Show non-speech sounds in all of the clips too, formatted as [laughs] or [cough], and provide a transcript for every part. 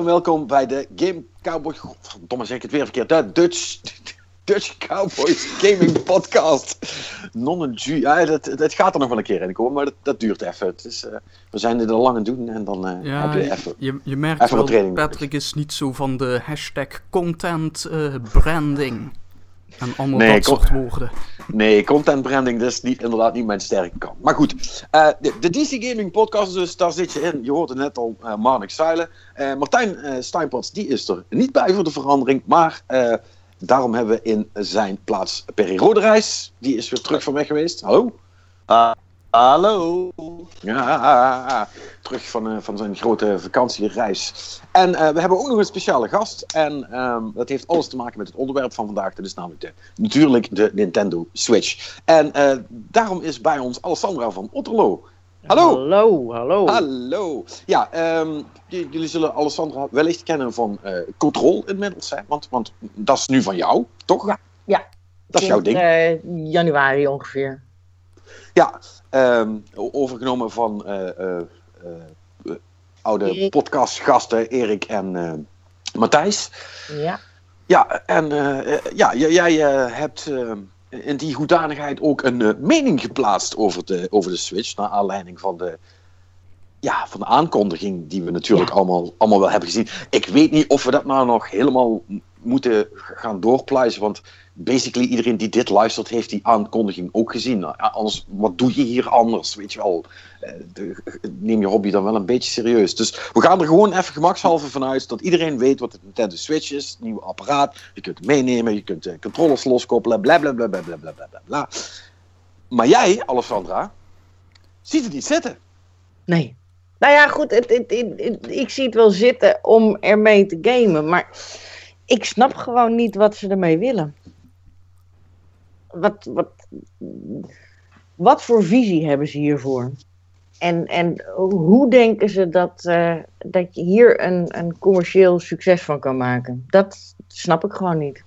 En welkom bij de Game Cowboy. Verdomme, zeg ik het weer verkeerd. De Dutch, [laughs] Dutch Cowboys Gaming Podcast. Non ja, dat, dat gaat er nog wel een keer in komen, maar dat, dat duurt even. Het is, uh, we zijn al lang aan doen en dan uh, ja, heb je even. Je, je merkt even wel, Patrick is niet zo van de hashtag content uh, branding. En allemaal Nee, dat soort woorden. Nee, content branding, dat is niet, inderdaad niet mijn sterke kant. Maar goed, eh, de, de DC Gaming Podcast, dus daar zit je in. Je hoorde net al eh Marnik Zeilen. Eh, Martijn eh Steinpots, die is er niet bij voor de verandering. Maar eh, daarom hebben we in zijn plaats Perry Roderijs. Die is weer terug van weg geweest. Hallo? Hallo. Ja, terug van, eh, van zijn grote vakantiereis. En eh, we hebben ook nog een speciale gast. En ehm, dat heeft alles te maken met het onderwerp van vandaag. Dat is namelijk de, natuurlijk de Nintendo Switch. En eh, daarom is bij ons Alessandra van Otterlo. Hallo! Hallo, hallo. Hallo! Ja, ehm, j- jullie zullen Alessandra wellicht kennen van eh Control inmiddels. Hè? Want, want dat is nu van jou, toch? Ja, ja. Dat is jouw ding. eh, januari ongeveer. Ja, ehm, overgenomen van eh, eh, eh, oude podcastgasten Erik en Matthijs. Ja. Ja, en ja, jij hebt in die hoedanigheid ook een mening geplaatst over de, over de Switch. Naar aanleiding van de, ja, van de aankondiging die we natuurlijk Ja. allemaal, allemaal wel hebben gezien. Ik weet niet of we dat nou nog helemaal moeten gaan doorpluizen. Want basically iedereen die dit luistert heeft die aankondiging ook gezien. Nou, anders, wat doe je hier anders? Weet je wel, Eh, neem je hobby dan wel een beetje serieus. Dus we gaan er gewoon even gemakshalve vanuit dat iedereen weet wat de Nintendo Switch is. Nieuw apparaat, je kunt het meenemen, je kunt de controllers loskoppelen, bla bla bla bla bla bla bla bla. Maar jij, Alessandra, ziet het niet zitten. Nee. Nou ja, goed, het, het, het- het- ik zie het wel zitten om ermee te gamen, maar ik snap gewoon niet wat ze ermee willen. Wat, wat, wat voor visie hebben ze hiervoor? En, en hoe denken ze dat, eh, dat je hier een, een commercieel succes van kan maken? Dat snap ik gewoon niet.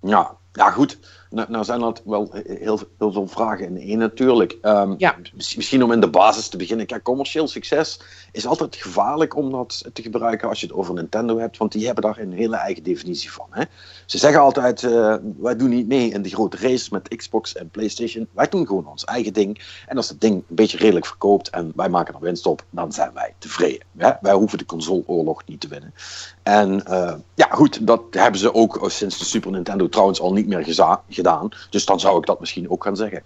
Ja, ja goed. Nou, nou zijn dat wel heel, heel veel vragen in één natuurlijk. Ehm, Ja. mis- Misschien om in de basis te beginnen. Kijk, commercieel succes is altijd gevaarlijk om dat te gebruiken als je het over Nintendo hebt. Want die hebben daar een hele eigen definitie van. Hè? Ze zeggen altijd, eh, wij doen niet mee in die grote race met Xbox en Playstation. Wij doen gewoon ons eigen ding. En als het ding een beetje redelijk verkoopt en wij maken er winst op, dan zijn wij tevreden. Hè? Wij hoeven de consoleoorlog niet te winnen. En eh, ja, goed, dat hebben ze ook sinds de Super Nintendo trouwens al niet meer geza- gedaan. Dus dan zou ik dat misschien ook gaan zeggen.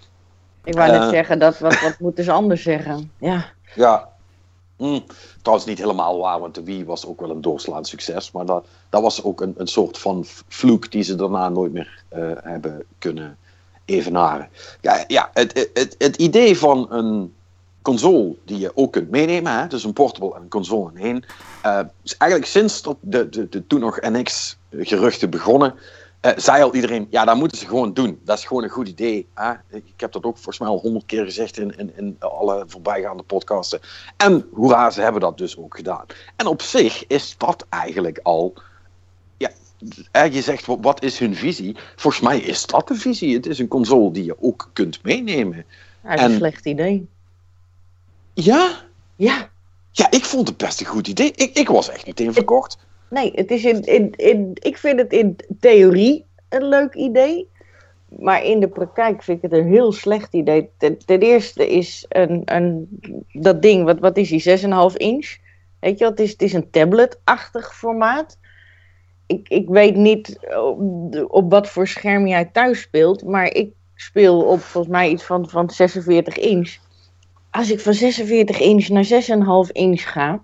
Ik wou net Eh. zeggen, dat, wat, wat moeten ze anders zeggen? Ja. Ja, hm, trouwens niet helemaal waar, want de Wii was ook wel een doorslaand succes. Maar dat, dat was ook een, een soort van vloek die ze daarna nooit meer eh, hebben kunnen evenaren. Ja, ja het, het, het, het idee van een console die je ook kunt meenemen, hè, dus een portable en een console in één, eh, is eigenlijk sinds dat de, de, de toen nog NX-geruchten begonnen, eh, zei al iedereen, ja, dat moeten ze gewoon doen. Dat is gewoon een goed idee. Hè? Ik heb dat ook volgens mij al honderd keer gezegd in, in, in alle voorbijgaande podcasten. En hoera, ze hebben dat dus ook gedaan. En op zich is dat eigenlijk al. Ja, je zegt, wat- is hun visie? Volgens mij is dat de visie. Het is een console die je ook kunt meenemen. Dat is En- een slecht idee. Ja? Ja, Ja, ik vond het best een goed idee. Ik, ik was echt meteen verkocht. Nee, het is in, in, in, ik vind het in theorie een leuk idee. Maar in de praktijk vind ik het een heel slecht idee. Ten, eerste is een, een, dat ding, wat, wat is die, 6,5 inch? Weet je het is, het is een tablet-achtig formaat. Ik, ik weet niet op, op wat voor scherm jij thuis speelt, maar ik speel op volgens mij iets van, van 46 inch. Als ik van 46 inch naar 6,5 inch ga,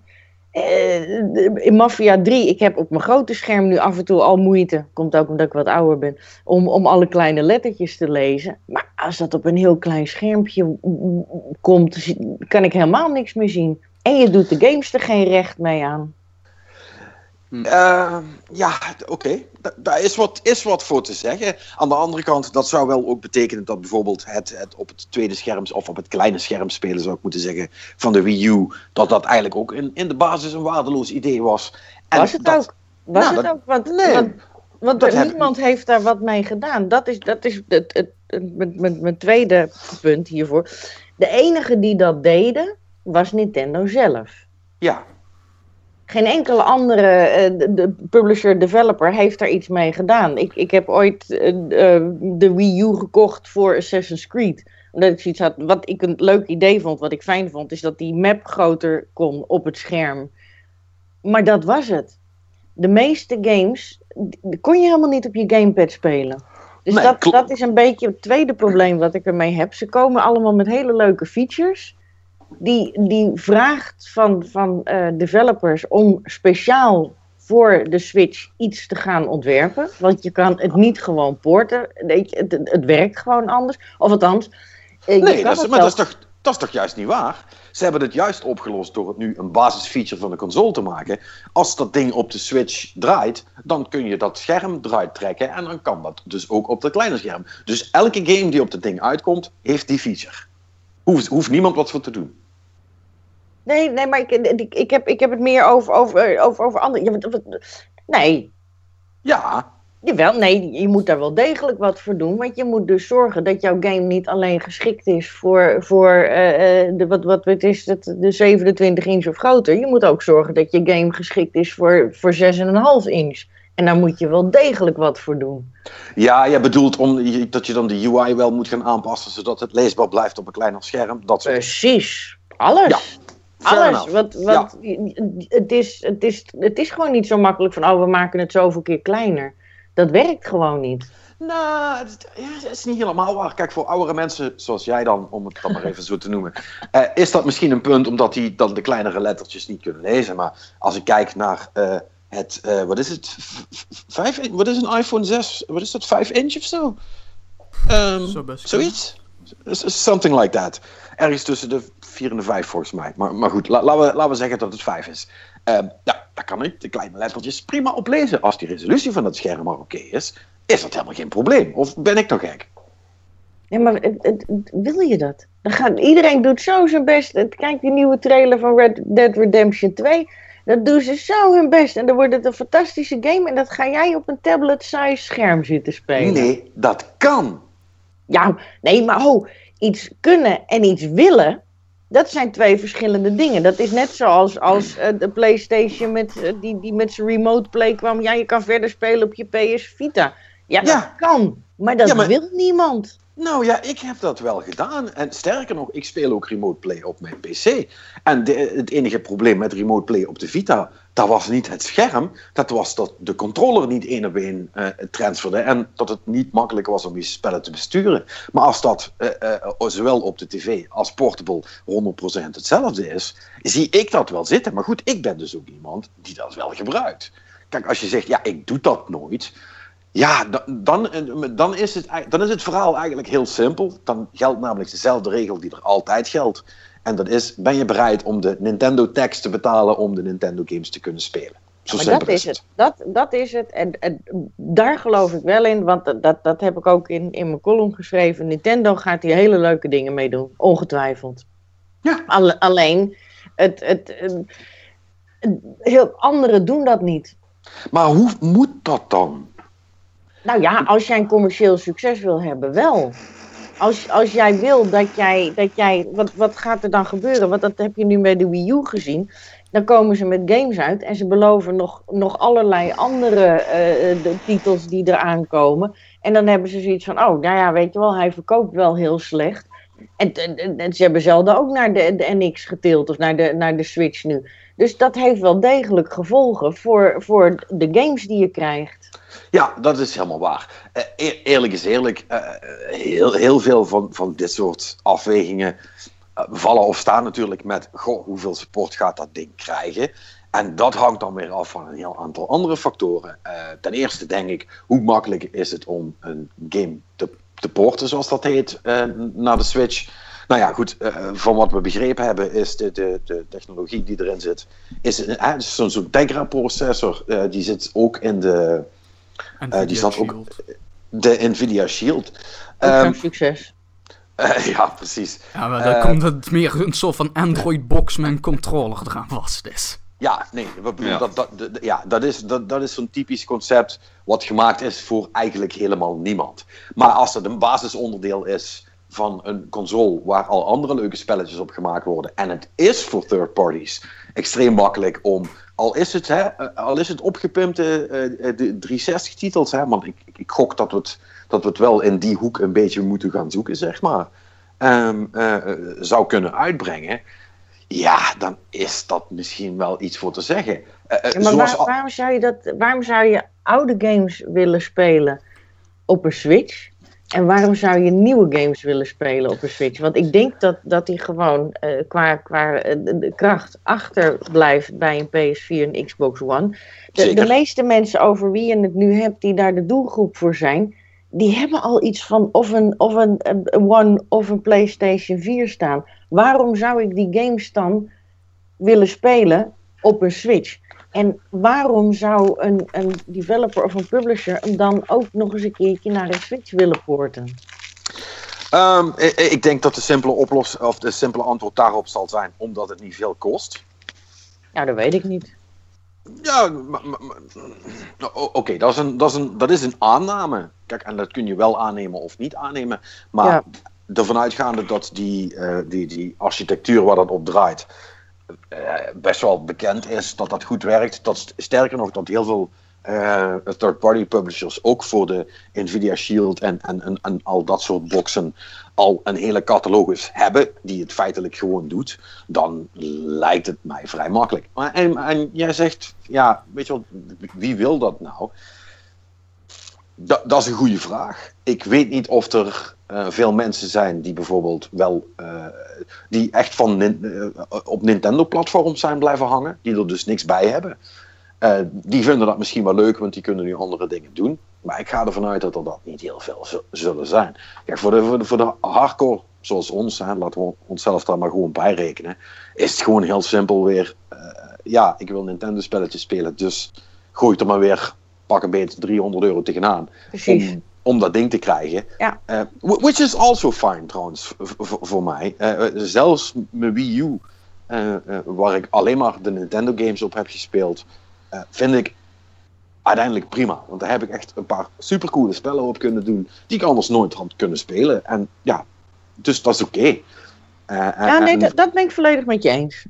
eh, in Mafia 3, ik heb op mijn grote scherm nu af en toe al moeite, komt ook omdat ik wat ouder ben, om, om alle kleine lettertjes te lezen. Maar als dat op een heel klein schermpje komt, kan ik helemaal niks meer zien. En je doet de games er geen recht mee aan. Eh, ja, oké. Da- Daar is wat, is wat voor te zeggen. Aan de andere kant, dat zou wel ook betekenen dat bijvoorbeeld het, het op het tweede scherm, of op het kleine scherm spelen, zou ik moeten zeggen, van de Wii U, dat dat eigenlijk ook in, in de basis een waardeloos idee was. En Was het dat- ook? Was Nou, het dat- ook? Want, nee, want, heb niemand heeft daar wat mee gedaan. Dat is, dat is het, het, het- mijn, mijn, mijn tweede punt hiervoor. De enige die dat deden, was Nintendo zelf. Ja, Geen enkele andere eh, de, de publisher-developer heeft daar iets mee gedaan. Ik, ik heb ooit eh, eh, de Wii U gekocht voor Assassin's Creed. Omdat ik zoiets had, wat ik een leuk idee vond, wat ik fijn vond, is dat die map groter kon op het scherm. Maar dat was het. De meeste games kon je helemaal niet op je gamepad spelen. Dus Nee, dat, dat is een beetje het tweede probleem wat ik ermee heb. Ze komen allemaal met hele leuke features. Die, die vraagt van, van eh, developers om speciaal voor de Switch iets te gaan ontwerpen. Want je kan het niet gewoon porten. Weet je, het, het, het werkt gewoon anders. Of althans, eh, je Nee, kan dat is, maar dat is, toch, dat is toch juist niet waar? Ze hebben het juist opgelost door het nu een basisfeature van de console te maken. Als dat ding op de Switch draait, dan kun je dat scherm eruit trekken. En dan kan dat dus ook op dat kleine scherm. Dus elke game die op het ding uitkomt, heeft die feature. Hoeft, hoeft niemand wat voor te doen. Nee, nee, maar ik, ik, ik, heb, ik heb het meer over, over, over, over andere. Nee, Ja, Jawel, nee, je moet daar wel degelijk wat voor doen. Want je moet dus zorgen dat jouw game niet alleen geschikt is voor, voor eh, eh, de, wat, wat het is, het, de 27 inch of groter. Je moet ook zorgen dat je game geschikt is voor, voor 6,5 inch. En daar moet je wel degelijk wat voor doen. ja je bedoelt om, dat je dan de UI wel moet gaan aanpassen, zodat het leesbaar blijft op een kleiner scherm. Dat soort Precies. Alles. Ja, Alles. Wat, wat, het, is, het, is, het is gewoon niet zo makkelijk van, oh, we maken het zoveel keer kleiner. Dat werkt gewoon niet. Nou, het, ja, het is niet helemaal waar. Kijk, voor oudere mensen, zoals jij dan, om het dan maar even zo te noemen, [laughs] eh, is dat misschien een punt omdat die dan de kleinere lettertjes niet kunnen lezen. Maar als ik kijk naar eh, het, eh, wat is het, vijf, wat is een iPhone 6, wat is dat, 5 inch of zo? Ehm, best zoiets? Something like that. Ergens tussen de 4 en de 5 volgens mij. Maar, maar goed, la- laten, we, laten we zeggen dat het 5 is. Ehm, ja, daar kan ik de kleine lettertjes prima op lezen. Als die resolutie van het scherm maar oké is, is dat helemaal geen probleem. Of ben ik nog gek? Ja, maar het- het- het- wil je dat? Dan gaat, iedereen doet zo zijn best. Kijk die nieuwe trailer van Red Dead Redemption 2. Dat doen ze zo hun best. En dan wordt het een fantastische game. En dat ga jij op een tablet-size scherm zitten spelen. Nee, dat kan. Ja, nee, maar oh, iets kunnen en iets willen. Dat zijn twee verschillende dingen. Dat is net zoals als eh, de PlayStation met, eh, die, die met zijn remote play kwam. Ja, je kan verder spelen op je PS Vita. Ja, dat Ja. kan. Maar dat Ja, maar- wil niemand. Nou ja, ik heb dat wel gedaan. En sterker nog, ik speel ook remote play op mijn PC. En het enige probleem met remote play op de Vita, dat was niet het scherm. Dat was dat de controller niet één op één eh, transferde. En dat het niet makkelijk was om je spellen te besturen. Maar als dat eh, eh, zowel op de tv als portable 100% hetzelfde is, zie ik dat wel zitten. Maar goed, ik ben dus ook iemand die dat wel gebruikt. Kijk, als je zegt, ja, ik doe dat nooit. Ja, da- dan, dan, is het, dan is het verhaal eigenlijk heel simpel. Dan geldt namelijk dezelfde regel die er altijd geldt. En dat is, ben je bereid om de Nintendo tax te betalen om de Nintendo games te kunnen spelen? Zo maar dat is het. Dat, dat is het. En, en daar geloof ik wel in, want dat, dat, heb ik ook in, in mijn column geschreven. Nintendo gaat hier hele leuke dingen mee doen, ongetwijfeld. Ja. Alle- alleen, het, het, het- het- heel, anderen doen dat niet. Maar hoe moet dat dan? Nou ja, als jij een commercieel succes wil hebben, wel. Als, als jij wil dat jij, dat jij wat, wat gaat er dan gebeuren? Want dat heb je nu bij de Wii U gezien. Dan komen ze met games uit en ze beloven nog, nog allerlei andere eh, de titels die eraan komen. En dan hebben ze zoiets van, oh, nou ja, weet je wel, hij verkoopt wel heel slecht. En ze hebben zelden ook naar de, de NX getild of naar de, naar de Switch nu. Dus dat heeft wel degelijk gevolgen voor, voor de games die je krijgt. Ja, dat is helemaal waar. Eh, eer- eerlijk is eerlijk, eh, heel, heel veel van, van dit soort afwegingen eh, vallen of staan natuurlijk met goh, hoeveel support gaat dat ding krijgen. En dat hangt dan weer af van een heel aantal andere factoren. Ten eerste denk ik, hoe makkelijk is het om een game te, te porten, zoals dat heet, naar de Switch. Nou ja, goed, van wat we begrepen hebben is de, de, de technologie die erin zit, is eh, zo'n zo'n Tegra-processor, die zit ook in de, En eh, die zat ook de Nvidia Shield. Ook Ehm, succes. [laughs] eh, ja, precies. Ja, maar dan Eh, komt het meer een soort van Android-box met een controller eraan vast is. Ja, nee, we Ja. Dat, dat, dat- ja, dat is, dat, dat is zo'n typisch concept wat gemaakt is voor eigenlijk helemaal niemand. Maar als het een basisonderdeel is van een console waar al andere leuke spelletjes op gemaakt worden. En het is voor third parties extreem makkelijk om. Al is het, hè, eh, al is het opgepumpte uh, de 360 titels, hè, want ik, ik gok dat we, het, dat we het wel in die hoek een beetje moeten gaan zoeken, zeg maar. Um, uh, zou kunnen uitbrengen. Ja, dan is dat misschien wel iets voor te zeggen. Ja, maar waar, waarom, zou je dat, waarom zou je oude games willen spelen op een Switch? En waarom zou je nieuwe games willen spelen op een Switch? Want ik denk dat, dat die gewoon uh, qua, qua uh, de kracht achterblijft bij een PS4 en Xbox One. De, de, meeste mensen over wie je het nu hebt, die daar de doelgroep voor zijn, die hebben al iets van of een, of een, een One of een PlayStation 4 staan. Waarom zou ik die games dan willen spelen op een Switch? En waarom zou een, een developer of een publisher hem dan ook nog eens een keertje naar een Switch willen porten? Um, ik, ik, denk dat de simpele, oplos of de simpele antwoord daarop zal zijn omdat het niet veel kost. Ja, dat weet ik niet. Ja, oké, okay, dat, is een, dat, is een, dat is een aanname. Kijk, en dat kun je wel aannemen of niet aannemen. Maar ja. ervan uitgaande dat die, uh, die, die architectuur waar dat op draait, best wel bekend is, dat dat goed werkt. Dat, sterker nog, dat heel veel uh, third-party publishers ook voor de Nvidia Shield en, en, en, al dat soort boxen al een hele catalogus hebben, die het feitelijk gewoon doet, dan lijkt het mij vrij makkelijk. En, en jij zegt, ja, weet je wie wil dat nou? Da, dat is een goede vraag. Ik weet niet of er uh, veel mensen zijn die bijvoorbeeld wel, uh, die echt van uh, op Nintendo-platforms zijn blijven hangen, die er dus niks bij hebben. die vinden dat misschien wel leuk, want die kunnen nu andere dingen doen. Maar ik ga ervan uit dat er dat niet heel veel zullen zijn. Voor de, voor de, hardcore, zoals ons, laten we onszelf daar maar gewoon bij rekenen, is het gewoon heel simpel weer. ja, ik wil Nintendo-spelletjes spelen, dus gooi er maar weer pak een beetje 300 euro tegenaan. Precies. Om, om dat ding te krijgen. Ja. Uh, which is also fine trouwens, voor mij. Uh, zelfs mijn Wii U, uh, waar ik alleen maar de Nintendo games op heb gespeeld, vind ik uiteindelijk prima. Want daar heb ik echt een paar supercoole spellen op kunnen doen, die ik anders nooit had kunnen spelen. En ja, dus dat is oké. Okay. ja, nee, dat, dat ben ik volledig met je eens.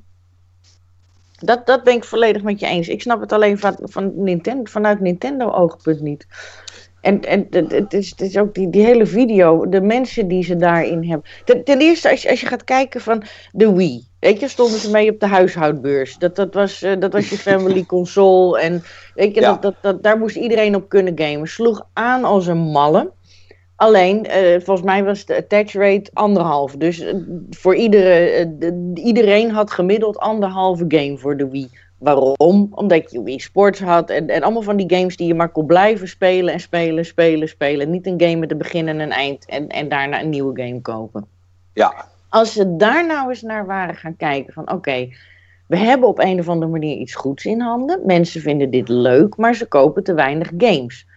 Dat, dat ben ik volledig met je eens. Ik snap het alleen van, van Nintendo, vanuit Nintendo-oogpunt niet. En, en het, is, het is ook die, die hele video, de mensen die ze daarin hebben. Ten, ten eerste, als je, als je gaat kijken van de Wii. Weet je, stonden ze mee op de huishoudbeurs. Dat, dat, was, uh, dat was je family [laughs] console. En weet je, ja. dat, dat, dat, daar moest iedereen op kunnen gamen. Sloeg aan als een malle. Alleen, uh, volgens mij was de attach rate anderhalf. Dus uh, voor iedere, uh, iedereen had gemiddeld anderhalve game voor de Wii. Waarom? Omdat je Wii Sports had en, en allemaal van die games die je maar kon blijven spelen en spelen, spelen, spelen. Niet een game met een begin en een eind en, en daarna een nieuwe game kopen. Ja. Als ze daar nou eens naar waren gaan kijken van oké, okay, we hebben op een of andere manier iets goeds in handen. Mensen vinden dit leuk, maar ze kopen te weinig games.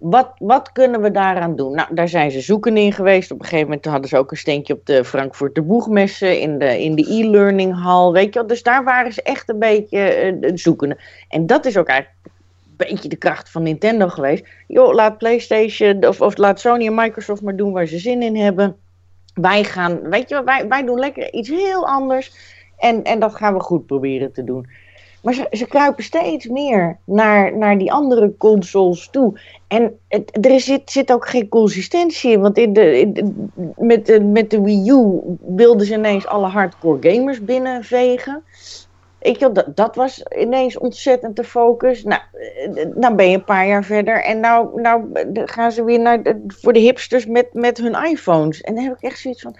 Wat, wat kunnen we daaraan doen? Nou, daar zijn ze zoeken in geweest. Op een gegeven moment hadden ze ook een steentje op de Frankfurter Boegmessen, in de, in de e-learning hal, weet je wel. Dus daar waren ze echt een beetje uh, zoekende. En dat is ook eigenlijk een beetje de kracht van Nintendo geweest. Joh, laat PlayStation of, of laat Sony en Microsoft maar doen waar ze zin in hebben. Wij gaan, weet je wij, wij doen lekker iets heel anders. En, en dat gaan we goed proberen te doen. Maar ze, kruipen steeds meer naar, naar die andere consoles toe. En het, er zit, zit ook geen consistentie in. Want in de, met, de, met de Wii U wilden ze ineens alle hardcore gamers binnenvegen. Ik, dat, dat was ineens ontzettend de focus. Nou, dan ben je een paar jaar verder. En nou, nou gaan ze weer naar voor de hipsters met, met hun iPhones. En dan heb ik echt zoiets van.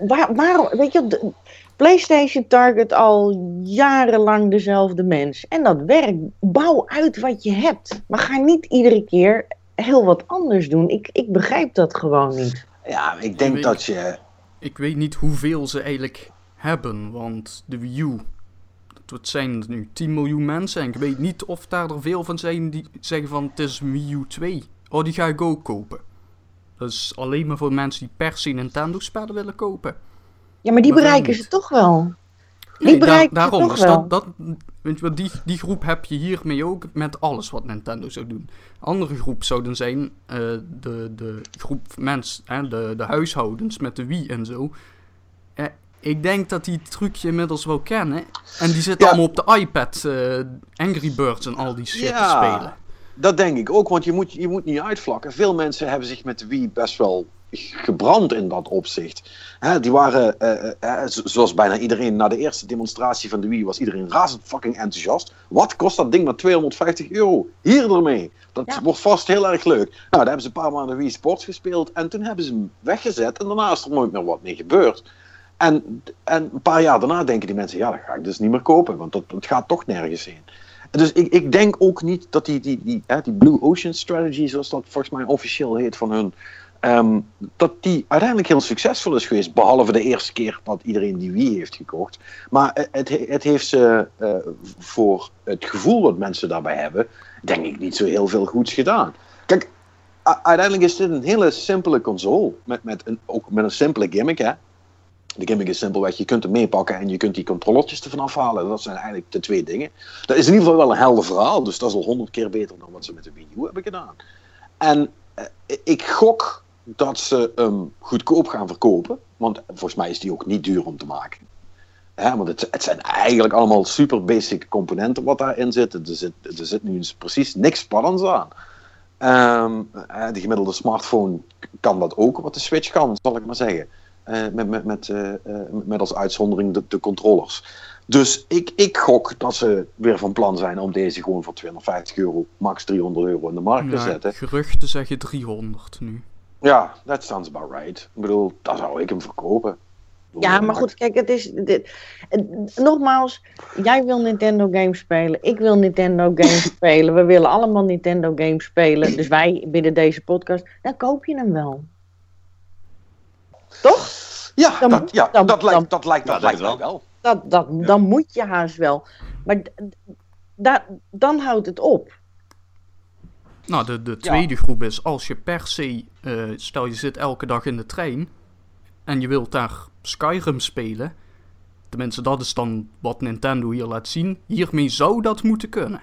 Waar, waarom? Weet je, PlayStation target al jarenlang dezelfde mens. En dat werkt. Bouw uit wat je hebt. Maar ga niet iedere keer heel wat anders doen. Ik, ik begrijp dat gewoon niet. Ja, ik denk ik dat je. Ik weet niet hoeveel ze eigenlijk hebben. Want de Wii U. Het zijn nu 10 miljoen mensen. En ik weet niet of daar er veel van zijn die zeggen van het is Wii U 2. Oh, die ga ik ook kopen. Dat is alleen maar voor mensen die per se Nintendo spellen willen kopen. Ja, maar die maar bereiken ze toch wel. Die nee, bereiken da daarom, ze toch dus wel. Dat, dat, Weet je wat, die, die groep heb je hiermee ook met alles wat Nintendo zou doen. Andere groep zouden zijn eh, de, de groep mensen, de, de huishoudens met de Wii en zo. Eh, ik denk dat die trucje inmiddels wel kennen. En die zitten Ja. allemaal op de iPad eh, Angry Birds en al die shit te Ja. spelen. Dat denk ik ook, want je moet, je moet niet uitvlakken. Veel mensen hebben zich met de Wii best wel gebrand in dat opzicht. Die waren, eh, eh, eh, zo- zoals bijna iedereen, na de eerste demonstratie van de Wii was iedereen razend fucking enthousiast. Wat kost dat ding maar 250 euro? Hier ermee. Dat Ja. wordt vast heel erg leuk. Nou, daar hebben ze een paar maanden Wii Sports gespeeld en toen hebben ze hem weggezet en daarna is er nooit meer wat mee gebeurd. En, en een paar jaar daarna denken die mensen, ja, dat ga ik dus niet meer kopen, want dat, dat gaat toch nergens heen. Dus ik, ik denk ook niet dat die, die, die, hè, die Blue Ocean Strategy, zoals dat volgens mij officieel heet van hun, ehm, dat die uiteindelijk heel succesvol is geweest. Behalve de eerste keer dat iedereen die Wii heeft gekocht. Maar het- het, he- het heeft ze eh, voor het gevoel wat mensen daarbij hebben, denk ik niet zo heel veel goeds gedaan. Kijk, uiteindelijk is dit een hele simpele console. Met, met een, ook met een simpele gimmick, hè. De gimmick is simpelweg, je kunt hem meepakken en je kunt die controllertjes ervan afhalen. Dat zijn eigenlijk de twee dingen. Dat is in ieder geval wel een helder verhaal, dus dat is al honderd keer beter dan wat ze met de Wii U hebben gedaan. En eh, ik gok dat ze hem goedkoop gaan verkopen, want volgens mij is die ook niet duur om te maken. Hè, want het, het zijn eigenlijk allemaal super basic componenten wat daarin zit. Er zit, er zit nu precies niks spannends aan. Ehm, eh, de gemiddelde smartphone kan dat ook, wat de Switch kan, zal ik maar zeggen. Eh, met, met, met, eh, eh, met als uitzondering de, de controllers. Dus ik, ik gok dat ze weer van plan zijn om deze gewoon voor 250 euro, max 300 euro in de markt te zetten. geruchten zeggen 300 nu. Ja, that sounds about right. Ik bedoel, daar zou ik hem verkopen. Ja, maar goed, kijk, het is. Dit, het- nogmaals, jij wil Nintendo games spelen. Ik wil Nintendo games [laughs] spelen. We willen allemaal Nintendo games spelen. Dus wij binnen deze podcast. Dan koop je hem wel. Toch? Ja, Dan dat, ja, dan- dat dan- lijkt, dat lijkt, dat lijkt dat mij wel. Dat, dat, Dan moet je haast wel. Maar da- dan houdt het op. Nou, de, de tweede groep is als je per se, eh, stel je zit elke dag in de trein en je wilt daar Skyrim spelen. Tenminste, dat is dan wat Nintendo hier laat zien. Hiermee zou dat moeten kunnen.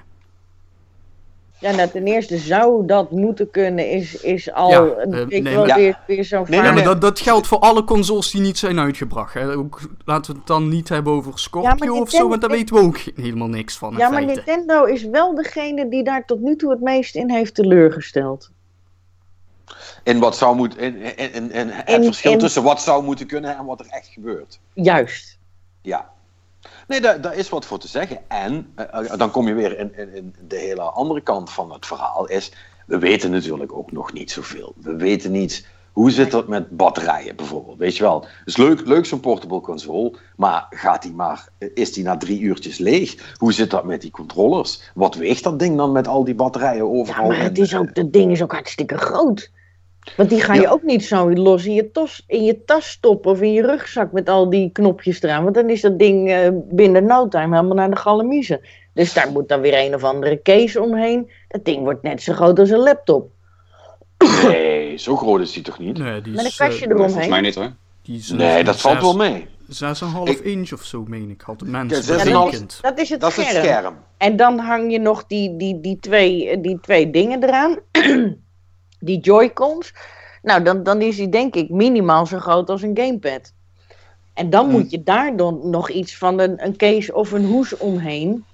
Ja, nou, ten eerste zou dat moeten kunnen, is, is al Ja, een eh, ik nee, wel maar- weer, weer zo'n Nee, Ja, maar dat, dat geldt voor alle consoles die niet zijn uitgebracht. Hè. Ook, laten we het dan niet hebben over Scorpio Ja, of zo, want daar weten we ook helemaal niks van. Ja, maar feite. Nintendo is wel degene die daar tot nu toe het meest in heeft teleurgesteld. In wat zou moeten. In, in, in, in het In- verschil tussen wat zou moeten kunnen en wat er echt gebeurt. Juist. Ja. Nee, daar, daar is wat voor te zeggen. En eh, eh, dan kom je weer in, in, in de hele andere kant van het verhaal. Is, we weten natuurlijk ook nog niet zoveel. We weten niet hoe zit dat met batterijen bijvoorbeeld. Weet je wel, het is leuk, leuk zo'n portable console. Maar gaat die maar, is die na drie uurtjes leeg? Hoe zit dat met die controllers? Wat weegt dat ding dan met al die batterijen Ja, overal? maar het is ook, dat ding is ook hartstikke groot. Want die ga je Ja. ook niet zo los in je, tos, in je tas stoppen of in je rugzak met al die knopjes eraan. Want dan is dat ding eh, binnen no time helemaal naar de galamiezen. Dus daar moet dan weer een of andere case omheen. Dat ding wordt net zo groot als een laptop. Nee, zo groot is die toch niet? Nee, die Met een is, eh, kastje Volgens eromheen. mij niet hoor. die is, Nee, dat valt wel mee. 6,5 Ik- inch of zo, meen ik. Had Ja, mensen 6,5 berekend. Dat is het Dat is scherm. het scherm. En dan hang je nog die, die, die, twee, eh, die twee dingen eraan. [clears throat] die Joy-Cons. Nou, dan, dan is die denk ik minimaal zo groot als een gamepad. En dan Hm. moet je daar dan nog iets van een, een case of een hoes omheen.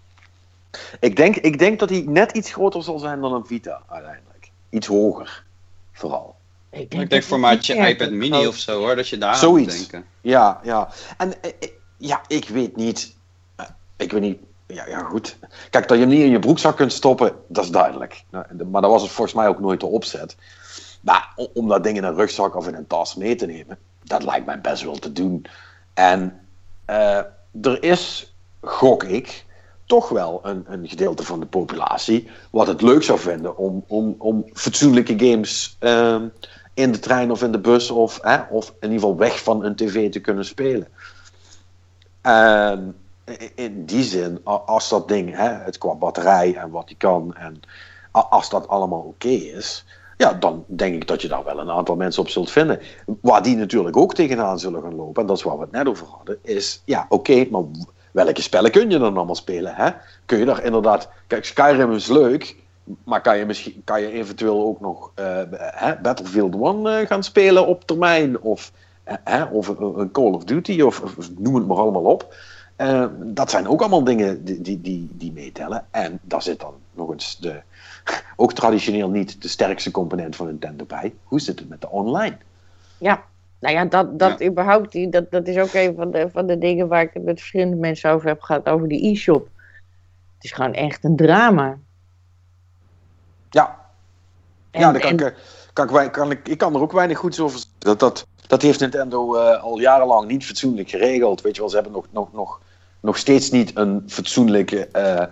Ik denk, ik denk dat hij net iets groter zal zijn dan een Vita uiteindelijk. Iets hoger, vooral. Ik denk het formaatje niet iPad mini groot- of zo hoor, dat je daar aan moet denken. Ja, ja. En eh, eh, ja, ik weet niet. eh, Ik weet niet. Ja, ja, goed. Kijk, dat je hem niet in je broekzak kunt stoppen, dat is duidelijk. Nou, Maar dat was het volgens mij ook nooit de opzet. Maar om dat ding in een rugzak of in een tas mee te nemen, dat lijkt mij best wel te doen. En eh, er is, gok ik, toch wel een, een gedeelte van de populatie wat het leuk zou vinden om, om, om fatsoenlijke games ehm, in de trein of in de bus of, of in ieder geval weg van een tv te kunnen spelen. En i- in die zin, als dat ding, hè, het qua batterij en wat die kan, en als dat allemaal oké is, ja, dan denk ik dat je daar wel een aantal mensen op zult vinden. Waar die natuurlijk ook tegenaan zullen gaan lopen, en dat is waar we het net over hadden, is, ja, oké, maar welke spellen kun je dan allemaal spelen? Hè? Kun je daar inderdaad. Kijk, Skyrim is leuk. Maar kan je, misschien, kan je eventueel ook nog uh, hè, Battlefield 1 uh, gaan spelen op termijn? Of, hè, of een Call of Duty, of, noem het maar allemaal op. Uh, dat zijn ook allemaal dingen die, die, die, die, meetellen. En daar zit dan nog eens de, [laughs] ook traditioneel niet de sterkste component van Nintendo bij. Hoe zit het met de online? Ja, nou ja, dat, dat ja. überhaupt, dat, dat is ook een van de, van de dingen waar ik het met verschillende mensen over heb gehad, over die e-shop. Het is gewoon echt een drama. Ja. En, ja, dan kan, en... ik, kan, ik, kan ik, ik kan er ook weinig goeds over zeggen. Dat, dat, dat heeft Nintendo uh, al jarenlang niet fatsoenlijk geregeld. Weet je wel, ze hebben nog, nog, nog, nog steeds niet een fatsoenlijke. Uh,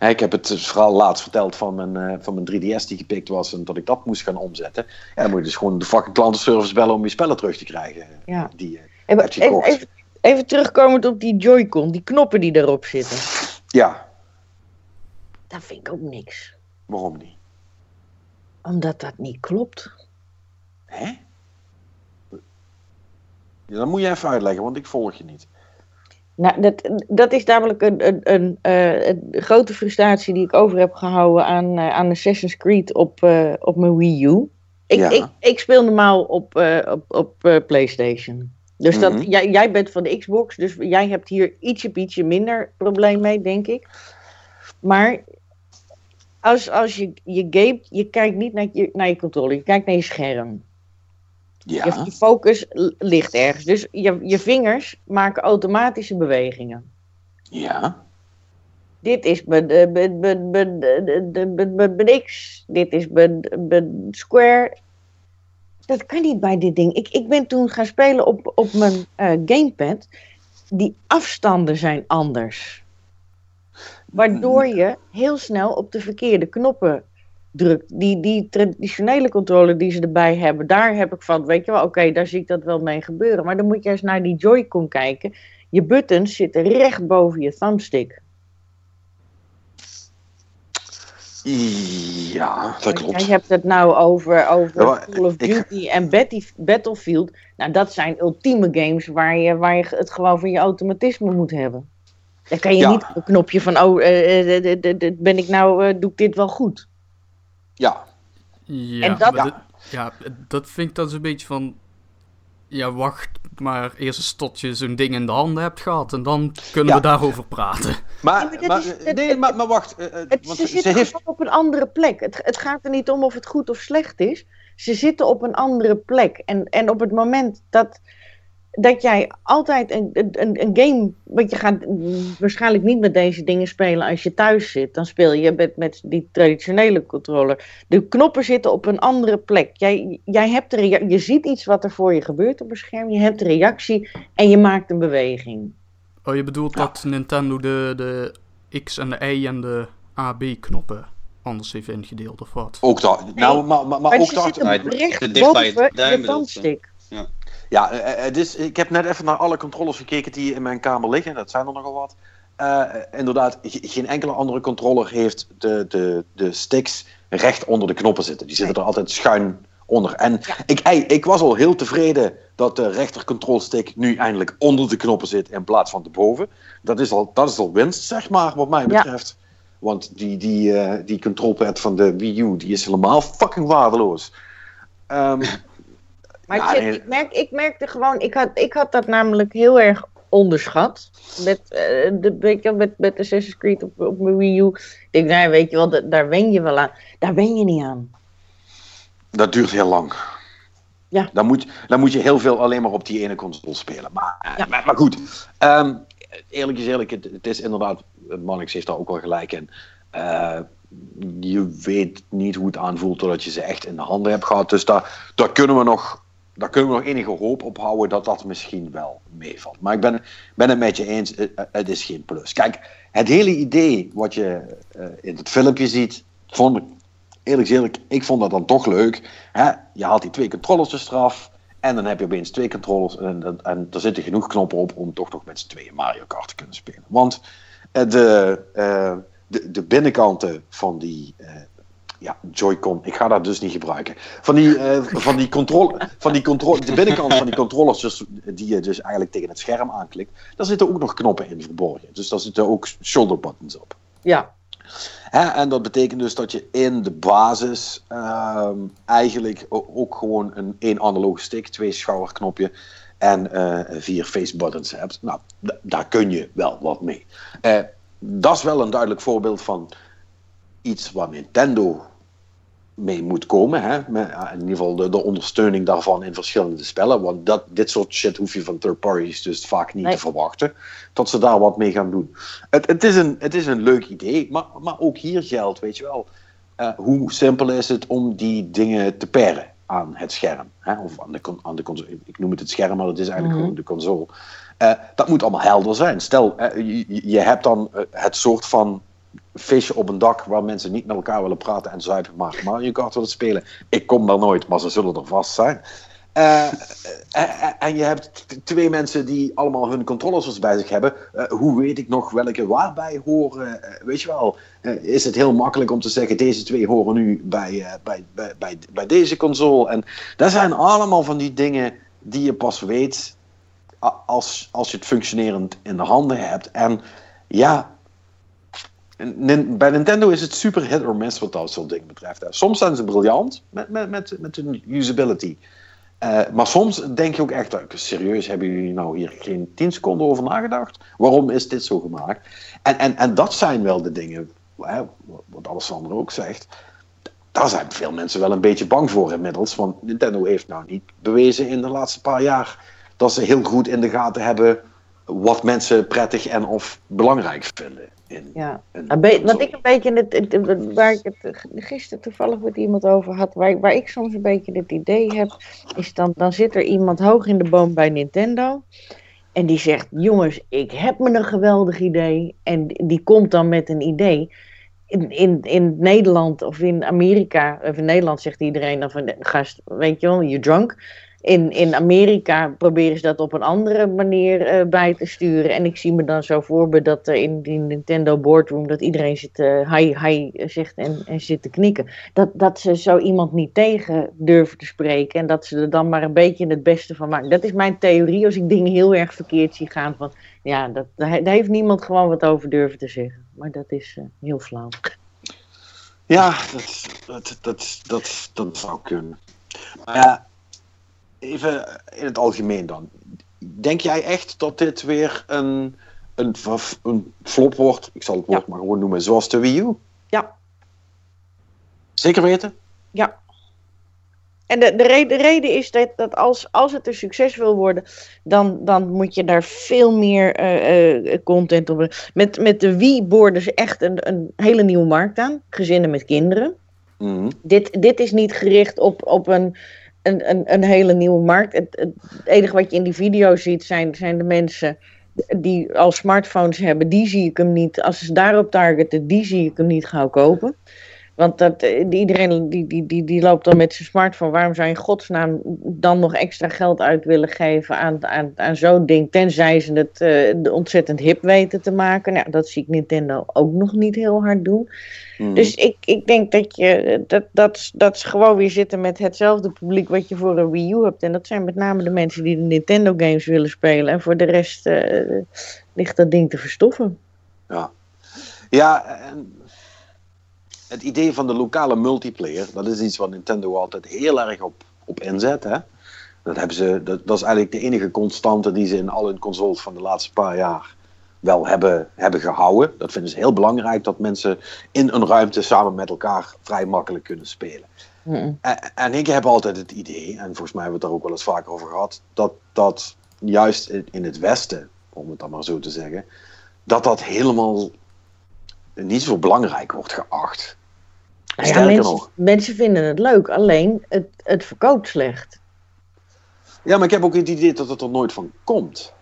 uh, [laughs] ik heb het verhaal laatst verteld van mijn, van mijn 3DS die gepikt was en dat ik dat moest gaan omzetten. Ja, dan moet je dus gewoon de fucking klantenservice bellen om je spellen terug te krijgen. Ja. Die, even, even, even terugkomend op die Joy-Con, die knoppen die erop zitten. Ja. Dat vind ik ook niks. Waarom niet? Omdat dat niet klopt. Hè? Ja, dat moet je even uitleggen, want ik volg je niet. Nou, dat, dat is namelijk een, een, een, uh, een, grote frustratie die ik over heb gehouden aan, uh, aan Assassin's Creed op, uh, op mijn Wii U. Ik, Ja. ik, ik speel normaal op, eh, op, op eh, PlayStation. Dus dat, Mhm. jij, jij bent van de Xbox, dus jij hebt hier ietsje, ietsje minder probleem mee, denk ik. Maar als, als je, je gamet, je kijkt niet naar je, naar je controller, je kijkt naar je scherm. Ja. Je, je focus ligt ergens. Dus je, je vingers maken automatische bewegingen. Ja. Dit is mijn, eh, mijn X. Dit is mijn, Square. Dat kan niet bij dit ding. Ik, ik ben toen gaan spelen op, op mijn eh, gamepad. Die afstanden zijn anders. Waardoor je heel snel op de verkeerde knoppen drukt. Die, die traditionele controller die ze erbij hebben, daar heb ik van, weet je wel, oké, daar zie ik dat wel mee gebeuren. Maar dan moet je eens naar die Joy-Con kijken. Je buttons zitten recht boven je thumbstick. Ja, dat klopt. Jij hebt het nou over, over Ja, Call of ik- Duty en Battlefield. Nou, dat zijn ultieme games waar je, waar je het gewoon van je automatisme moet hebben. Dan kan je Ja. niet op een knopje van, oh, eh, eh, eh, ben ik nou, doe ik dit wel goed? Ja. Ja, En dat- ja, dat vind ik dan zo'n beetje van... Ja, wacht maar eerst eens tot je zo'n ding in de handen hebt gehad. En dan kunnen Ja. we daarover praten. [laughs] Maar, Ja, maar dat maar, is- het- nee, maar, maar wacht. eh, eh, Het, want ze ze zitten heeft... op een andere plek. Het, het gaat er niet om of het goed of slecht is. Ze zitten op een andere plek. En, en op het moment dat, dat jij altijd een, een, een game. Want je gaat waarschijnlijk niet met deze dingen spelen als je thuis zit. Dan speel je met, met die traditionele controller. De knoppen zitten op een andere plek. Jij, jij hebt de rea- je ziet iets wat er voor je gebeurt op een scherm. Je hebt de reactie en je maakt een beweging. Oh, je bedoelt dat Nintendo de, de X en de Y en de AB-knoppen anders heeft ingedeeld, of wat? Ook dat. Nou, maar, maar, maar Maar ook ze dat. zitten Nou, recht te dicht bij je boven duim je bedoelt ze. thumbstick. Ja, eh, eh, het is, ik heb net even naar alle controllers gekeken die in mijn kamer liggen. Dat zijn er nogal wat. Eh, inderdaad, ge- geen enkele andere controller heeft de, de, de sticks recht onder de knoppen zitten. Die zitten er altijd schuin onder. En ik, ik was al heel tevreden dat de rechter control stick nu eindelijk onder de knoppen zit in plaats van erboven. Dat is al, dat is al winst, zeg maar, wat mij Ja. betreft. Want die, die, eh, die controlpad van de Wii U, die is helemaal fucking waardeloos. Ehm, [laughs] Maar Ja, nee. ik, merk, ik merkte gewoon, ik had, ik had dat namelijk heel erg onderschat. Met, eh, de, weet je, wel, met, met Assassin's Creed op, op mijn Wii U. Ik denk, nou, weet je wel, da- daar wen je wel aan. Daar wen je niet aan. Dat duurt heel lang. Ja. Dan moet, dan moet je heel veel alleen maar op die ene console spelen. Maar, Ja. maar, maar goed, Ehm, eerlijk is eerlijk, het, het is inderdaad, Mannix heeft daar ook wel gelijk in. Eh, je weet niet hoe het aanvoelt totdat je ze echt in de handen hebt gehad. Dus daar, daar, kunnen we nog, daar kunnen we nog enige hoop op houden dat dat misschien wel meevalt. Maar ik ben, ben het met je eens, het, is geen plus. Kijk, het hele idee wat je eh, in het filmpje ziet, vond ik eerlijk eerlijk, ik vond dat dan toch leuk. Hè? Je haalt die twee controllers dus eraf. En dan heb je opeens twee controllers. En, en, en er zitten genoeg knoppen op om toch nog met z'n tweeën Mario Kart te kunnen spelen. Want eh, de, eh, de, de binnenkanten van die, ja, Joy-Con. Ik ga dat dus niet gebruiken. Van die, uh, van die controle, van die controle, de binnenkant van die controllers, dus, die je dus eigenlijk tegen het scherm aanklikt, daar zitten ook nog knoppen in verborgen. Dus daar zitten ook shoulder buttons op. Ja. Hè, en dat betekent dus dat je in de basis uh, eigenlijk ook gewoon een één analoge stick, twee schouderknopje en uh, vier face buttons hebt. Nou, daar kun je wel wat mee. Uh, dat is wel een duidelijk voorbeeld van iets waar Nintendo mee moet komen. Hè? Met, in ieder geval de, de, ondersteuning daarvan in verschillende spellen. Want dat, dit soort shit hoef je van third parties dus vaak niet te verwachten. Dat ze daar wat mee gaan doen. Het, het, is, een, het is een leuk idee, maar, maar ook hier geldt, weet je wel. Uh, hoe simpel is het om die dingen te paren aan het scherm? Hè? Of aan de, aan de console. Ik noem het het scherm, maar het is eigenlijk mm -hmm. gewoon de console. Uh, dat moet allemaal helder zijn. Stel, uh, je, je, hebt dan het soort van feestje op een dak waar mensen niet met elkaar willen praten en zuipen, maar Mario Kart willen spelen. Ik kom daar nooit, maar ze zullen er vast zijn. Uh, en je hebt twee mensen die allemaal hun controllers bij zich hebben. Hoe weet ik nog welke waarbij horen? weet je wel, is het heel makkelijk om te zeggen: deze twee horen nu bij, bij, bij, bij, bij deze console. En dat zijn allemaal van die dingen die je pas weet als, als je het functionerend in de handen hebt. En ja, bij Nintendo is het super hit or miss wat dat soort dingen betreft. Soms zijn ze briljant met, met, met, met hun usability. Uh, maar soms denk je ook echt, serieus, hebben jullie nou hier geen 10 seconden over nagedacht? Waarom is dit zo gemaakt? En, en, en dat zijn wel de dingen, wat Alessandro ook zegt. Daar zijn veel mensen wel een beetje bang voor inmiddels. Want Nintendo heeft nou niet bewezen in de laatste paar jaar dat ze heel goed in de gaten hebben wat mensen prettig en of belangrijk vinden. In, ja, wat ik een beetje, het, waar ik het gisteren toevallig met iemand over had, waar, waar ik soms een beetje het idee heb, is dan, dan zit er iemand hoog in de boom bij Nintendo. En die zegt, jongens, ik heb me een geweldig idee. En die komt dan met een idee. In, in, in Nederland of in Amerika, of in Nederland zegt iedereen dan van, gast, weet je wel, je drunk. In, in Amerika proberen ze dat op een andere manier uh, bij te sturen. En ik zie me dan zo voor dat in die Nintendo boardroom dat iedereen zit uh, hi hi zegt en, en zit te knikken. Dat, dat ze zo iemand niet tegen durven te spreken. En dat ze er dan maar een beetje het beste van maken. Dat is mijn theorie als ik dingen heel erg verkeerd zie gaan. Van, ja, dat, daar heeft niemand gewoon wat over durven te zeggen. Maar dat is uh, heel flauw. Ja, dat, dat, dat, dat, dat zou kunnen. Maar ja, even in het algemeen dan. Denk jij echt dat dit weer een, een, een flop wordt? Ik zal het woord ja. maar gewoon noemen, zoals de Wii U? Ja. Zeker weten? Ja. En de, de, reden, de reden is dat, dat als, als het een succes wil worden, dan, dan moet je daar veel meer uh, uh, content op. Met, met de Wii boorden ze echt een, een hele nieuwe markt aan. Gezinnen met kinderen. Mm -hmm. dit, dit is niet gericht op, op een een, een, een hele nieuwe markt. Het, het, enige wat je in die video ziet zijn, zijn de mensen die al smartphones hebben. Die zie ik hem niet. Als ze daarop targeten, die zie ik hem niet gauw kopen. Want dat, iedereen die, die, die, die loopt dan met zijn smartphone. Waarom zou je in godsnaam dan nog extra geld uit willen geven aan, aan, aan zo'n ding? Tenzij ze het uh, ontzettend hip weten te maken. Nou, dat zie ik Nintendo ook nog niet heel hard doen. Mm. Dus ik, ik denk dat, je, dat, dat, dat ze gewoon weer zitten met hetzelfde publiek wat je voor een Wii U hebt. En dat zijn met name de mensen die de Nintendo games willen spelen. En voor de rest uh, ligt dat ding te verstoffen. Ja, ja en het idee van de lokale multiplayer, dat is iets wat Nintendo altijd heel erg op, op inzet. Hè? Dat, hebben ze, dat, dat is eigenlijk de enige constante die ze in al hun consoles van de laatste paar jaar wel hebben, hebben gehouden. Dat vinden ze heel belangrijk, dat mensen in een ruimte samen met elkaar vrij makkelijk kunnen spelen. Mm. En, en, ik heb altijd het idee, en volgens mij hebben we het daar ook wel eens vaker over gehad, dat dat juist in, in het Westen, om het dan maar zo te zeggen, dat dat helemaal niet zo belangrijk wordt geacht. Nou ja, mensen, mensen, vinden het leuk, alleen het, het verkoopt slecht. Ja, maar ik heb ook het idee dat het er nooit van komt.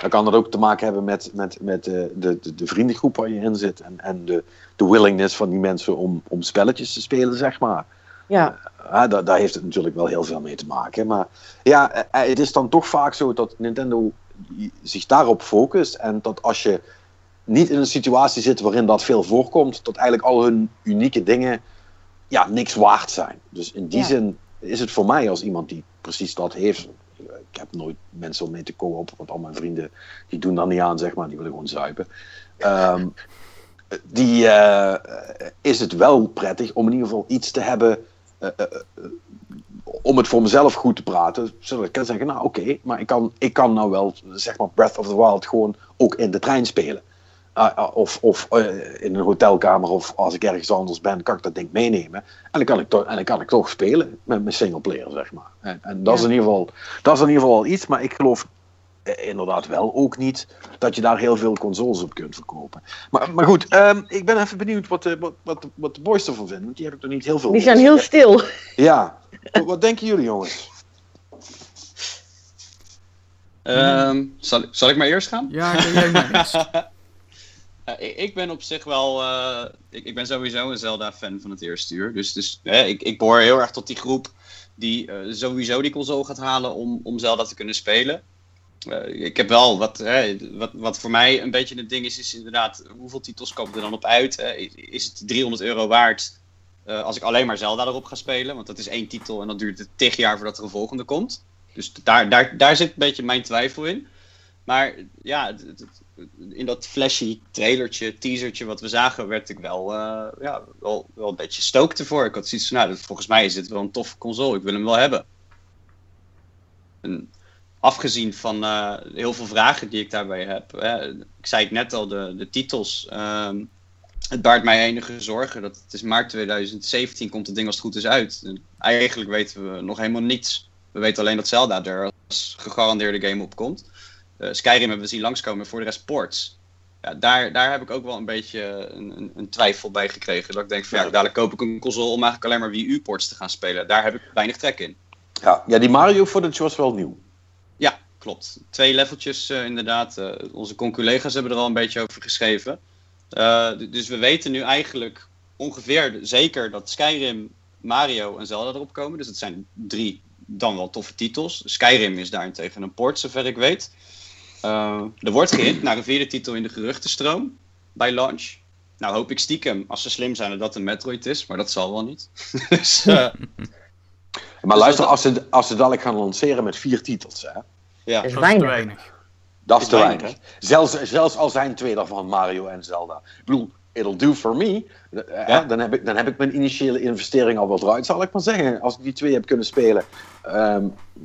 Dan kan dat ook te maken hebben met, met, met de, de, de vriendengroep waar je in zit. En, en de, de willingness van die mensen om, om spelletjes te spelen, zeg maar. Ja. Uh, daar, daar heeft het natuurlijk wel heel veel mee te maken. Maar ja, het is dan toch vaak zo dat Nintendo zich daarop focust. En dat als je niet in een situatie zit waarin dat veel voorkomt, dat eigenlijk al hun unieke dingen ja, niks waard zijn. Dus in die Ja. zin is het voor mij als iemand die precies dat heeft. Ik heb nooit mensen om mee te co-op, want al mijn vrienden die doen daar niet aan, zeg maar, die willen gewoon zuipen. Ehm, die eh, is het wel prettig om in ieder geval iets te hebben. eh, eh, om het voor mezelf goed te praten, zodat ik kan zeggen, nou oké, maar ik kan, ik kan nou wel, zeg maar, Breath of the Wild gewoon ook in de trein spelen. Ah, ah, of of eh, in een hotelkamer of als ik ergens anders ben, kan ik dat ding meenemen. En dan kan ik, toch, en dan kan ik toch spelen met mijn singleplayer, zeg maar. En, en dat, is in ieder geval, dat is in ieder geval wel iets, maar ik geloof eh, inderdaad wel ook niet dat je daar heel veel consoles op kunt verkopen. Maar, maar goed, ehm, ik ben even benieuwd wat de, wat, wat, de- wat de boys ervan vinden, want die heb ik er niet heel veel Die zijn heel stil. Ja, wat, wat denken jullie jongens? Ehm, zal, zal ik maar eerst gaan? Ja, jij mee eens? Ik, ben op zich wel. eh, ik, ik ben sowieso een Zelda-fan van het eerste uur. Dus, dus ik, ik behoor heel erg tot die groep die eh, sowieso die console gaat halen om, om Zelda te kunnen spelen. Eh, ik heb wel wat, hè, wat, wat voor mij een beetje het ding is, is inderdaad hoeveel titels komen er dan op uit? Hè? Is- het 300 euro waard als ik alleen maar Zelda erop ga spelen? Want dat is één titel en dan duurt het tig jaar voordat er een volgende komt. Dus daar, daar, daar zit een beetje mijn twijfel in. Maar ja, in dat flashy trailertje, teasertje wat we zagen, werd ik wel, eh, ja, wel, wel een beetje stoked ervoor. Ik had zoiets van, nou, volgens mij is dit wel een toffe console. Ik wil hem wel hebben. En afgezien van eh, heel veel vragen die ik daarbij heb. Hè, ik zei het net al, de, de titels. ehm, het baart mij enige zorgen. Dat het is maart 2017 komt het ding als het goed is uit. En eigenlijk weten we nog helemaal niets. We weten alleen dat Zelda er als gegarandeerde game op komt. Eh, Skyrim hebben we zien langskomen en voor de rest ports. Ja, daar, daar heb ik ook wel een beetje een, een, een twijfel bij gekregen. Dat ik denk van ja, dadelijk koop ik een console om eigenlijk alleen maar Wii U ports te gaan spelen. Daar heb ik weinig trek in. Ja, ja die Mario footage was wel nieuw. Ja, klopt. Twee leveltjes eh, inderdaad. Eh, onze conculega's hebben er al een beetje over geschreven. Eh, dus we weten nu eigenlijk ongeveer zeker dat Skyrim, Mario en Zelda erop komen. Dus het zijn drie dan wel toffe titels. Skyrim is daarentegen een port, zover ik weet. Eh, er wordt gehint naar een vierde titel in de geruchtenstroom bij launch. Nou hoop ik stiekem, als ze slim zijn, dat dat een Metroid is. Maar dat zal wel niet. [laughs] dus, eh, Maar Dus luister, dat- als ze, als ze dadelijk gaan lanceren met vier titels, hè, ja. Dat is Dat is te weinig. weinig. dat is Is te weinig, weinig. Zelfs, zelfs al zijn twee daarvan Mario en Zelda. Ik bedoel, it'll do for me. Eh, Ja. dan, heb ik, dan heb ik mijn initiële investering al wel eruit, zal ik maar zeggen. Als ik die twee heb kunnen spelen. Ehm,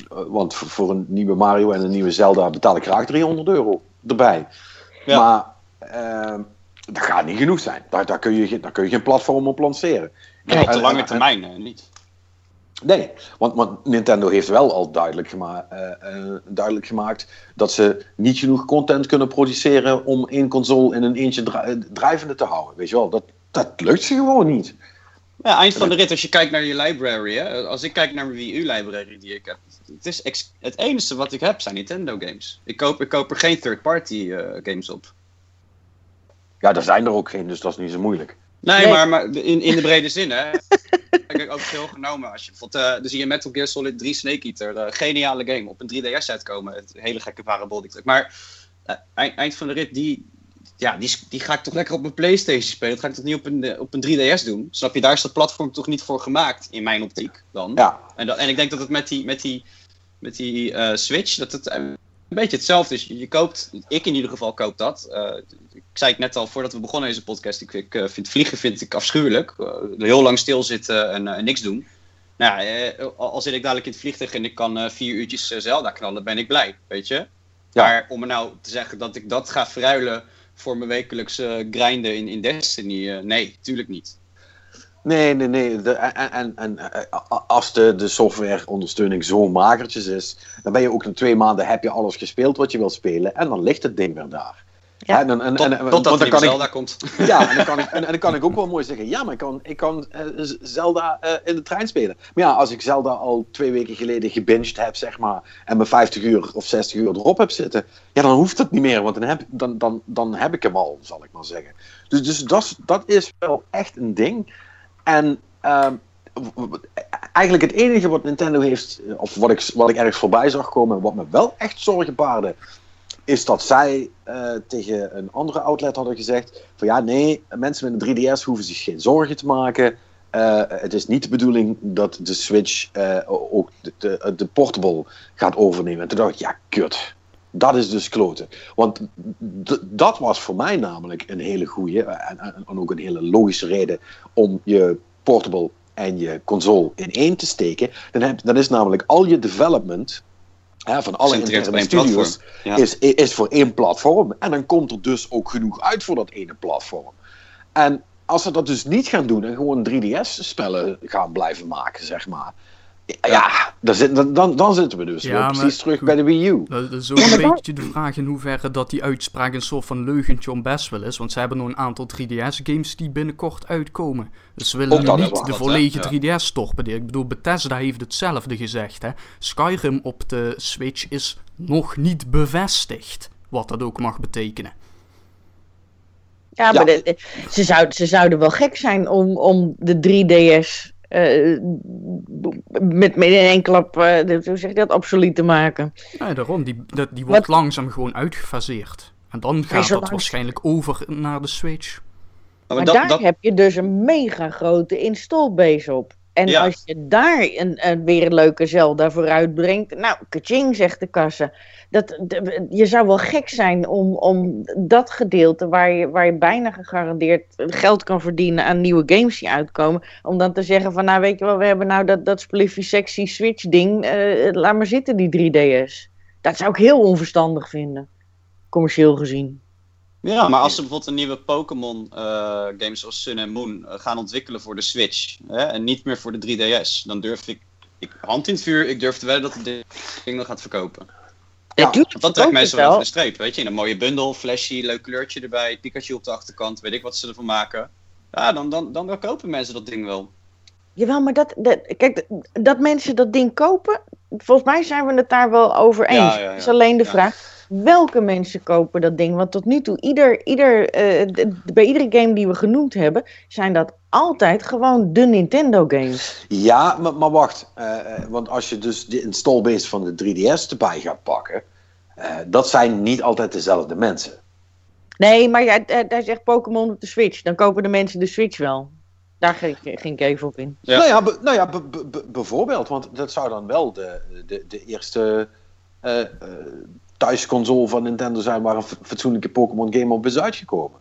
eh, want voor, een nieuwe Mario en een nieuwe Zelda betaal ik graag 300 euro erbij. Ja. Maar ehm, dat gaat niet genoeg zijn. Daar, daar, kun je, geen- daar kun je geen platform op lanceren. En op de En- lange en- termijn eh, niet. Nee, want, want Nintendo heeft wel al duidelijk, gema eh, eh, duidelijk gemaakt dat ze niet genoeg content kunnen produceren om één console in een eentje dri- drijvende te houden. Weet je wel, dat, dat lukt ze gewoon niet. Ja, eind van de rit, als je kijkt naar je library, hè, als ik kijk naar mijn Wii U-library die ik heb, het, is het enige wat ik heb zijn Nintendo games. Ik koop, ik koop er geen third-party eh, games op. Ja, er zijn er ook geen, dus dat is niet zo moeilijk. Nee, Nee. maar, maar in, in de brede zin, hè. [laughs] heb ik ook veel genomen. Als je bijvoorbeeld, eh, dan zie je Metal Gear Solid 3 Snake Eater, eh, geniale game, op een 3DS uitkomen. Het hele gekke parabol. die ik- Maar eh, eind, eind van de rit, die, ja, die, die ga ik toch lekker op mijn Playstation spelen. Dat ga ik toch niet op een, op een 3DS doen? Snap je, daar is dat platform toch niet voor gemaakt, in mijn optiek dan. Ja, En, dat, en ik denk dat het met die, met die, met die eh, Switch, dat het een beetje hetzelfde is. Je, je koopt, ik in ieder geval koop dat. Eh, ik zei het net al voordat we begonnen deze podcast. Ik, ik eh, vind vliegen vind ik afschuwelijk. Eh, heel lang stilzitten en, eh, en niks doen. Nou ja, al zit ik dadelijk in het vliegtuig en ik kan vier uurtjes Zelda knallen, ben ik blij, weet je. Ja. Maar om nou te zeggen dat ik dat ga verruilen voor mijn wekelijkse grinden in, in Destiny, nee, tuurlijk niet. nee, nee, nee. De, en en, en als de, de softwareondersteuning zo magertjes is, dan ben je ook in twee maanden heb je alles gespeeld wat je wil spelen en dan ligt het ding weer daar. Ja. En, dan- en, Tot, en, en- totdat want er dan kan ik, Zelda komt. [laughs] Ja, en dan, kan ik, en, en dan kan ik ook wel mooi zeggen: ja, maar ik kan, ik kan eh, Zelda eh, in de trein spelen. Maar ja, als ik Zelda al twee weken geleden gebinged heb, zeg maar, en mijn 50 uur of 60 uur erop heb zitten, ja, dan hoeft het niet meer, want dan heb, dan, dan, dan heb ik hem al, zal ik maar zeggen. Dus, dus dat, is- dat is wel echt een ding. En ehm, eigenlijk het enige wat Nintendo heeft, eh, of wat ik, wat ik ergens voorbij zag komen, wat me wel echt zorgen baarde, is dat zij eh, tegen een andere outlet hadden gezegd: van ja, nee, mensen met een 3DS hoeven zich geen zorgen te maken. eh, het is niet de bedoeling dat de Switch eh, ook de, de, portable gaat overnemen. En toen dacht ik, ja, kut. Dat is dus kloten. Want dat was voor mij namelijk een hele goede en, en, ook een hele logische reden om je portable en je console in één te steken. Dan, heb, dan is namelijk al je development hè, van alle interne studios is, is voor één platform. En dan komt er dus ook genoeg uit voor dat ene platform. En als ze dat dus niet gaan doen en gewoon 3DS-spellen gaan blijven maken, zeg maar. Ja, dan, dan, dan zitten we dus ja, precies terug bij de Wii U. Dat is ook een beetje de vraag in hoeverre dat die uitspraak een soort van leugentje om best wel is. Want ze hebben nog een aantal 3DS-games die binnenkort uitkomen. Dus ze willen niet de volledige 3DS stoppen. Ik bedoel, Bethesda heeft hetzelfde gezegd. Hè. Skyrim op de Switch is nog niet bevestigd. Wat dat ook mag betekenen. Ja, maar ze, zouden, ze zouden wel gek zijn om, om de 3DS uh, eh, met, met in één klap, uh, hoe zeg je dat, obsolet te maken. Ja, daarom. Die, dat, die wordt langzaam gewoon uitgefaseerd. En dan gaat dat waarschijnlijk over naar de Switch. Maar, daar heb je dus een mega grote installbase op. En als je daar een, een, weer een leuke Zelda voor uitbrengt, nou, kaching, zegt de kassa. Dat, je zou wel gek zijn om, om dat gedeelte waar je, waar je bijna gegarandeerd geld kan verdienen aan nieuwe games die uitkomen, om dan te zeggen van, nou weet je wel, we hebben nou dat, dat Spliffy Sexy Switch ding, uh, laat maar zitten die 3DS. Dat zou ik heel onverstandig vinden, commercieel gezien. Ja, maar als ze bijvoorbeeld een nieuwe Pokémon uh, games zoals Sun en Moon uh, gaan ontwikkelen voor de Switch hè, en niet meer voor de 3DS, dan durf ik, ik hand in het vuur, ik durf te wedden dat het ding nog gaat verkopen. Ja, dat trekt mensen wel over de streep, weet je. een mooie bundel, flashy, leuk kleurtje erbij, Pikachu op de achterkant, weet ik wat ze ervan maken. Ja, dan, dan, dan, dan kopen mensen dat ding wel. Jawel, maar dat, dat, kijk, dat mensen dat ding kopen, volgens mij zijn we het daar wel over eens. Ja, ja, ja. is alleen de vraag, welke mensen kopen dat ding? Want tot nu toe, ieder, ieder, uh, bij iedere game die we genoemd hebben, zijn dat altijd gewoon de Nintendo games. Ja, maar, maar wacht. Uh, want als je dus de installbase van de 3DS erbij gaat pakken, uh, dat zijn niet altijd dezelfde mensen. Nee, maar ja, hij zegt Pokémon op de Switch. Dan kopen de mensen de Switch wel. Daar ging, ging ik even op in. Ja. Nou ja, nou ja bijvoorbeeld. Want dat zou dan wel de, de, de eerste thuisconsole van Nintendo zijn waar een fatsoenlijke Pokémon game op is uitgekomen.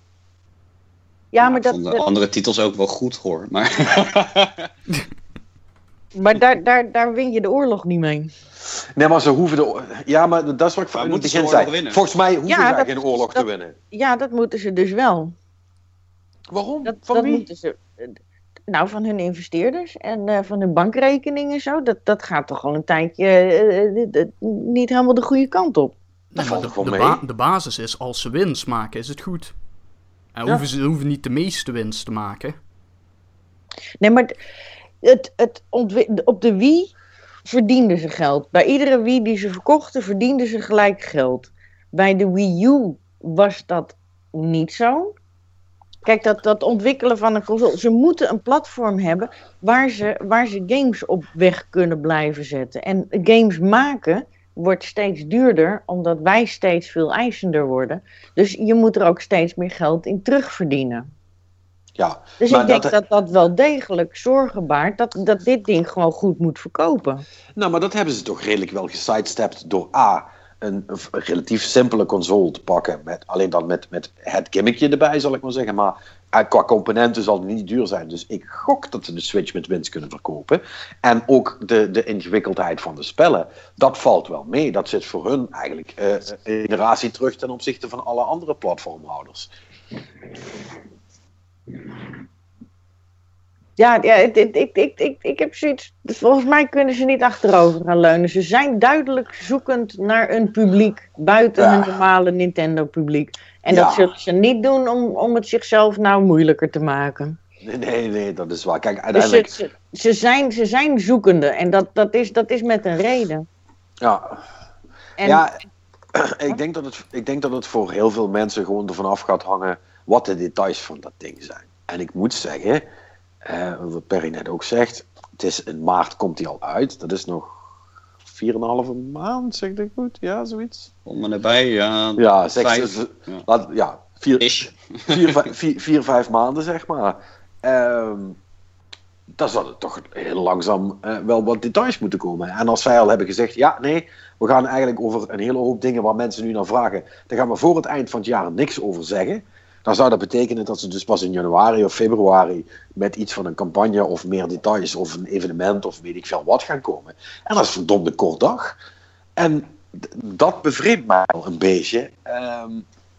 Ja, maar dat... de andere titels ook wel goed hoor, maar... [laughs] maar daar, daar, daar win je de oorlog niet mee. Nee, maar ze hoeven de... Ja, maar dat is wat ik van het begin zei. Volgens mij hoeven ja, ze geen oorlog te winnen. Ja, dat moeten ze dus wel. Waarom? Dat, van dat wie? Moeten ze, nou, van hun investeerders en uh, van hun bankrekeningen en zo. Dat, dat gaat toch al een tijdje uh, niet helemaal de goede kant op. Nee, maar de, de, de, basis is, als ze winst maken, is het goed. En hoeven ze hoeven niet de meeste winst te maken. Nee, maar het, het op de Wii verdienden ze geld. Bij iedere Wii die ze verkochten, verdienden ze gelijk geld. Bij de Wii U was dat niet zo. Kijk, dat, dat ontwikkelen van een console. Ze moeten een platform hebben waar ze, waar ze games op weg kunnen blijven zetten. En games maken wordt steeds duurder, omdat wij steeds veel eisender worden. Dus je moet er ook steeds meer geld in terugverdienen. Ja, dus ik denk dat... dat wel degelijk zorgen baart dat, dat dit ding gewoon goed moet verkopen. Nou, maar dat hebben ze toch redelijk wel gesidestept door A. Een, een relatief simpele console te pakken. Met, alleen dan met, met het gimmickje erbij, zal ik maar zeggen. Maar en qua componenten zal het niet duur zijn. Dus ik gok dat ze de Switch met winst kunnen verkopen. En ook de, de ingewikkeldheid van de spellen, dat valt wel mee. Dat zit voor hun eigenlijk uh, een generatie terug ten opzichte van alle andere platformhouders. Ja, ja ik, ik, ik, ik, ik heb zoiets. Volgens mij kunnen ze niet achterover gaan leunen. Ze zijn duidelijk zoekend naar een publiek buiten ja. hun normale Nintendo-publiek. En dat zullen ze niet doen om, om het zichzelf nou moeilijker te maken. Nee, nee, nee dat is waar. Kijk, dus uiteindelijk... Dus ze, ze, zijn, ze zijn zoekende en dat, dat, is, dat is met een reden. Ja. En... Ja, [clears throat] ik denk, dat het, ik denk dat het voor heel veel mensen gewoon ervan af gaat hangen wat de details van dat ding zijn. En ik moet zeggen, eh, wat Perry net ook zegt, het is in maart komt hij al uit. Dat is nog 4,5 maand, zeg ik goed? Ja, zoiets. Kom maar erbij, ja. Ja, zes, vijf, ja. Laat, ja vier, [laughs] vier, vier, vier, vijf maanden, zeg maar. Um, dan zouden toch heel langzaam eh, wel wat details moeten komen. En als zij al hebben gezegd, ja, nee, we gaan eigenlijk over een hele hoop dingen waar mensen nu naar vragen, daar gaan we voor het eind van het jaar niks over zeggen. Dan zou dat betekenen dat ze dus pas in januari of februari met iets van een campagne of meer details of een evenement of weet ik veel wat gaan komen. En dat is verdomde kort dag. En dat bevreemdt mij wel een beetje. Ehm,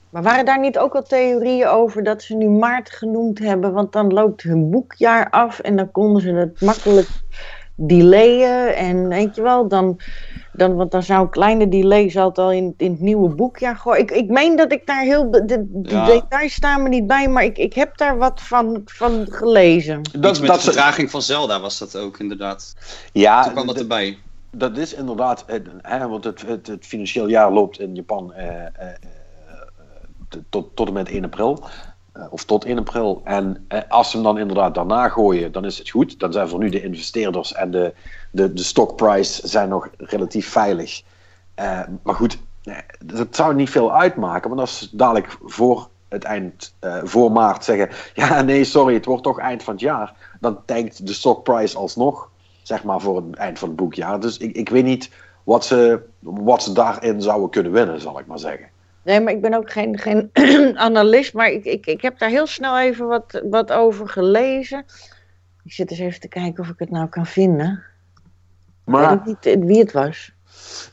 Maar waren daar niet ook al theorieën over dat ze nu maart genoemd hebben? Want dan loopt hun boekjaar af en dan konden ze het makkelijk delayen. En weet je wel, dan, dan, want dan zou een kleine delay het al in, in het nieuwe boekjaar gooien. Ik, ik meen dat ik daar heel. De, de Ja. details staan me niet bij, maar ik, ik heb daar wat van, van gelezen. Dat, dat, met dat, de vertraging van Zelda was dat ook inderdaad. ja, Toen kwam dat erbij. dat is inderdaad, eh, hè, want het, het, het financieel jaar loopt in Japan eh, eh, eh, tot, tot en met 1 april. Eh, of tot 1 april. En eh, als ze hem dan inderdaad daarna gooien, dan is het goed. Dan zijn voor nu de investeerders en de, de, de stockprice zijn nog relatief veilig. Eh, maar goed, dat zou niet veel uitmaken. Want als ze dadelijk voor het eind, voor maart zeggen: [laughs] Ja, nee, sorry, het wordt toch eind van het jaar. Dan tankt de stockprice alsnog zeg maar voor het eind van het boekjaar. Dus ik, ik weet niet wat ze, wat ze daarin zouden kunnen winnen, zal ik maar zeggen. Nee, maar ik ben ook geen, geen [clears throat] analist, maar ik, ik, ik heb daar heel snel even wat, wat over gelezen. Ik zit eens even te kijken of ik het nou kan vinden. Ik weet Maar niet eh, wie het was.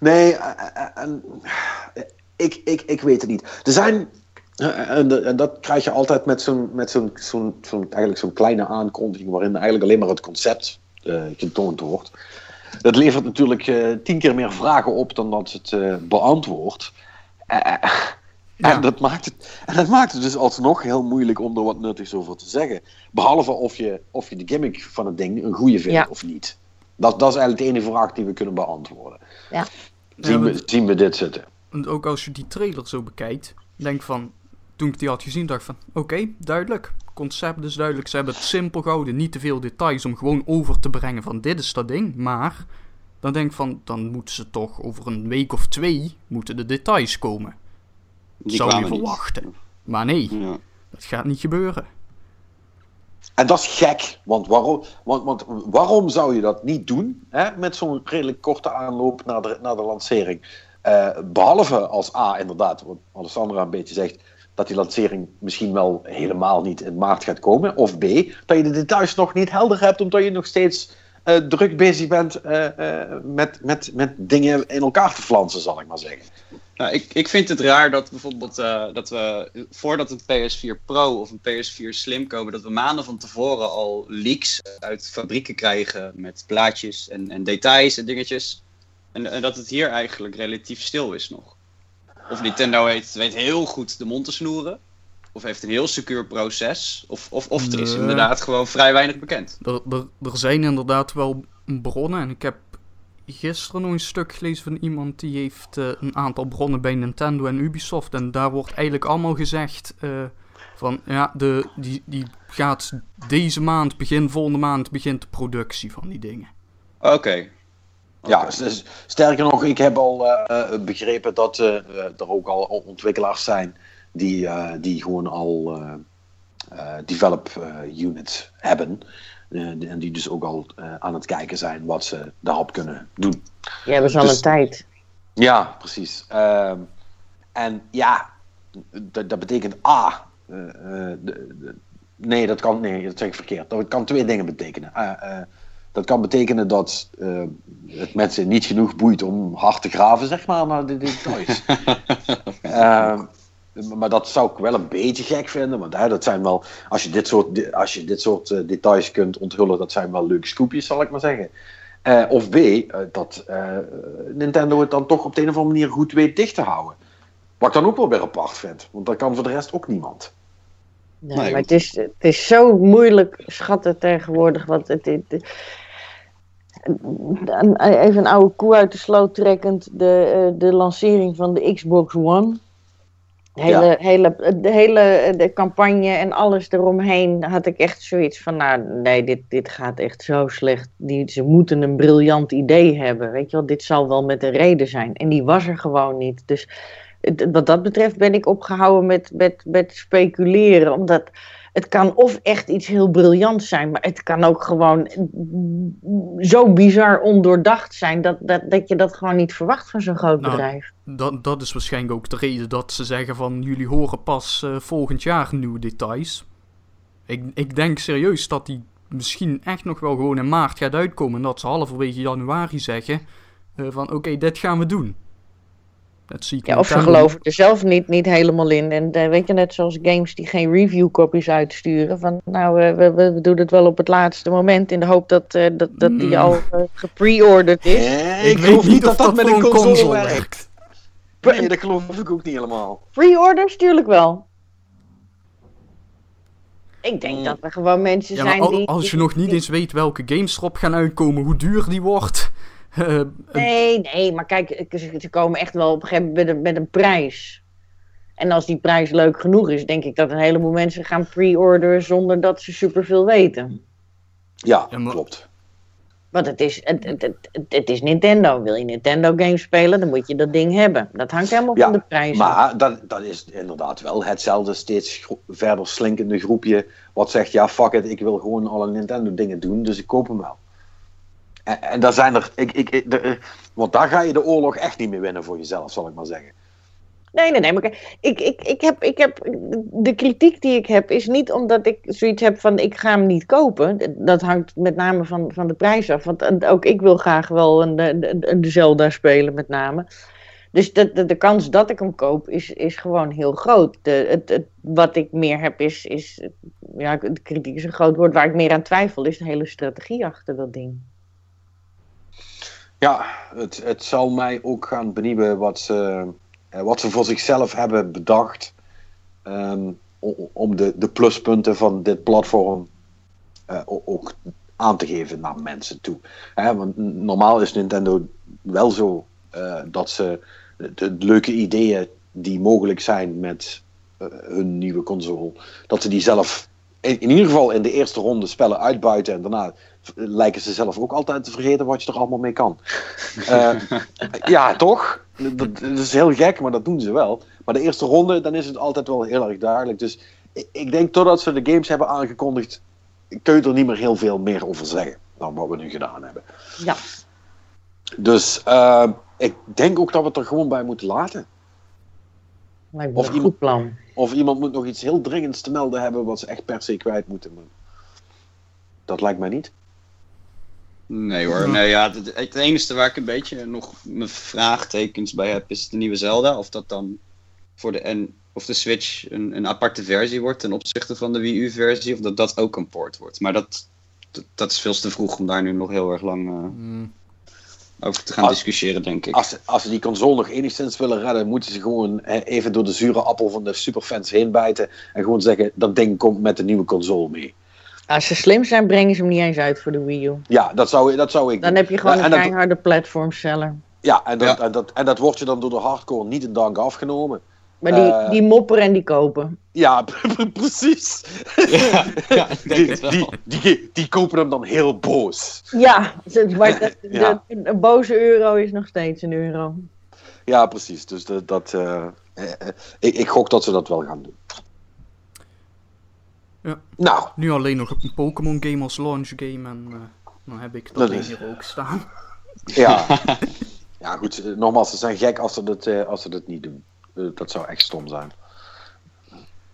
nee, eh, eh, ik, ik, ik weet het niet. Er zijn, en, en dat krijg je altijd met zo'n, met zo'n, zo'n, zo'n, eigenlijk zo'n kleine aankondiging, waarin eigenlijk alleen maar het concept getoond wordt. Dat levert natuurlijk tien keer meer vragen op dan dat het eh, beantwoordt. Eh, Ja. En, dat maakt het, en dat maakt het dus alsnog heel moeilijk om er wat nuttigs over te zeggen. Behalve of je, of je de gimmick van het ding een goede vindt Ja. of niet. Dat, dat is eigenlijk de enige vraag die we kunnen beantwoorden. Ja. Zien, Ja, we, zien we dit zitten? En ook als je die trailer zo bekijkt, denk van, toen ik die had gezien, dacht van, oké, duidelijk. Concept is duidelijk, ze hebben het simpel gehouden, niet te veel details om gewoon over te brengen van dit is dat ding. Maar, dan denk ik van, dan moeten ze toch over een week of twee, moeten de details komen. Die Zou je niet. verwachten. Maar nee, Ja. dat gaat niet gebeuren. En dat is gek, want waarom, want, want waarom zou je dat niet doen hè, met zo'n redelijk korte aanloop naar de, naar de lancering? Eh, behalve als A, inderdaad, wat Alessandra een beetje zegt, dat die lancering misschien wel helemaal niet in maart gaat komen. Of B, dat je de details nog niet helder hebt, omdat je nog steeds eh, druk bezig bent eh, eh, met, met, met dingen in elkaar te flansen, zal ik maar zeggen. Nou, ik, ik vind het raar dat bijvoorbeeld dat we voordat een PS4 Pro of een PS4 Slim komen, dat we maanden van tevoren al leaks uit fabrieken krijgen met plaatjes en, en details en dingetjes. En, en dat het hier eigenlijk relatief stil is nog. Of Nintendo weet, weet heel goed de mond te snoeren. Of heeft een heel secuur proces. Of, of, of er is inderdaad gewoon vrij weinig bekend. Er, er, er zijn inderdaad wel bronnen. En ik heb gisteren nog een stuk gelezen van iemand die heeft eh, een aantal bronnen bij Nintendo en Ubisoft. En daar wordt eigenlijk allemaal gezegd eh, van ja, de, die, die gaat deze maand, begin volgende maand, begint de productie van die dingen. Oké. Ja, sterker nog, ik heb al eh, begrepen dat er ook al ontwikkelaars zijn die, eh, die gewoon al eh, eh, develop eh, units hebben. Eh, en die dus ook al eh, aan het kijken zijn wat ze daarop kunnen doen. Die hebben ze al Dus- een tijd. Ja, precies. Ehm, en ja, dat, dat betekent A. de- de- nee, dat kan. Nee, dat zeg ik verkeerd. Dat kan twee dingen betekenen. Eh, eh, dat kan betekenen dat eh, het mensen niet genoeg boeit om hard te graven, zeg maar, naar de details. [laughs] Maar dat zou ik wel een beetje gek vinden. Want hè, dat zijn wel, als je dit soort, als je dit soort eh, details kunt onthullen, dat zijn wel leuke scoopjes, zal ik maar zeggen. Eh, of B, eh, dat eh, Nintendo het dan toch op de een of andere manier goed weet dicht te houden. Wat ik dan ook wel weer apart vind, want dat kan voor de rest ook niemand. Nee, Nee, maar het is, het is zo moeilijk schatten tegenwoordig. Want het, het, even een oude koe uit de sloot trekkend. De, de lancering van de Xbox One. Hele, hele, de hele de campagne en alles eromheen had ik echt zoiets van, nou nee, dit, dit gaat echt zo slecht. Die, ze moeten een briljant idee hebben, weet je wel, dit zal wel met een reden zijn. En die was er gewoon niet. Dus wat dat betreft ben ik opgehouden met, met, met speculeren, omdat het kan of echt iets heel briljants zijn, maar het kan ook gewoon zo bizar ondoordacht zijn dat, dat, dat je dat gewoon niet verwacht van zo'n groot Nou, bedrijf. Dat, dat is waarschijnlijk ook de reden dat ze zeggen van jullie horen pas eh, volgend jaar nieuwe details. Ik, ik denk serieus dat die misschien echt nog wel gewoon in maart gaat uitkomen. En dat ze halverwege januari zeggen eh, van oké, dit gaan we doen. Dat zie ik Ja, of ze geloven er zelf niet, niet helemaal in. En eh, weet je, net zoals games die geen review copies uitsturen. Van nou, eh, we, we, we doen het wel op het laatste moment. In de hoop dat, eh, dat, dat die Mm. al gepre-orderd is. Eh, Ik, weet niet of dat, met voor een console, console werkt. werkt. Nee, dat geloof ik ook niet helemaal. Pre-orders, tuurlijk wel. Ik denk Mm. dat er gewoon mensen Ja, zijn al- die... als je die- nog niet eens weet welke games erop gaan uitkomen, hoe duur die wordt. [laughs] eh, Nee, nee, maar kijk, ze, komen echt wel op een gegeven moment met een, met een prijs. En als die prijs leuk genoeg is, denk ik dat een heleboel mensen gaan pre-orderen zonder dat ze superveel weten. Ja, Ja, maar- klopt. Want het is, het, het, het, het- het is Nintendo. Wil je Nintendo games spelen, dan moet je dat ding hebben. Dat hangt helemaal Ja, van de prijs af. Maar dat, dat is inderdaad wel hetzelfde steeds verder slinkende groepje. Wat zegt, ja fuck it, ik wil gewoon alle Nintendo dingen doen, dus ik koop hem wel. En, daar zijn er, ik, ik, want daar ga je de oorlog echt niet meer winnen voor jezelf, zal ik maar zeggen. Nee, nee, nee. Maar ik, ik, ik heb, ik heb, de kritiek die ik heb is niet omdat ik zoiets heb van ik ga hem niet kopen. Dat hangt met name van, van de prijs af. Want ook ik wil graag wel een, een, een Zelda spelen met name. Dus de, de, de kans dat ik hem koop is, is gewoon heel groot. De, het, het, wat ik meer heb is, is, ja, de kritiek is een groot woord. Waar ik meer aan twijfel is de hele strategie achter dat ding. Ja, het, het zal mij ook gaan benieuwen wat ze, eh, wat ze voor zichzelf hebben bedacht. ehm, om de, de pluspunten van dit platform eh, ook aan te geven naar mensen toe. Want normaal is Nintendo wel zo eh, dat ze de, leuke ideeën die mogelijk zijn met hun nieuwe console, dat ze die zelf in, in ieder geval in de eerste ronde spellen uitbuiten en daarna lijken ze zelf ook altijd te vergeten wat je er allemaal mee kan. [laughs] Eh, ja, toch? Dat, dat is heel gek, maar dat doen ze wel. Maar de eerste ronde, dan is het altijd wel heel erg duidelijk. Dus ik, ik denk totdat ze de games hebben aangekondigd, kun je er niet meer heel veel meer over zeggen dan wat we nu gedaan hebben. Ja. Dus eh, ik denk ook dat we het er gewoon bij moeten laten. Lijkt me Of een iemand- goed plan. Of iemand moet nog iets heel dringends te melden hebben wat ze echt per se kwijt moeten. Dat lijkt mij niet. Nee hoor, Ja. nee, ja, het, het enige waar ik een beetje nog mijn vraagtekens bij heb is de nieuwe Zelda. Of dat dan voor de, N, of de Switch een, een aparte versie wordt ten opzichte van de Wii U-versie. Of dat dat ook een port wordt. Maar dat, dat, dat is veel te vroeg om daar nu nog heel erg lang eh, mm, over te gaan Als- discussiëren, denk ik. Als, ze- als ze die console nog enigszins willen redden, moeten ze gewoon even door de zure appel van de superfans heen bijten. En gewoon zeggen: dat ding komt met de nieuwe console mee. Als ze slim zijn, brengen ze hem niet eens uit voor de Wii U. Ja, dat zou, dat zou ik Dan doen. heb je gewoon Ja, een en dat- keiharde platformseller. Ja, en dat, Ja. En, dat, en dat wordt je dan door de hardcore niet in dank afgenomen. Maar die, Eh. die mopperen en die kopen. Ja, [laughs] precies. ja, Die, die, die, die kopen hem dan heel boos. Ja, maar de, [laughs] de- Ja. een boze euro is nog steeds een euro. Ja, precies. Dus de, dat, eh, eh, eh, ik, ik gok dat ze dat wel gaan doen. Ja. Nou, nu alleen nog een Pokémon game als launch game en eh, dan heb ik dat, Dat hier ook staan. ja. [laughs] ja, goed. eh, Nogmaals, ze zijn gek als ze dat, eh, als ze dat niet doen. Dat zou echt stom zijn.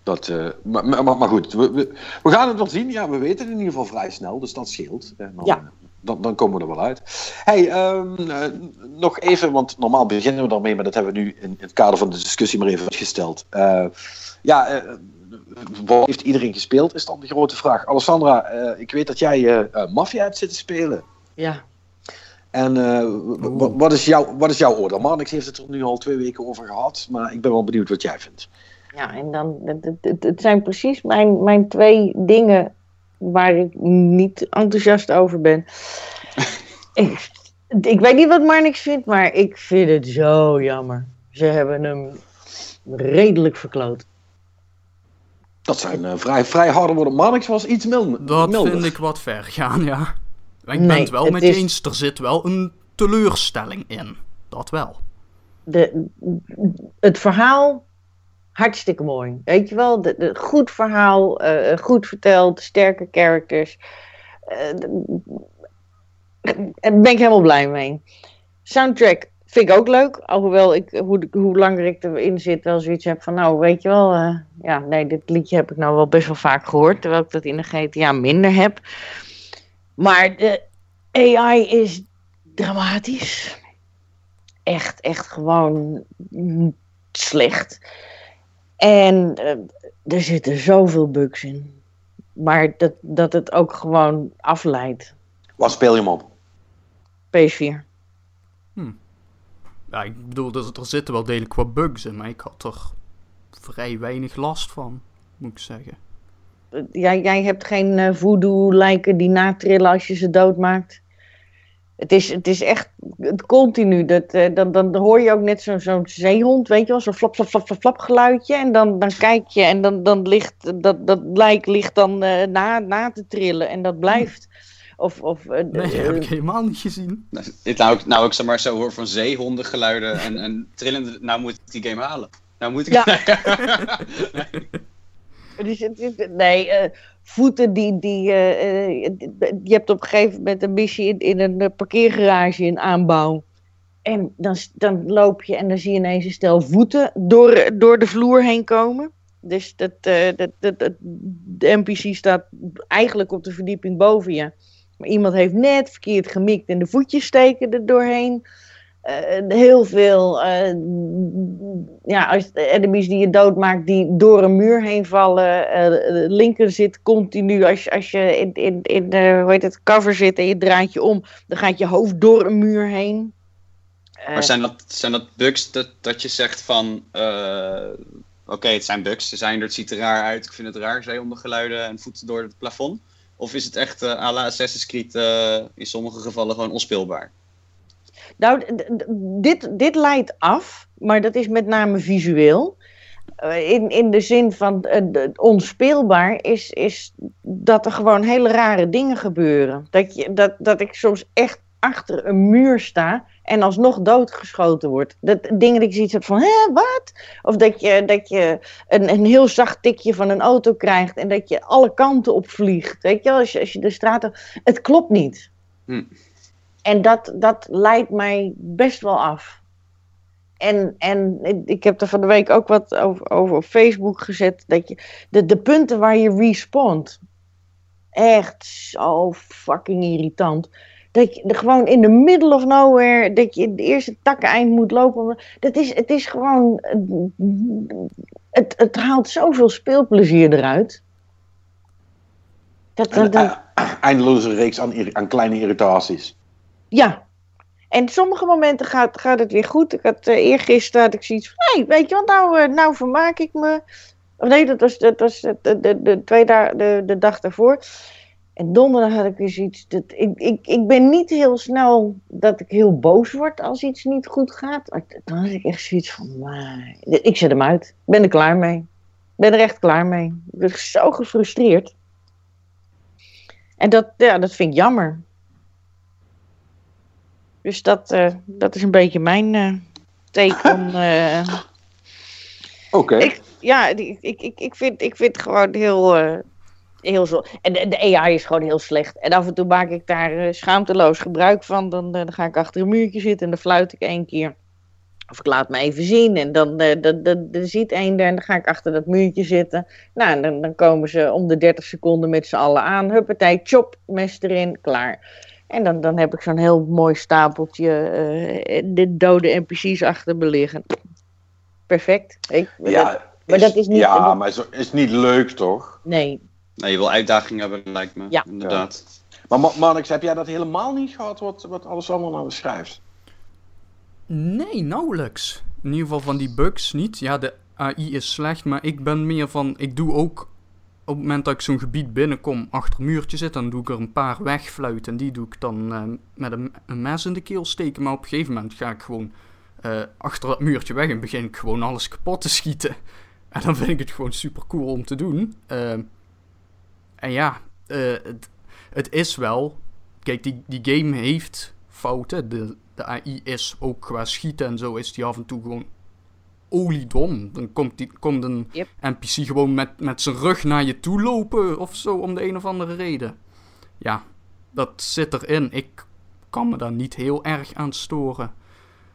Dat, eh, maar, maar, maar goed, we, we, we gaan het wel zien. Ja, we weten het in ieder geval vrij snel, dus dat scheelt. En dan, Ja. eh, dan, dan komen we er wel uit. Hey, ehm, eh, nog even, want normaal beginnen we daarmee, maar dat hebben we nu in, in het kader van de discussie maar even uitgesteld. Eh, ja, eh, wat heeft iedereen gespeeld, is dan de grote vraag. Alessandra, eh, ik weet dat jij eh eh, Mafia hebt zitten spelen. Ja. En wat, is jouw, wat is jouw oordeel? Marnix heeft het er nu al twee weken over gehad, maar ik ben wel benieuwd wat jij vindt. Ja, en dan, het, het- het, het zijn precies mijn, mijn twee dingen waar ik niet enthousiast over ben. [laughs] ik, ik weet niet wat Marnix vindt, maar ik vind het zo jammer. Ze hebben hem redelijk verkloot. Dat zijn eh, vrij, vrij harde woorden. Marnix was iets mil- Dat milder. vind ik wat ver gaan, ja. Maar ik ben het wel het met is- je eens, er zit wel een teleurstelling in. Dat wel. De, het verhaal hartstikke mooi. Weet je wel, de, de, goed verhaal, eh, goed verteld, sterke characters. Uh, daar ben ik helemaal blij mee. Soundtrack vind ik ook leuk. Alhoewel ik, hoe, hoe langer ik erin zit, wel zoiets heb van, nou, weet je wel, uh, ja, nee, dit liedje heb ik nou wel best wel vaak gehoord, terwijl ik dat in de GTA minder heb. Maar de AI is dramatisch. Echt, echt gewoon slecht. En uh, er zitten zoveel bugs in. Maar dat, dat het ook gewoon afleidt. Wat speel je hem op? PS4. Hm. Ja, ik bedoel, er, er zitten wel degelijk wat bugs in, maar ik had er vrij weinig last van, moet ik zeggen. Jij, jij hebt geen uh, voodoo-lijken die natrillen als je ze doodmaakt? Het is, het is echt het continu. Dat, uh, dan, dan hoor je ook net zo'n zo zeehond, weet je wel, zo'n flap, flap, flap, flap, geluidje. En dan, dan kijk je en dan, dan ligt dat, dat lijk ligt dan na, na te trillen en dat blijft. Of, of, uh, nee, dat heb ik helemaal niet gezien. Nou, nou, nou ik zeg maar zo hoor van zeehondengeluiden en, en trillende, nou moet ik die game halen. Nou moet ik... Ja. nee. [laughs] Dus het is, nee, uh, voeten die. die uh, uh, je hebt op een gegeven moment een missie in, in een parkeergarage in aanbouw. En dan, dan loop je en dan zie je ineens een stel voeten door, door de vloer heen komen. Dus dat, dat, dat, dat, de NPC staat eigenlijk op de verdieping boven je. Maar iemand heeft net verkeerd gemikt en de voetjes steken er doorheen. Uh, heel veel uh, ja, enemies die je doodmaakt, die door een muur heen vallen. Uh, linker zit continu, als, als je in, in, in de hoe heet het, cover zit en je draait je om, dan gaat je hoofd door een muur heen. maar zijn dat, zijn dat bugs dat, dat je zegt van, oké, het zijn bugs, ze zijn er, het ziet er raar uit, ik vind het raar, zeehondengeluiden en voeten door het plafond? Of is het echt uh, à la Assassin's Creed in sommige gevallen gewoon onspeelbaar? Nou, dit, dit leidt af, maar dat is met name visueel. Uh, in, in de zin van onspeelbaar is, is dat er gewoon hele rare dingen gebeuren. Dat, je, dat, dat ik soms echt achter een muur sta en alsnog doodgeschoten wordt. Dat, dingen dat ik zoiets heb van, hè, wat? Of dat je, dat je een, een heel zacht tikje van een auto krijgt en dat je alle kanten op vliegt. Weet je, als je, als je de straat... Het klopt niet. Hm. En dat, dat leidt mij best wel af. En, en ik heb er van de week ook wat over, over op Facebook gezet. Dat je, de, de punten waar je respawnt. Echt zo fucking irritant. Dat je gewoon in the middle of nowhere. Dat je de eerste takkeneind moet lopen. Dat is, het is gewoon. Het, het haalt zoveel speelplezier eruit. Dat, dat, dat... Eindeloze reeks aan, aan kleine irritaties. Ja. En sommige momenten gaat, gaat het weer goed. Ik had uh, eergisteren had ik zoiets van, hey, weet je wat, nou, uh, nou vermaak ik me. Of nee, dat was, dat was de, de, de, twee da de, de dag daarvoor. En donderdag had ik weer zoiets. Dat, ik, ik, ik ben niet heel snel dat ik heel boos word als iets niet goed gaat. Dan had ik echt zoiets van, maar, ik zet hem uit. Ik ben er klaar mee. Ik ben er echt klaar mee. Ik ben zo gefrustreerd. En dat, ja, dat vind ik jammer. Dus dat, uh, dat is een beetje mijn uh, take [laughs] on. Uh, Oké. Okay. Ja, ik, ik, ik, ik, vind, ik vind gewoon heel. Heel zo. En de, de, AI is gewoon heel slecht. En af en toe maak ik daar schaamteloos gebruik van. Dan, dan ga ik achter een muurtje zitten en dan fluit ik één keer. Of ik laat me even zien en dan, dan, dan, dan ziet één er en dan ga ik achter dat muurtje zitten. Nou, en dan, dan komen ze om de 30 seconden met z'n allen aan. Huppatij, chop, mes erin, klaar. En dan, dan heb ik zo'n heel mooi stapeltje uh, de dode NPC's achter me liggen. Perfect. Ik, ja, dat, maar is, dat is niet... Ja, dat, maar het is niet leuk, toch? Nee. Nee, je wil uitdaging hebben, lijkt me. Ja. Inderdaad. Ja. Maar Marnix, heb jij dat helemaal niet gehad, wat, wat alles allemaal nou schrijft? Nee, nauwelijks. In ieder geval van die bugs niet. Ja, de AI is slecht, maar ik ben meer van... Ik doe ook op het moment dat ik zo'n gebied binnenkom, achter een muurtje zit, dan doe ik er een paar wegfluiten. En die doe ik dan uh, met een, een, mes in de keel steken. Maar op een gegeven moment ga ik gewoon uh, achter dat muurtje weg en begin ik gewoon alles kapot te schieten. [laughs] En dan vind ik het gewoon super cool om te doen. Uh, en ja, het, het is wel. Kijk, die, die game heeft fouten. De, de AI is ook qua schieten en zo is die af en toe gewoon oliedom. Dan komt, die, komt een Yep. NPC gewoon met, met zijn rug naar je toe lopen of zo, om de een of andere reden. Ja, dat zit erin. Ik kan me daar niet heel erg aan storen.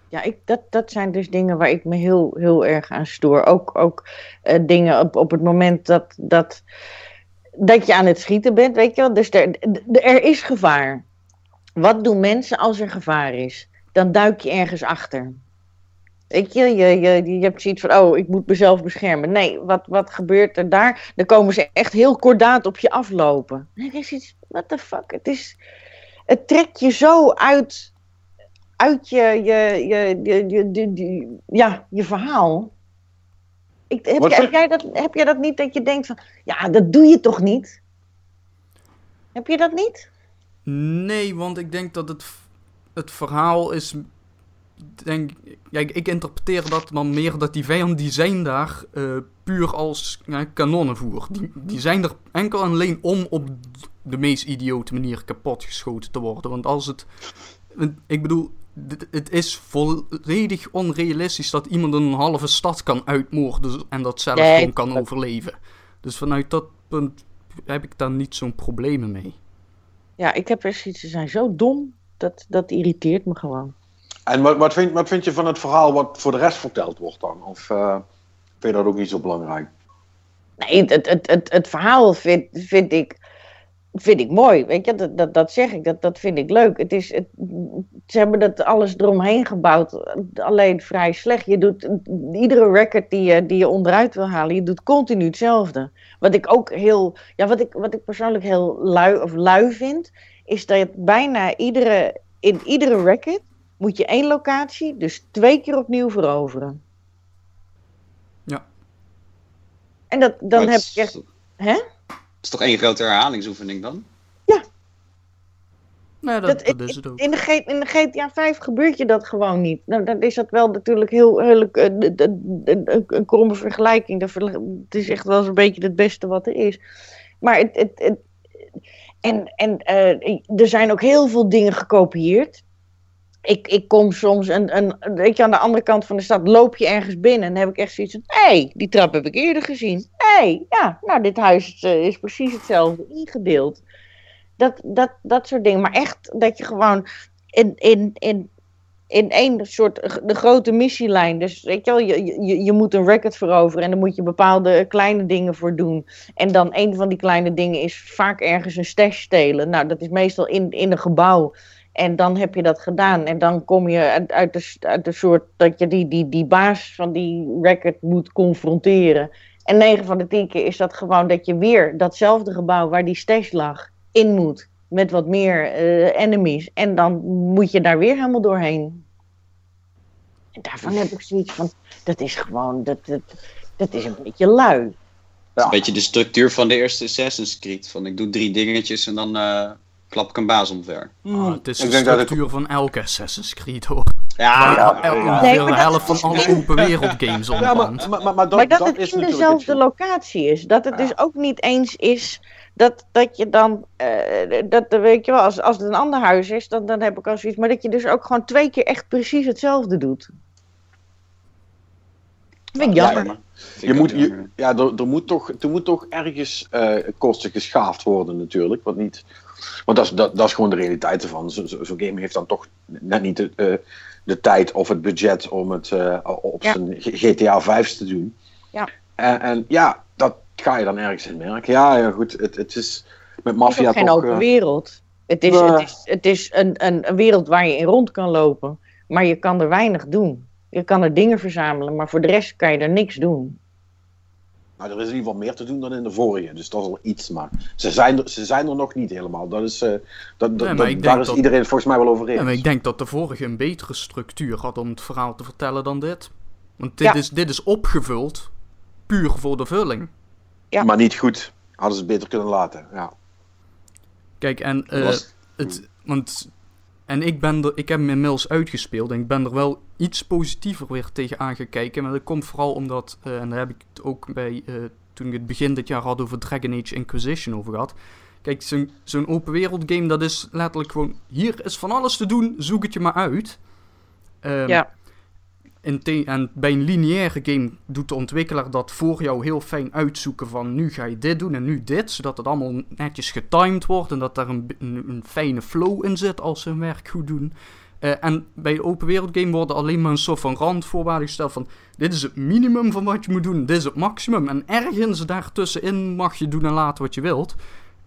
Ja, ik, dat, dat zijn dus dingen waar ik me heel, heel erg aan stoor. Ook, ook eh, dingen op, op het moment dat, dat, dat je aan het schieten bent, weet je wel. Dus er, er is gevaar. Wat doen mensen als er gevaar is? Dan duik je ergens achter. Weet je, je, je, je hebt zoiets van, oh, ik moet mezelf beschermen. Nee, wat, wat gebeurt er daar? Dan komen ze echt heel kordaat op je aflopen. En heb zoiets, what the fuck? Het, is, het trekt je zo uit, uit je, je, je, je, je, je- je- ja, je verhaal. Ik, heb, Wat jij, voor- heb, jij dat, heb jij dat niet dat je denkt van, ja, dat doe je toch niet? Heb je dat niet? Nee, want ik denk dat het, het verhaal is. Denk, ja, ik, ik interpreteer dat dan meer dat die vijanden die zijn daar eh, puur als ja, kanonnenvoer. Die, die zijn er enkel en alleen om op de meest idiote manier kapotgeschoten te worden. Want als het. Ik bedoel, het is volledig onrealistisch dat iemand een halve stad kan uitmoorden en dat zelf Nee, gewoon kan dat- overleven. Dus vanuit dat punt heb ik daar niet zo'n problemen mee. Ja, ik heb er zoiets, ze zijn zo dom, dat, dat irriteert me gewoon. En wat, wat, vind, wat vind je van het verhaal wat voor de rest verteld wordt dan? Of eh, vind je dat ook niet zo belangrijk? Nee, het, het, het, het verhaal vind, vind, ik, vind ik mooi. Weet je, dat, dat, dat zeg ik, dat, dat vind ik leuk. Het is, het, ze hebben dat alles eromheen gebouwd, alleen vrij slecht. Je doet iedere record die je, die je onderuit wil halen, je doet continu hetzelfde. Wat ik ook heel, ja, wat ik, wat ik persoonlijk heel lui, of lui vind, is dat je bijna iedere, in iedere record moet je één locatie dus twee keer opnieuw veroveren. Ja. En dat, dan Maar heb ik echt, hè? Het is toch één grote herhalingsoefening dan? Nee, dat, Dat- dat is het ook. In de, G- in de GTA 5 gebeurt je dat gewoon niet. Nou, dan is dat wel natuurlijk heel, heel eh, een, een kromme vergelijking. Het is echt wel eens een beetje het beste wat er is. Maar het. het, het en en eh, er zijn ook heel veel dingen gekopieerd. Ik, ik kom soms een, een, weet je, aan de andere kant van de stad, loop je ergens binnen en dan heb ik echt zoiets van: hé, hey, die trap heb ik eerder gezien. Hé, hey, ja, nou, dit huis eh, is precies hetzelfde ingedeeld. Dat, dat, dat soort dingen. Maar echt dat je gewoon in, in, in, in één soort de grote missielijn. Dus weet je wel, je, je, je moet een record veroveren en dan moet je bepaalde kleine dingen voor doen. En dan een van die kleine dingen is vaak ergens een stash stelen. Nou, dat is meestal in, in een gebouw. En dan heb je dat gedaan. En dan kom je uit, de, uit de soort dat je die, die, die baas van die record moet confronteren. En 9 van de 10 keer is dat gewoon dat je weer datzelfde gebouw waar die stash lag in moet. Met wat meer eh, enemies. En dan moet je daar weer helemaal doorheen. En daarvan heb ik zoiets van, dat is gewoon, dat, dat, dat is een beetje lui. Een beetje de structuur van de eerste Assassin's Creed. Van ik doe drie dingetjes en dan eh, klap ik een baas omver. Ah, het is Ik de structuur van elke Assassin's Creed hoor. Ja, Ja, ja. Nee, maar de dat- helft van alle open wereld games Ja, maar, omvangt. maar, maar, maar dat, maar dat, dat het is in natuurlijk dezelfde locatie is. Dat het Ja. dus ook niet eens is dat, dat je dan, eh, dat weet je wel, als, als het een ander huis is, dan, dan heb ik al zoiets. Maar dat je dus ook gewoon twee keer echt precies hetzelfde doet. Dat vind ik Ja, jammer. Vind Je moet, je, ja, er, er, moet toch, er moet toch ergens eh, kosten geschaafd worden natuurlijk. Want, niet, want dat, is, dat, dat is gewoon de realiteit ervan. Zo'n zo, zo'n game heeft dan toch net niet de, eh, de tijd of het budget om het eh, op Ja. zijn GTA 5 te doen. Ja. En, en ja, dat ga je dan ergens in merken. Ja, ja goed, het, het is met Het is maffia ook geen toch... open eh, wereld. Het is, het is, het is een, een, een wereld waar je in rond kan lopen. Maar je kan er weinig doen. Je kan er dingen verzamelen, maar voor de rest kan je er niks doen. Nou, er is in ieder geval meer te doen dan in de vorige. Dus dat is al iets. Maar ze zijn er, ze zijn er nog niet helemaal. Dat is, eh, dat, dat, maar daar is dat- iedereen volgens mij wel over eens. Ja, maar ik denk dat de vorige een betere structuur had om het verhaal te vertellen dan dit. Want dit, Ja. is, dit is opgevuld puur voor de vulling. Ja. Maar niet goed. Hadden ze het beter kunnen laten. Ja. Kijk, en, eh, Was- het, want, en ik, ben er, ik heb hem inmiddels uitgespeeld en ik ben er wel iets positiever weer tegen aangekeken. Maar dat komt vooral omdat, eh, en daar heb ik het ook bij, eh, toen ik het begin dit jaar had over Dragon Age Inquisition over gehad. Kijk, zo'n zo'n open wereld game, dat is letterlijk gewoon, hier is van alles te doen, zoek het je maar uit. Ehm, Ja. In en bij een lineaire game doet de ontwikkelaar dat voor jou heel fijn uitzoeken van nu ga je dit doen en nu dit, zodat het allemaal netjes getimed wordt en dat daar een, een, een fijne flow in zit als ze hun werk goed doen. Eh, en bij de open wereld game worden alleen maar een soort van randvoorwaarden gesteld van dit is het minimum van wat je moet doen, dit is het maximum en ergens daartussenin mag je doen en laten wat je wilt.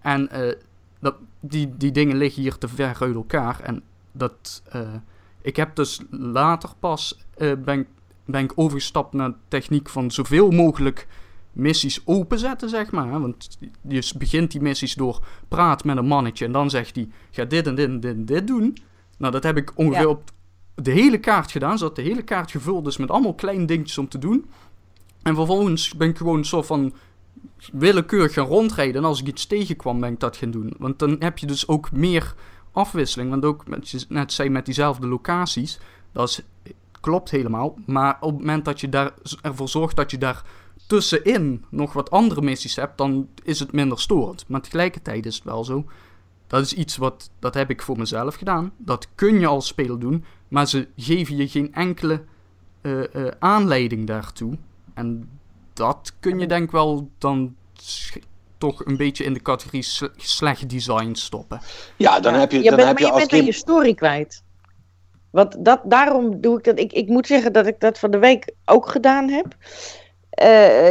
En eh, dat, die, die dingen liggen hier te ver uit elkaar en dat... eh, ik heb dus later pas eh, ben, ik- ben ik overgestapt naar de techniek van zoveel mogelijk missies openzetten, zeg maar. Want je begint die missies door praat met een mannetje en dan zegt hij, ga dit en dit en dit en dit doen. Nou, dat heb ik ongeveer Ja. op de hele kaart gedaan, zodat de hele kaart gevuld is met allemaal kleine dingetjes om te doen. En vervolgens ben ik gewoon een soort van willekeurig gaan rondrijden. En als ik iets tegenkwam, ben ik dat gaan doen. Want dan heb je dus ook meer afwisseling. Want ook, met, je net zei, met diezelfde locaties. Dat is, klopt helemaal. Maar op het moment dat je daar, ervoor zorgt dat je daar tussenin nog wat andere missies hebt, dan is het minder storend. Maar tegelijkertijd is het wel zo. Dat is iets wat, dat heb ik voor mezelf gedaan. Dat kun je als speler doen. Maar ze geven je geen enkele eh, eh, aanleiding daartoe. En dat kun je denk ik wel dan toch een beetje in de categorie sle- slecht design stoppen. Ja, dan heb je, Ja, dan bent- heb maar je bent je story kwijt. Want dat, daarom doe ik dat. Ik, ik moet zeggen dat ik dat van de week ook gedaan heb. Eh,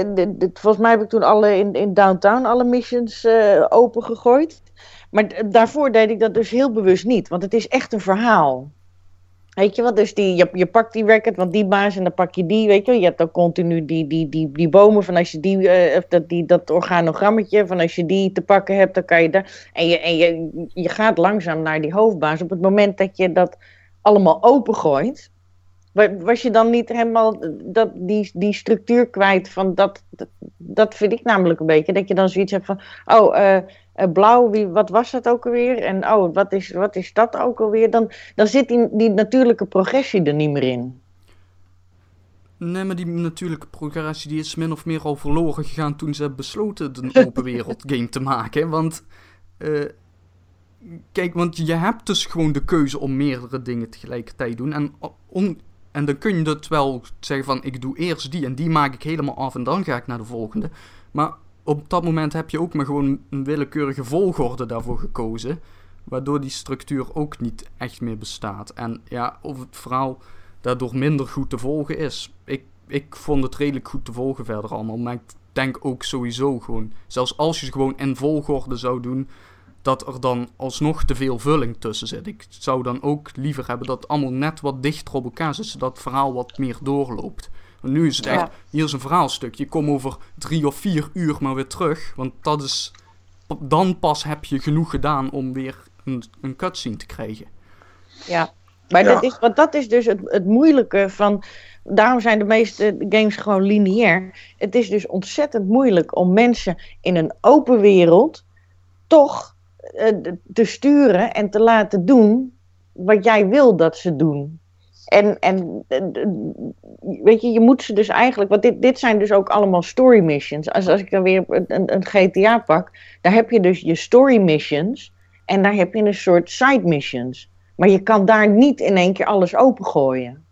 volgens mij heb ik toen alle in, in Downtown alle missions eh opengegooid. Maar daarvoor deed ik dat dus heel bewust niet. Want het is echt een verhaal. Weet je wat? Dus die, je, je pakt die record, want die baas en dan pak je die. Weet je, je hebt ook continu die, die, die, die bomen van als je die, eh, of dat, die, dat organogrammetje van als je die te pakken hebt, dan kan je daar. En, je, en je, je gaat langzaam naar die hoofdbaas. Op het moment dat je dat allemaal opengooit, was je dan niet helemaal dat, die, die structuur kwijt van dat, dat. Dat vind ik namelijk een beetje. Dat je dan zoiets hebt van, oh, eh, eh, blauw, wie, wat was dat ook alweer? En oh, wat is, wat is dat ook alweer? Dan, dan zit die, die natuurlijke progressie er niet meer in. Nee, maar die natuurlijke progressie die is min of meer al verloren gegaan toen ze hebben besloten een [laughs] open wereld game te maken. Want, eh, kijk, want je hebt dus gewoon de keuze om meerdere dingen tegelijkertijd te doen. En, on- en dan kun je dat wel zeggen van, ik doe eerst die en die maak ik helemaal af en dan ga ik naar de volgende. Maar op dat moment heb je ook maar gewoon een willekeurige volgorde daarvoor gekozen. Waardoor die structuur ook niet echt meer bestaat. En ja, of het verhaal daardoor minder goed te volgen is. Ik, ik vond het redelijk goed te volgen verder allemaal. Maar ik denk ook sowieso gewoon, zelfs als je ze gewoon in volgorde zou doen, dat er dan alsnog te veel vulling tussen zit. Ik zou dan ook liever hebben dat het allemaal net wat dichter op elkaar zit, zodat het verhaal wat meer doorloopt. Want nu is het echt, hier is een verhaalstuk. Je komt over drie of vier uur maar weer terug. Want dat is, dan pas heb je genoeg gedaan om weer een, een cutscene te krijgen. Ja, maar Ja. Dat, is, want dat is dus het, het moeilijke van. Daarom zijn de meeste games gewoon lineair. Het is dus ontzettend moeilijk om mensen in een open wereld toch te sturen en te laten doen wat jij wil dat ze doen. En, en eh, weet je, je moet ze dus eigenlijk, want dit, dit zijn dus ook allemaal story missions. Als, als ik dan weer een, een GTA pak, daar heb je dus je story missions en daar heb je een soort side missions. Maar je kan daar niet in één keer alles opengooien.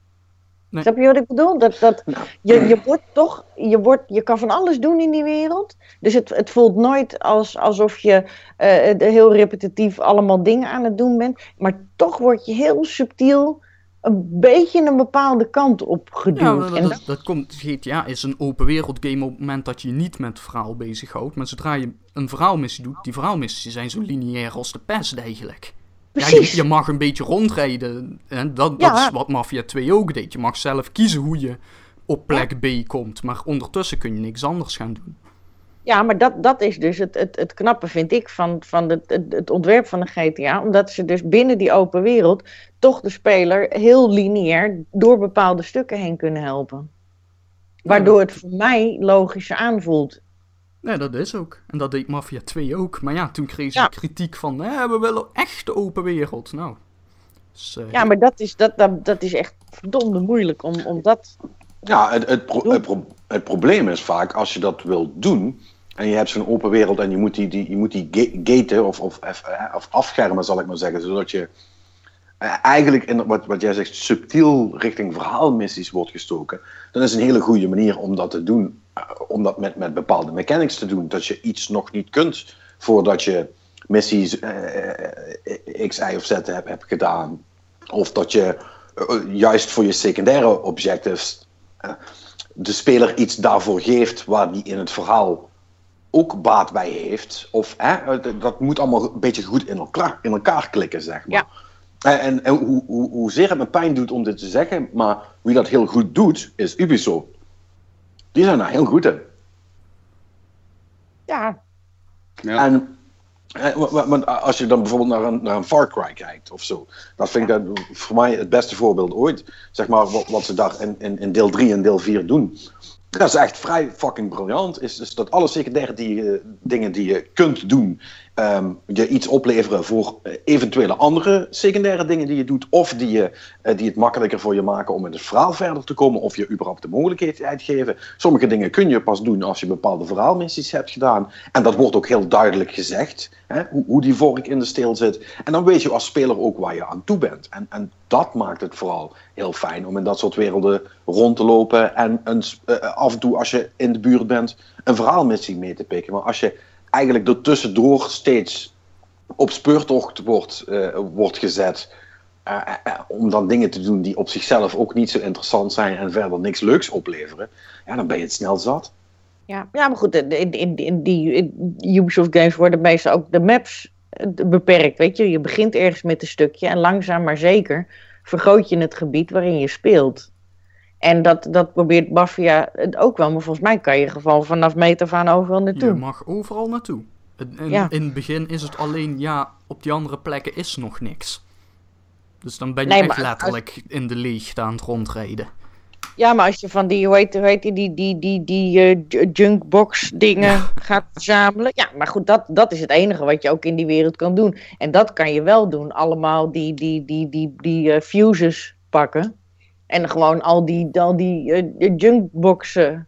Nee. Snap je wat ik bedoel? Dat, dat, je, je wordt toch, je, wordt, je kan van alles doen in die wereld. Dus het, het voelt nooit als, alsof je eh, heel repetitief allemaal dingen aan het doen bent. Maar toch word je heel subtiel een beetje een bepaalde kant op geduwd. dat, en dat, dat, dat komt, GTA is een open wereld game op het moment dat je je niet met het verhaal bezighoudt. Maar zodra je een verhaalmissie doet, die verhaalmissies zijn zo lineair als de pest eigenlijk. Ja, precies. je, je mag een beetje rondrijden. En dat, Ja. dat is wat Mafia 2 ook deed. Je mag zelf kiezen hoe je op plek B komt. Maar ondertussen kun je niks anders gaan doen. Ja, maar dat, dat is dus het, het, het knappe, vind ik, van, van het, het, het ontwerp van de GTA. Omdat ze dus binnen die open wereld toch de speler heel lineair door bepaalde stukken heen kunnen helpen. Waardoor het voor mij logischer aanvoelt. Nee, dat is ook. En dat deed Mafia 2 ook. Maar ja, toen kreeg ze Ja. kritiek van... Eh, we willen echt de open wereld. Nou... Dus, eh, Ja, maar dat is, dat, dat, dat is echt verdomde moeilijk om, om dat... Ja, het, het, pro- het, pro- het probleem is vaak als je dat wilt doen en je hebt zo'n open wereld en je moet die, die, je moet die ga- gaten of, of, of, eh, of afschermen, zal ik maar zeggen, zodat je eh, eigenlijk in wat, wat jij zegt, subtiel richting verhaalmissies wordt gestoken, dan is een hele goede manier om dat te doen. Eh, om dat met, met bepaalde mechanics te doen. Dat je iets nog niet kunt voordat je missies eh, X, Y of Z hebt, hebt gedaan. Of dat je eh, juist voor je secundaire objectives eh, de speler iets daarvoor geeft waar die in het verhaal ook baat bij heeft. Of hè, eh, dat moet allemaal een beetje goed in elkaar, in elkaar klikken, zeg maar. En, en, en hoe, hoe, hoezeer het me pijn doet om dit te zeggen, maar wie dat heel goed doet, is Ubisoft. Die zijn daar heel goed in. Ja, Ja. En eh, want als je dan bijvoorbeeld naar een, naar een Far Cry kijkt of zo, dat vind ik dat voor mij het beste voorbeeld ooit. Zeg maar wat, wat ze daar in, in, in deel 3 en deel 4 doen. Dat is echt vrij fucking briljant. Is, is dat alle secundaire die, je- dingen die je kunt doen, ehm, je iets opleveren voor eh, eventuele andere secundaire dingen die je doet, of die, je, eh, die het makkelijker voor je maken om in het verhaal verder te komen, of je überhaupt de mogelijkheid geven. Sommige dingen kun je pas doen als je bepaalde verhaalmissies hebt gedaan. En dat wordt ook heel duidelijk gezegd, hè, hoe, hoe die vork in de steel zit. En dan weet je als speler ook waar je aan toe bent. En, en dat maakt het vooral heel fijn om in dat soort werelden rond te lopen. En een, eh, af en toe, als je in de buurt bent, een verhaalmissie mee te pikken. Maar als je eigenlijk er tussendoor steeds op speurtocht wordt, eh, wordt gezet. eh, eh, om dan dingen te doen die op zichzelf ook niet zo interessant zijn en verder niks leuks opleveren. Ja, dan ben je het snel zat. ja. ja maar goed, in, in, in die Ubisoft games worden meestal ook de maps beperkt. Weet je, je begint ergens met een stukje en langzaam maar zeker vergroot je het gebied waarin je speelt. En dat, dat probeert Mafia het ook wel, maar volgens mij kan je gewoon vanaf meter van overal Je naartoe. mag overal naartoe. In, in, Ja. in het begin is het alleen, ja, op die andere plekken is nog niks. Dus dan ben je Nee, echt als- letterlijk in de leegte aan het rondrijden. Ja, maar als je van die, hoe heet, hoe heet die, die, die, die, die eh, junkbox dingen [laughs] gaat verzamelen. Ja, maar goed, dat, dat is het enige wat je ook in die wereld kan doen. En dat kan je wel doen. Allemaal die, die, die, die, die eh, fuses pakken. En gewoon al die, al die eh, junkboxen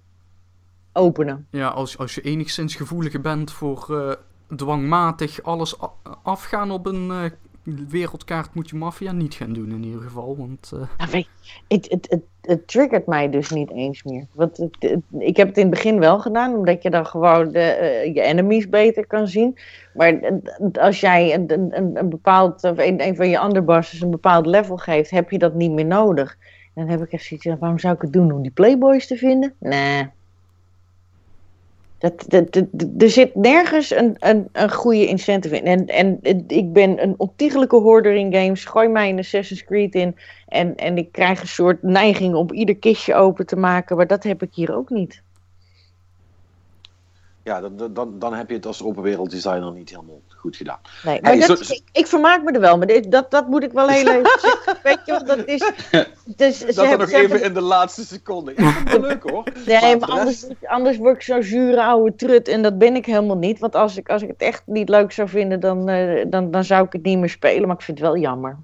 openen. Ja, als, als je enigszins gevoeliger bent voor eh, dwangmatig alles afgaan op een eh, wereldkaart, moet je maffia niet gaan doen in ieder geval. Want weet het, het, het, het triggert mij dus niet eens meer. Want het, het- ik heb het in het begin wel gedaan, omdat je dan gewoon de, je enemies beter kan zien. Maar als jij een, een, een, een bepaald, of een, een van je underbosses een bepaald level geeft, heb je dat niet meer nodig. Dan heb ik echt zoiets van, waarom zou ik het doen? Om die playboys te vinden? Nee. Dat, dat, er zit nergens een, een, een goede incentive in. En, en ik ben een ontiegelijke hoorder in games. Gooi mij een Assassin's Creed in. En, en ik krijg een soort neiging om ieder kistje open te maken. Maar dat heb ik hier ook niet. Ja, dan, dan, dan heb je het als open wereld designer niet helemaal goed gedaan. Nee, maar Hey, dat, zo- ik, ik vermaak me er wel. Maar dit, dat, dat moet ik wel heel [laughs] even zeggen. Weet je dat is... [laughs] Dus, Dat hebben- nog ze hebben- even in de laatste seconde. Ik vind het wel [laughs] leuk hoor. Nee, maar anders, rest- anders word ik zo'n zure oude trut. En dat ben ik helemaal niet. Want als ik, als ik het echt niet leuk zou vinden, dan, eh, dan, dan zou ik het niet meer spelen. Maar ik vind het wel jammer.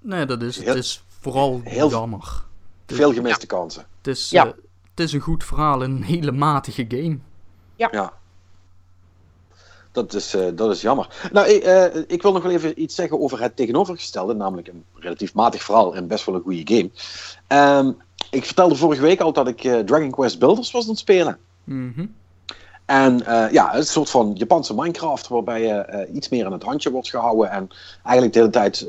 nee, dat is, Heel- het is vooral heel- jammer. Veel gemiste kansen. Het is, Ja. eh, het is een goed verhaal in een hele matige game. Ja. Dat is, eh, dat is jammer. Nou, ik, eh, ik wil nog wel even iets zeggen over het tegenovergestelde, namelijk een relatief matig verhaal en best wel een goede game. Ehm, ik vertelde vorige week al dat ik eh, Dragon Quest Builders was aan het spelen. Mhm. En eh, ja, het is een soort van Japanse Minecraft, waarbij je iets meer aan het handje wordt gehouden en eigenlijk de hele tijd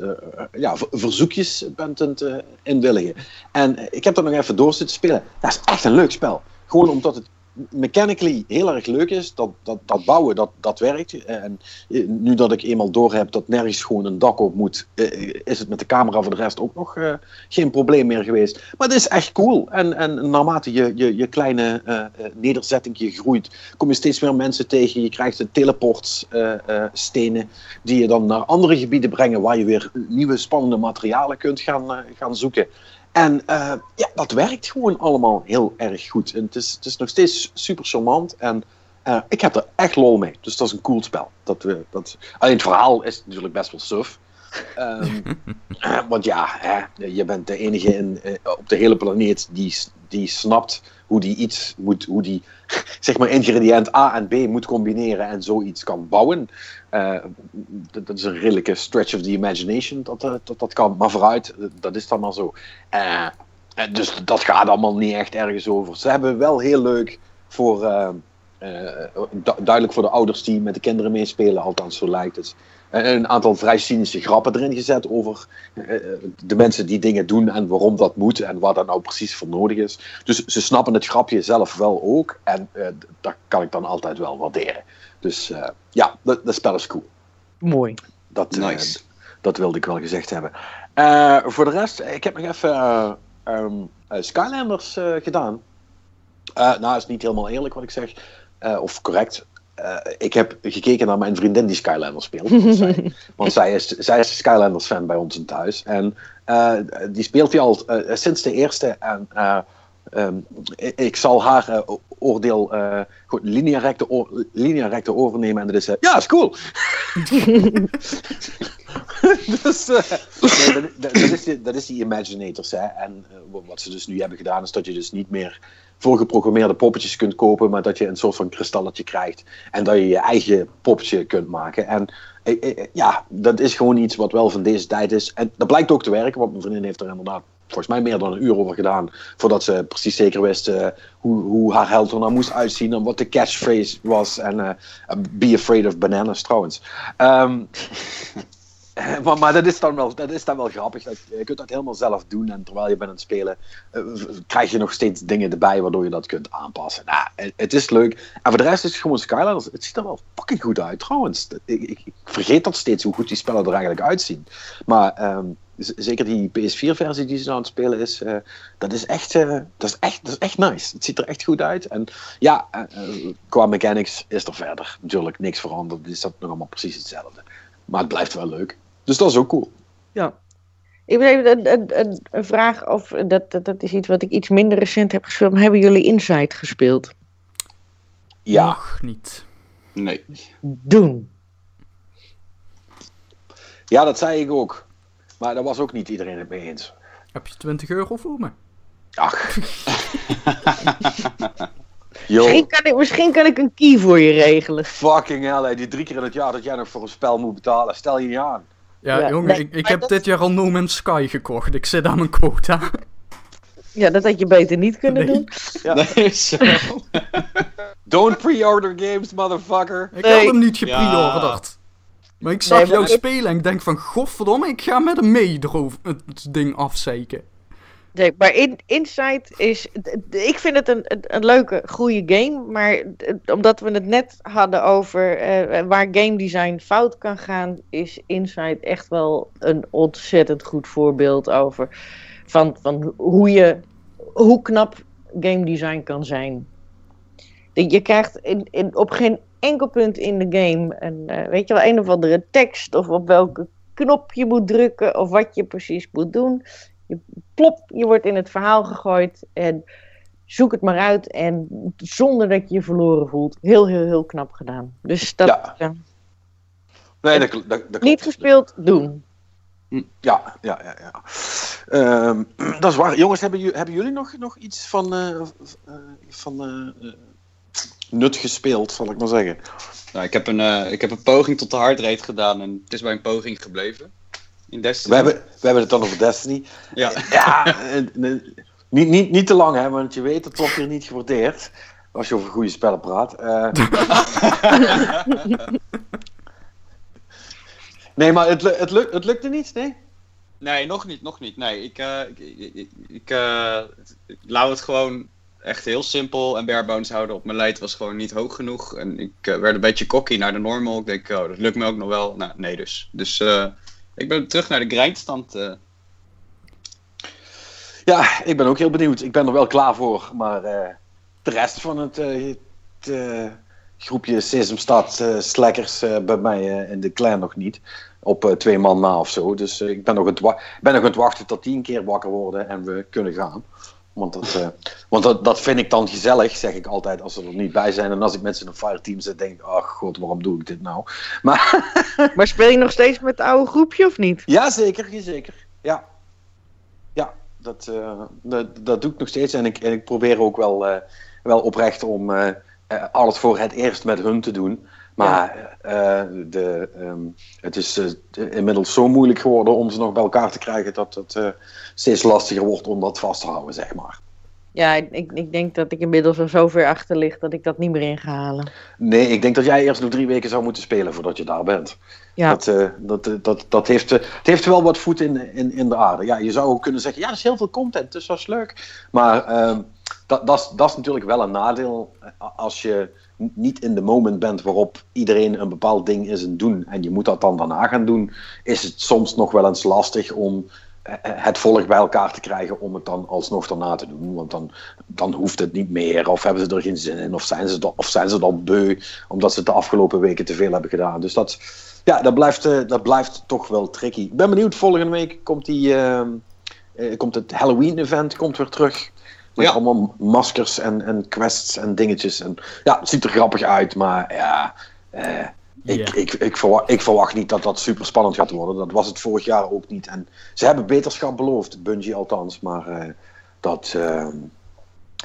ja, ver- verzoekjes bent aan het inwilligen. En ik heb dat nog even door zitten spelen. Dat is echt een leuk spel. Gewoon omdat het mechanically heel erg leuk is. Dat, dat, dat bouwen, dat, dat werkt. En nu dat ik eenmaal door heb dat nergens gewoon een dak op moet, eh, is het met de camera voor de rest ook nog eh, geen probleem meer geweest. Maar het is echt cool. En, en naarmate je, je, je kleine eh, nederzettingje groeit, kom je steeds meer mensen tegen. Je krijgt de teleportstenen die je dan naar andere gebieden brengen waar je weer nieuwe spannende materialen kunt gaan, gaan zoeken. En eh, ja, dat werkt gewoon allemaal heel erg goed. En het is, het is nog steeds super charmant. En eh, ik heb er echt lol mee. Dus dat is een cool spel. Dat, we dat, alleen het verhaal is natuurlijk best wel suf. Ehm, [laughs] eh, want ja, hè, je bent de enige in, op de hele planeet die, die snapt hoe die iets moet, hoe die [laughs] zeg maar ingrediënt A en B moet combineren en zoiets kan bouwen. Eh, dat, dat is een redelijke stretch of the imagination dat eh, dat, dat kan, maar vooruit, dat is dan maar zo. Eh, dus dat gaat allemaal niet echt ergens over. Ze hebben wel heel leuk voor, du- duidelijk voor de ouders die met de kinderen meespelen, althans zo lijkt het. Een aantal vrij cynische grappen erin gezet over de mensen die dingen doen en waarom dat moet en wat dat nou precies voor nodig is. Dus ze snappen het grapje zelf wel ook en dat kan ik dan altijd wel waarderen. Dus eh, ja, dat, dat spel is cool. Mooi. Dat, eh, Nice. dat wilde ik wel gezegd hebben. Eh, voor de rest, ik heb nog even eh, ehm, eh, Skylanders eh, gedaan. Eh, nou, is niet helemaal eerlijk wat ik zeg. Eh, of correct. Eh, ik heb gekeken naar mijn vriendin die Skylanders speelt. [laughs] Want zij, want zij is, zij is Skylanders fan bij ons in thuis. En eh, die speelt hij al sinds de eerste. En eh, ehm, ik, zal haar eh, oordeel uh, recte overnemen. En dat is, eh, ja, is cool. [laughs] dus nee, [laughs] dat, is die, dat is die Imaginators. Hè. En wa- wat ze dus nu hebben gedaan, is dat je dus niet meer voorgeprogrammeerde poppetjes kunt kopen, maar dat je een soort van kristalletje krijgt. En dat je je eigen poppetje kunt maken. En ja, dat is gewoon iets wat wel van deze tijd is. En dat blijkt ook te werken, want mijn vriendin heeft er inderdaad volgens mij meer dan een uur over gedaan. Voordat ze precies zeker wist eh, hoe, hoe haar held er nou moest uitzien. En wat de catchphrase was. En eh, be afraid of bananas trouwens. Ehm, [laughs] maar, dat, is dan wel, dat is dan wel grappig. Dat, je kunt dat helemaal zelf doen. En terwijl je bent aan het spelen, eh, krijg je nog steeds dingen erbij waardoor je dat kunt aanpassen. Nou, het, is leuk. En voor de rest is het gewoon Skylanders. Het ziet er wel fucking goed uit trouwens. Ik, ik, vergeet dat steeds hoe goed die spellen er eigenlijk uitzien. Maar ehm, zeker die PS4-versie die ze nou aan het spelen is, eh, dat, is echt, eh, dat, is echt, dat is echt nice. Het ziet er echt goed uit. En ja, eh, qua mechanics is er verder natuurlijk niks veranderd. Is dat nog allemaal precies hetzelfde. Maar het blijft wel leuk. Dus dat is ook cool. Ik heb even een, een, een, een vraag, of dat, dat, dat is iets wat ik iets minder recent heb gespeeld. Maar hebben jullie Inside gespeeld? Ja, Nog niet. Nee. Doen. ja dat zei ik ook. Maar daar was ook niet iedereen het mee eens. Heb je 20 euro voor me? Ach. [laughs] Misschien kan, ik, misschien kan ik een key voor je regelen. fucking hell, hè, die drie keer in het jaar dat jij nog voor een spel moet betalen. Stel je niet aan. Ja, Ja, jongen, nee, ik, heb dat- dit jaar al No Man's Sky gekocht. Ik zit aan mijn quota. Ja, dat had je beter niet kunnen Nee. doen. Ja. Nee, zo. Don't pre-order games, motherfucker. Ik Nee. had hem niet Ja. gepreorderd. Maar ik zag Nee, maar jou ik- spelen en ik denk van, godverdomme, ik ga met hem mee erover het ding afzeiken. Nee, maar in, Inside is. Ik vind het een, een, een leuke, goede game. Maar omdat we het net hadden over eh, waar game design fout kan gaan, is Inside echt wel een ontzettend goed voorbeeld over. Van, van hoe, je, hoe knap game design kan zijn. Dat Je krijgt in, in, op geen enkel punt in de game een, eh, weet je wel, een of andere tekst of op welke knop je moet drukken of wat je precies moet doen. Je, plop, je wordt in het verhaal gegooid en zoek het maar uit en zonder dat je je verloren voelt. Heel, heel, heel knap gedaan. Dus dat Ja. Nee, dat, dat, dat niet gespeeld, doen. Ja, ja, ja. ja. Ehm, [clears throat] dat is waar. Jongens, hebben, hebben jullie nog, nog iets van, eh, eh, van nut gespeeld, zal ik maar zeggen? Nou, ik, heb een, eh, ik heb een poging tot de hardrate gedaan en het is bij een poging gebleven. In Destiny. We hebben, we hebben het dan over Destiny. Ja. Ja, eh, niet, niet, niet te lang, hè, want je weet, het wordt hier niet gewaardeerd. Als je over goede spellen praat. Eh, [laughs] nee, maar het, het, luk, het lukte niet, nee? Nee, nog niet, nog niet. Nee, ik, eh, ik, ik, ik laat het gewoon echt heel simpel en bare houden. Op mijn leid was gewoon niet hoog genoeg. En ik eh, werd een beetje cocky naar de normal. Ik denk, oh, dat lukt me ook nog wel. Nou, nee dus. Dus eh, ik ben terug naar de grindstand. eh. Ja, ik ben ook heel benieuwd. Ik ben er wel klaar voor, maar de rest van het, het groepje Sesamstad slackers bij mij in de clan nog niet. Op twee man na of zo. Dus ik ben nog, aan het ben nog het wachten tot die een keer wakker worden en we kunnen gaan. Want, dat, eh, want dat, dat vind ik dan gezellig, zeg ik altijd, als ze er niet bij zijn. En als ik met ze in een fireteam zit, denk ik, ach god, waarom doe ik dit nou? [laughs] Maar Maar speel je nog steeds met het oude groepje of niet? ja, zeker, zeker. Ja. Ja. Dat, eh, dat, dat doe ik nog steeds. En ik, en ik probeer ook wel, eh, wel oprecht om alles voor het eerst met hun te doen. Maar eh, de, ehm, het is eh, inmiddels zo moeilijk geworden om ze nog bij elkaar te krijgen dat het eh, steeds lastiger wordt om dat vast te houden, zeg maar. Ja, ik, ik denk dat ik inmiddels al zo ver achter lig dat ik dat niet meer in ga halen. Nee, ik denk dat jij eerst nog drie weken zou moeten spelen voordat je daar bent. Ja. Dat, dat, dat, dat heeft, het heeft wel wat voet in, in, in de aarde. Ja, je zou ook kunnen zeggen, ja, dat is heel veel content, dus dat is leuk. Maar ehm, dat, dat, is, dat is natuurlijk wel een nadeel als je niet in de moment bent waarop iedereen een bepaald ding is het doen en je moet dat dan daarna gaan doen, is het soms nog wel eens lastig om eh, eh, het volk bij elkaar te krijgen om het dan alsnog daarna te doen. Want dan, dan hoeft het niet meer, of hebben ze er geen zin in, of zijn ze, of zijn ze dat beu, omdat ze het de afgelopen weken te veel hebben gedaan. Dus dat, ja, dat, blijft, eh, dat blijft toch wel tricky. Ik ben benieuwd, volgende week komt, die, ehm, eh, komt het Halloween-event weer terug. Met Ja. allemaal maskers en, en quests en dingetjes. En, ja, het ziet er grappig uit, maar ja... eh, ik, ik, ik, verwacht, ik verwacht niet dat dat super spannend gaat worden. Dat was het vorig jaar ook niet. En ze hebben beterschap beloofd, Bungie althans. Maar eh, dat, ehm,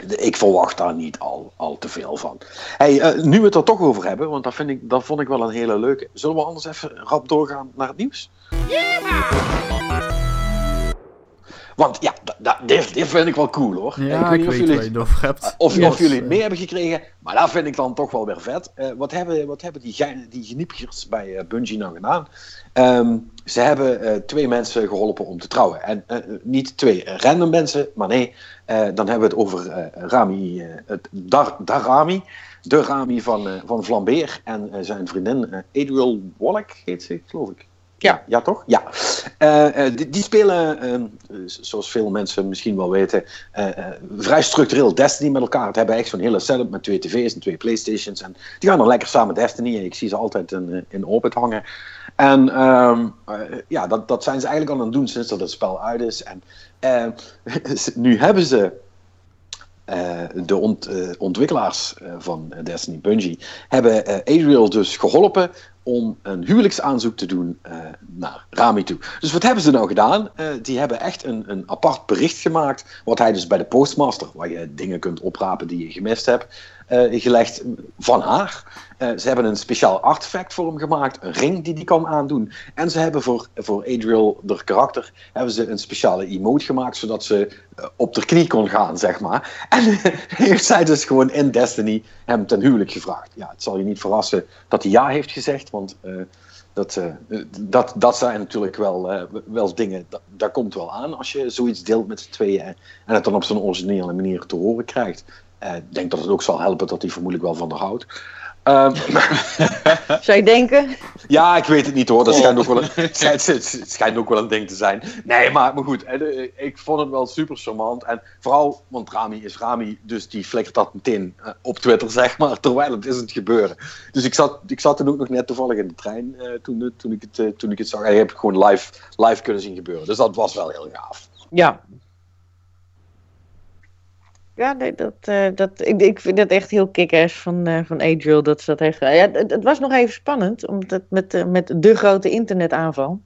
de- ik verwacht daar niet al, al te veel van. Hey, eh, nu we het er toch over hebben, want dat, vind ik, dat vond ik wel een hele leuke. Zullen we anders even rap doorgaan naar het nieuws? Want ja, da- da- dit, dit vind ik wel cool hoor. Ja, ik weet niet of jullie, over hebt. of, Yes, of jullie het eh, mee hebben gekregen, maar dat vind ik dan toch wel weer vet. Eh, wat, hebben, wat hebben die, die geniepigers bij eh, Bungie nou gedaan? Ehm, ze hebben eh, twee mensen geholpen om te trouwen. En niet twee random mensen, maar nee, eh, dan hebben we het over eh, Rami, eh, het Dar, Darami, de Rami van, eh, van Vlambeer en zijn vriendin Adriel Wallach heet ze, geloof ik. Ja. Ja, toch? Ja. Eh, eh, die, die spelen, eh, zoals veel mensen misschien wel weten, vrij structureel Destiny met elkaar. Het hebben echt zo'n hele setup met twee tv's en twee playstations. En die gaan dan lekker samen Destiny. En ik zie ze altijd in, in orbit hangen. En ehm, eh, ja, dat, dat zijn ze eigenlijk al aan het doen sinds dat het spel uit is. En [laughs] eh, nu hebben ze de ont- ontwikkelaars van Destiny Bungie hebben Adriel dus geholpen om een huwelijksaanzoek te doen eh, naar Rami toe. Dus wat hebben ze nou gedaan? Eh, die hebben echt een, een apart bericht gemaakt, wat hij dus bij de postmaster, waar je dingen kunt oprapen die je gemist hebt, gelegd van haar. Eh, ze hebben een speciaal artefact voor hem gemaakt, een ring die hij kan aandoen. En ze hebben voor, voor Adriel, de karakter, hebben ze een speciale emote gemaakt, zodat ze eh, op de knie kon gaan, zeg maar. [laughs] En heeft zij dus gewoon in Destiny hem ten huwelijk gevraagd. Ja, het zal je niet verrassen dat hij ja heeft gezegd, want eh, dat, eh, dat, dat zijn natuurlijk wel, eh, wel dingen, dat, daar komt wel aan als je zoiets deelt met z'n tweeën en het dan op zo'n originele manier te horen krijgt. Eh, Ik denk dat het ook zal helpen dat hij vermoedelijk wel van haar houdt. Ehm, [laughs] Zou je denken? ja, ik weet het niet hoor. Dat schijnt ook wel een, [laughs] het schijnt, het schijnt ook wel een ding te zijn. Nee, maar, maar goed. eh, eh, Ik vond het wel super charmant. En vooral, want Rami is Rami, dus die flikkert dat meteen op Twitter, [laughs] zeg maar, terwijl het is het gebeuren. Dus ik zat, ik zat toen ook nog net toevallig in de trein eh, toen, toen, ik het, toen ik het zag. En ik heb het gewoon live, live kunnen zien gebeuren. Dus dat was wel heel gaaf. Ja. Ja, dat, eh, dat, ik, ik vind dat echt heel kick-ass van, eh van Adriel dat ze dat heeft gedaan. Ja, het, was nog even spannend, omdat met, eh, met de grote internetaanval.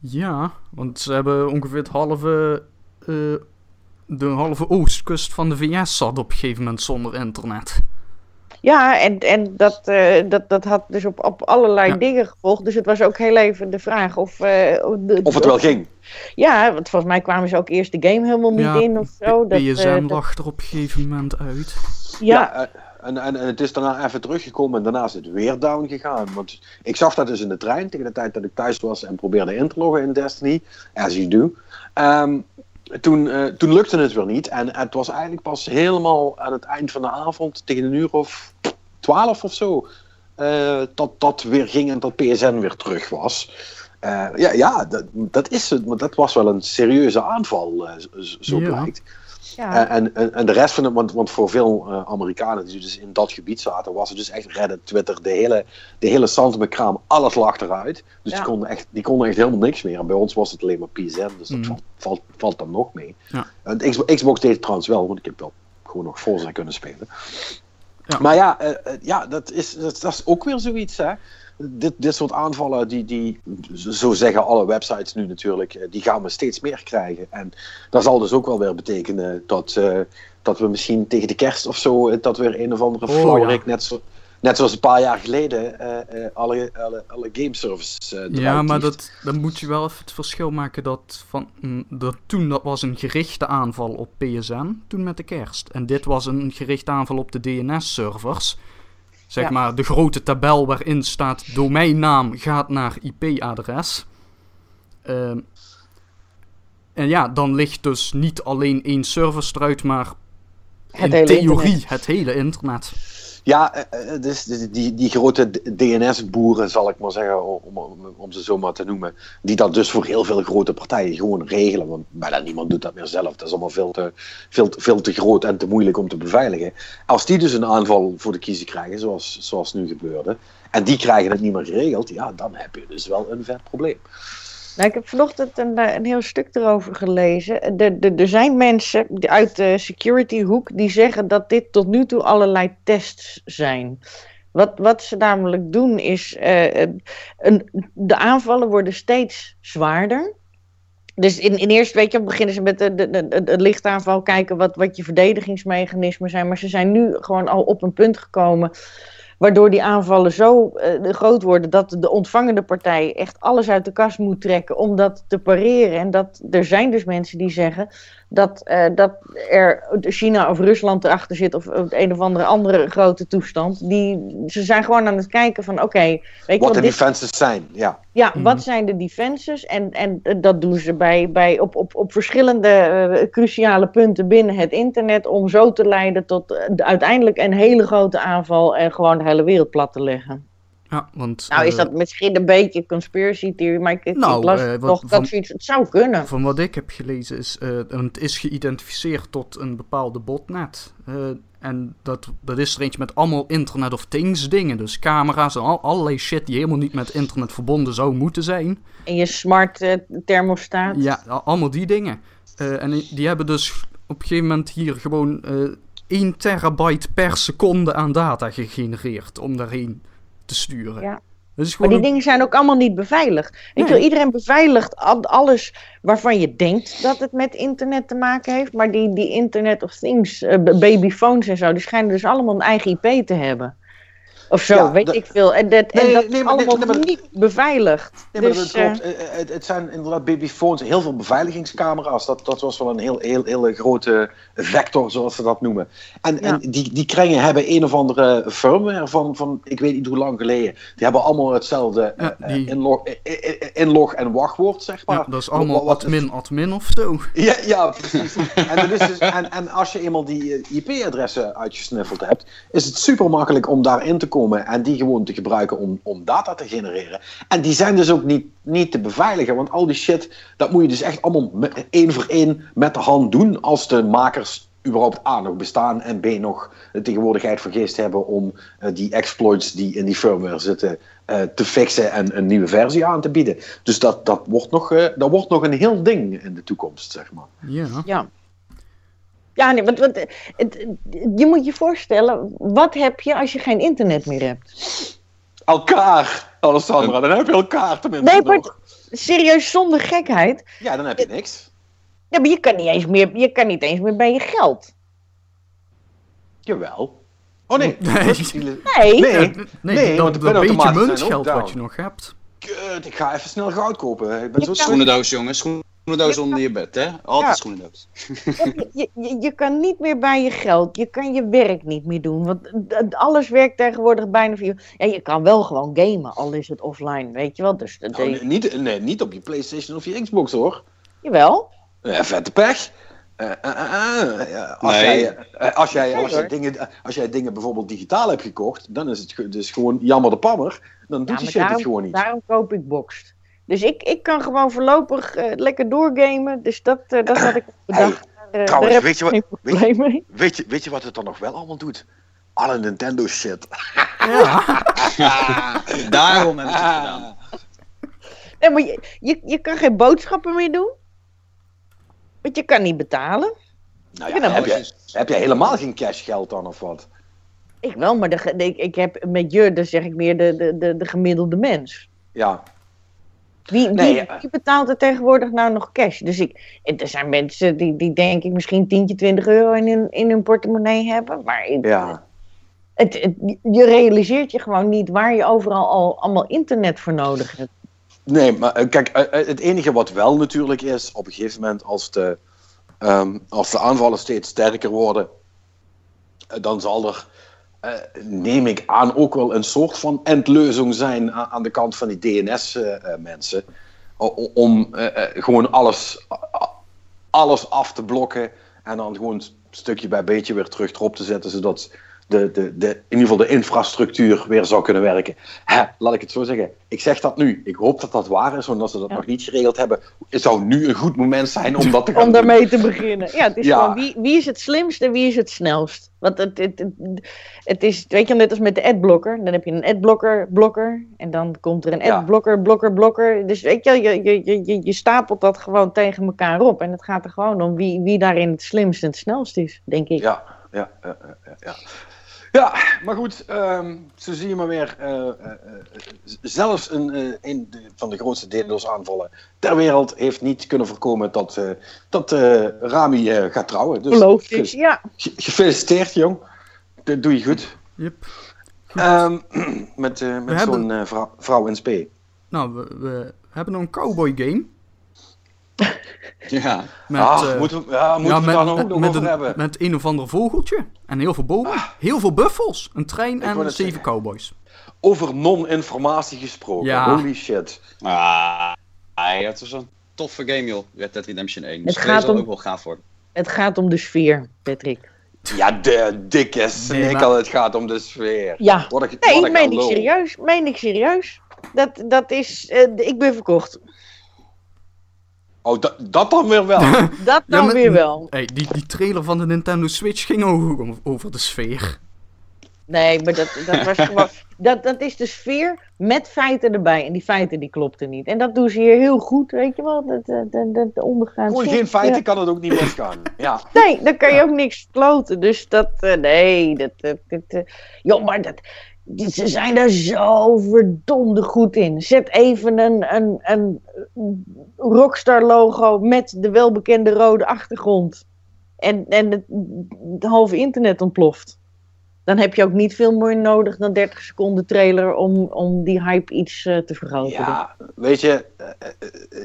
Ja, want ze hebben ongeveer het halve, de halve oostkust van de VS zat op een gegeven moment zonder internet. Ja, en, en dat, eh, dat, dat had dus op, op allerlei Ja. dingen gevolgd. Dus het was ook heel even de vraag of... eh, de- Of het wel ging. Ja, want volgens mij kwamen ze ook eerst de game helemaal niet Ja, in of zo. Dat, eh, PSN dat- lag er op een gegeven moment uit. ja, eh, en, en, en het is daarna even teruggekomen en daarna is het weer down gegaan. Want ik zag dat dus in de trein tegen de tijd dat ik thuis was en probeerde in te loggen in Destiny. As you do. Ehm, toen, eh, toen lukte het weer niet. En het was eigenlijk pas helemaal aan het eind van de avond, tegen een uur of twaalf of zo, eh, dat dat weer ging en dat PSN weer terug was. Eh, ja, ja dat, dat is het. Maar dat was wel een serieuze aanval, zo Ja. blijkt. Ja. Eh, en, en, en de rest van het, want, want voor veel eh, Amerikanen die dus in dat gebied zaten, was het dus echt Reddit, Twitter, de hele, de hele kraam, alles lag eruit. Dus Ja. die, konden echt, die konden echt helemaal niks meer. En bij ons was het alleen maar PSN, dus dat Mm. valt, valt, valt dan nog mee. Ja. En de Xbox, Xbox deed het trouwens wel, want ik heb wel gewoon nog Forza kunnen spelen. Ja. Maar ja, eh, eh, ja dat, is, dat, dat is ook weer zoiets, hè. Dit, dit soort aanvallen, die, die, zo zeggen alle websites nu natuurlijk, eh, die gaan we steeds meer krijgen. En dat zal dus ook wel weer betekenen dat, uh, dat we misschien tegen de kerst of zo, eh, dat weer een of andere Oh, ja. net, zo, net zoals een paar jaar geleden, eh, eh, alle, alle, alle gameservices eh Ja, maar dat, dan moet je wel even het verschil maken dat, van, mm, dat toen dat was een gerichte aanval op PSN, toen met de kerst. En dit was een gerichte aanval op de DNS-servers. Zeg Ja. maar de grote tabel waarin staat domeinnaam gaat naar IP-adres. Ehm, en ja, dan ligt dus niet alleen één server eruit, maar Het in theorie internet. het hele internet. Ja, dus die, die, grote DNS-boeren, zal ik maar zeggen, om, om, ze zo maar te noemen, die dat dus voor heel veel grote partijen gewoon regelen. Want bijna niemand doet dat meer zelf. Dat is allemaal veel te, veel, veel te groot en te moeilijk om te beveiligen. Als die dus een aanval voor de kiezer krijgen, zoals, zoals nu gebeurde, en die krijgen het niet meer geregeld, ja, dan heb je dus wel een vet probleem. Nou, ik heb vanochtend een, eh, een heel stuk erover gelezen. Er- er- zijn mensen uit de security hoek die zeggen dat dit tot nu toe allerlei tests zijn. Wat, wat ze namelijk doen is, eh, eh, een, de aanvallen worden steeds zwaarder. Dus in, in eerst, weet je, beginnen ze met de lichtaanval, kijken wat, wat je verdedigingsmechanismen zijn. Maar ze zijn nu gewoon al op een punt gekomen Waardoor die aanvallen zo eh, groot worden dat de ontvangende partij echt alles uit de kast moet trekken om dat te pareren. En dat, er zijn dus mensen die zeggen dat, eh, dat er China of Rusland erachter zit of een of andere andere grote toestand. Die, ze zijn gewoon aan het kijken van oké, weet je Wat wat, de dit, defenses zijn, ja. ja, Mhm. wat zijn de defenses? En, en dat doen ze bij, bij op, op, op verschillende eh, cruciale punten binnen het internet. Om zo te leiden tot eh, de- uiteindelijk een hele grote aanval en gewoon de hele wereld plat te leggen. Ja, want, Nou, is eh, dat misschien een beetje conspiracy theory, maar ik, Nou, ik las eh, wat- toch van- dat zoiets. Het zou kunnen. Van wat ik heb gelezen is, eh, het is geïdentificeerd tot een bepaalde botnet. En dat, dat is er eentje met allemaal Internet of Things dingen. Dus camera's en al, allerlei shit die helemaal niet met internet verbonden zou moeten zijn. En je smart thermostaat. Ja, allemaal die dingen. En die hebben dus op een gegeven moment hier gewoon eh 1 terabyte per seconde aan data gegenereerd om daarheen te sturen. Ja. Maar die dingen zijn ook allemaal niet beveiligd. Nee. wel, iedereen beveiligt al- alles waarvan je denkt dat het met internet te maken heeft. Maar die, die Internet of Things, b- babyphones en zo, die schijnen dus allemaal een eigen IP te hebben. Of zo, Ja, weet ik veel. En dat, en Nee, dat nee, is maar- allemaal nee, maar- niet beveiligd. Nee, maar dus, dat klopt. eh, Eh, eh, Het, het zijn inderdaad babyphones, heel veel beveiligingscamera's. Dat, dat was wel een heel, heel, hele grote vector, zoals ze dat noemen. En, en die, die kringen hebben een of andere firmware van, van, ik weet niet hoe lang geleden. Die hebben allemaal hetzelfde Ja, die- inlog, inlog en wachtwoord, zeg maar. ja, dat is allemaal Wat- wat- admin, admin of zo. Ja, ja precies. en, dat is dus, en, en als je eenmaal die IP-adressen uitgesnuffeld hebt, is het super makkelijk om daarin te komen en die gewoon te gebruiken om, om data te genereren. En die zijn dus ook niet, niet te beveiligen, want al die shit, dat moet je dus echt allemaal één voor één met de hand doen als de makers überhaupt A nog bestaan en B nog de tegenwoordigheid van geest hebben om eh, die exploits die in die firmware zitten eh, te fixen en een nieuwe versie aan te bieden. Dus dat, dat, wordt nog, eh, dat wordt nog een heel ding in de toekomst, zeg maar. Ja. Ja. Ja, nee, want, want, het, je moet je voorstellen, wat heb je als je geen internet meer hebt? Elkaar, Alessandra, dan heb je elkaar tenminste Nee, maar nog. serieus, zonder gekheid. Ja, dan heb je niks. Ja, maar je kan niet eens meer, je kan niet eens meer bij je geld. Jawel. Oh nee. Nee. Nee. Nee, Nee, nee, dat, want dat beetje muntgeld wat down. je nog hebt. Kut, ik ga even snel goud kopen. Ik ben zo. Schoenendoos, jongens. Schoenendoos onder je bed, hè? Altijd Ja. schoenendoos. Je, je, je, je kan niet meer bij je geld. Je kan je werk niet meer doen. Want alles werkt tegenwoordig bijna voor je. Ja, je kan wel gewoon gamen, al is het offline, weet je wel. Dus dat Nou, nee, niet, nee, niet op je PlayStation of je Xbox hoor. Jawel. Eh, vette pech. Ja, als, Nee. jij, als, jij, Nee, als, jij hoor. dingen, als jij dingen bijvoorbeeld digitaal hebt gekocht, dan is het dus gewoon jammer de pammer. Dan doet Ja, die maar shit het gewoon niet. daarom koop ik boxed. Dus ik, ik kan gewoon voorlopig eh, lekker doorgamen. Dus dat, eh, dat had ik bedacht. Eh, trouwens, weet je wat- weet je-. Weet, je, weet je wat het dan nog wel allemaal doet? Alle Nintendo shit. Ja. [laughs] Daarom heb ik het gedaan. Nee, maar je, je, je kan geen boodschappen meer doen. Want je kan niet betalen. Nou ja, heb, je, heb jij helemaal geen cashgeld dan of wat? Ik wel, maar de, ik, ik heb met je, dan zeg ik meer de, de, de, de gemiddelde mens. Ja, Wie, Nee, wie, ja. wie betaalt er tegenwoordig nou nog cash? Dus ik, er zijn mensen die, die denk ik misschien 10, 20 euro in hun, in hun portemonnee hebben. Maar ik- ja. het, het- je realiseert je gewoon niet waar je overal al allemaal internet voor nodig hebt. Nee, maar eh, kijk, eh, eh, het enige wat wel natuurlijk is, op een gegeven moment als de, ehm, als de aanvallen steeds sterker worden, dan zal er, neem ik aan, ook wel een soort van endleuzing zijn aan, aan de kant van die DNS-mensen. om eh, eh, gewoon alles, alles af te blokken en dan gewoon stukje bij beetje weer terug erop te zetten, zodat de, de, de, in ieder geval de infrastructuur weer zou kunnen werken. Hè, laat ik het zo zeggen. Ik zeg dat nu. Ik hoop dat dat waar is, omdat ze dat Ja. nog niet geregeld hebben. Het zou nu een goed moment zijn om dat te gaan Om daarmee te beginnen. Ja, het is [laughs] Ja. gewoon wie, wie is het slimst en wie is het snelst? Want het, het, het, het is, weet je, net als met de adblocker. Dan heb je een adblocker, blokker. En dan komt er een adblocker, blokker, blokker. Dus weet je, je, je, je, je, je stapelt dat gewoon tegen elkaar op. En het gaat er gewoon om wie, wie daarin het slimst en het snelst is, denk ik. Ja, ja, ja, ja, ja, maar goed, ehm, zo zie je maar weer. eh, eh, eh, zelfs een, eh, een de- van de grootste DDoS-aanvallen ter wereld heeft niet kunnen voorkomen dat, eh, dat eh, Rami eh, gaat trouwen. Dus Geloof ge- ik, ja. ge- gefeliciteerd, jong. Dat doe je goed. Yep. Ehm, met eh, met hebben- zo'n eh, vrouw, vrouw in spe. Nou, we, we hebben nog een cowboy game. Ja. Met, ah, eh, moeten we, ja, moeten ja, we met, nog, met, nog met over een, hebben? met een of ander vogeltje. En heel veel bomen. Heel veel buffels. Een trein en zeven zeggen. cowboys. Over non-informatie gesproken. Ja. Holy shit. Ah, ah, ja, het was een toffe game, joh. Red Dead Redemption 1. Dus Het twee gaat zal om- ook wel gaaf worden. Het gaat om de sfeer, Patrick. Ja, de dikke snikkel, maar- het gaat om de sfeer. Ja. Wat Nee, wat een meen ik serieus. Meen ik serieus. Dat, dat is, eh, ik ben verkocht. Oh, dat, dat dan weer wel. [laughs] Dat dan maar- weer wel. Hey, die, die trailer van de Nintendo Switch ging over de sfeer. Nee, maar dat, dat was gewoon. [laughs] Dat, dat is de sfeer met feiten erbij. En die feiten die klopten niet. En dat doen ze hier heel goed, weet je wel. Dat, dat, dat, dat de ondergaande Gewoon soort- geen feiten Ja. kan het ook niet misgaan. Ja. [laughs] Nee, dan kan je ook niks kloten. Dus dat. eh, nee, dat. dat, dat eh, joh, maar dat. Ze zijn er zo verdomde goed in. Zet even een, een, een Rockstar logo met de welbekende rode achtergrond. En, en het, het halve internet ontploft. Dan heb je ook niet veel meer nodig dan 30 seconden trailer om, om die hype iets eh, te vergroten. ja, weet je, eh, eh,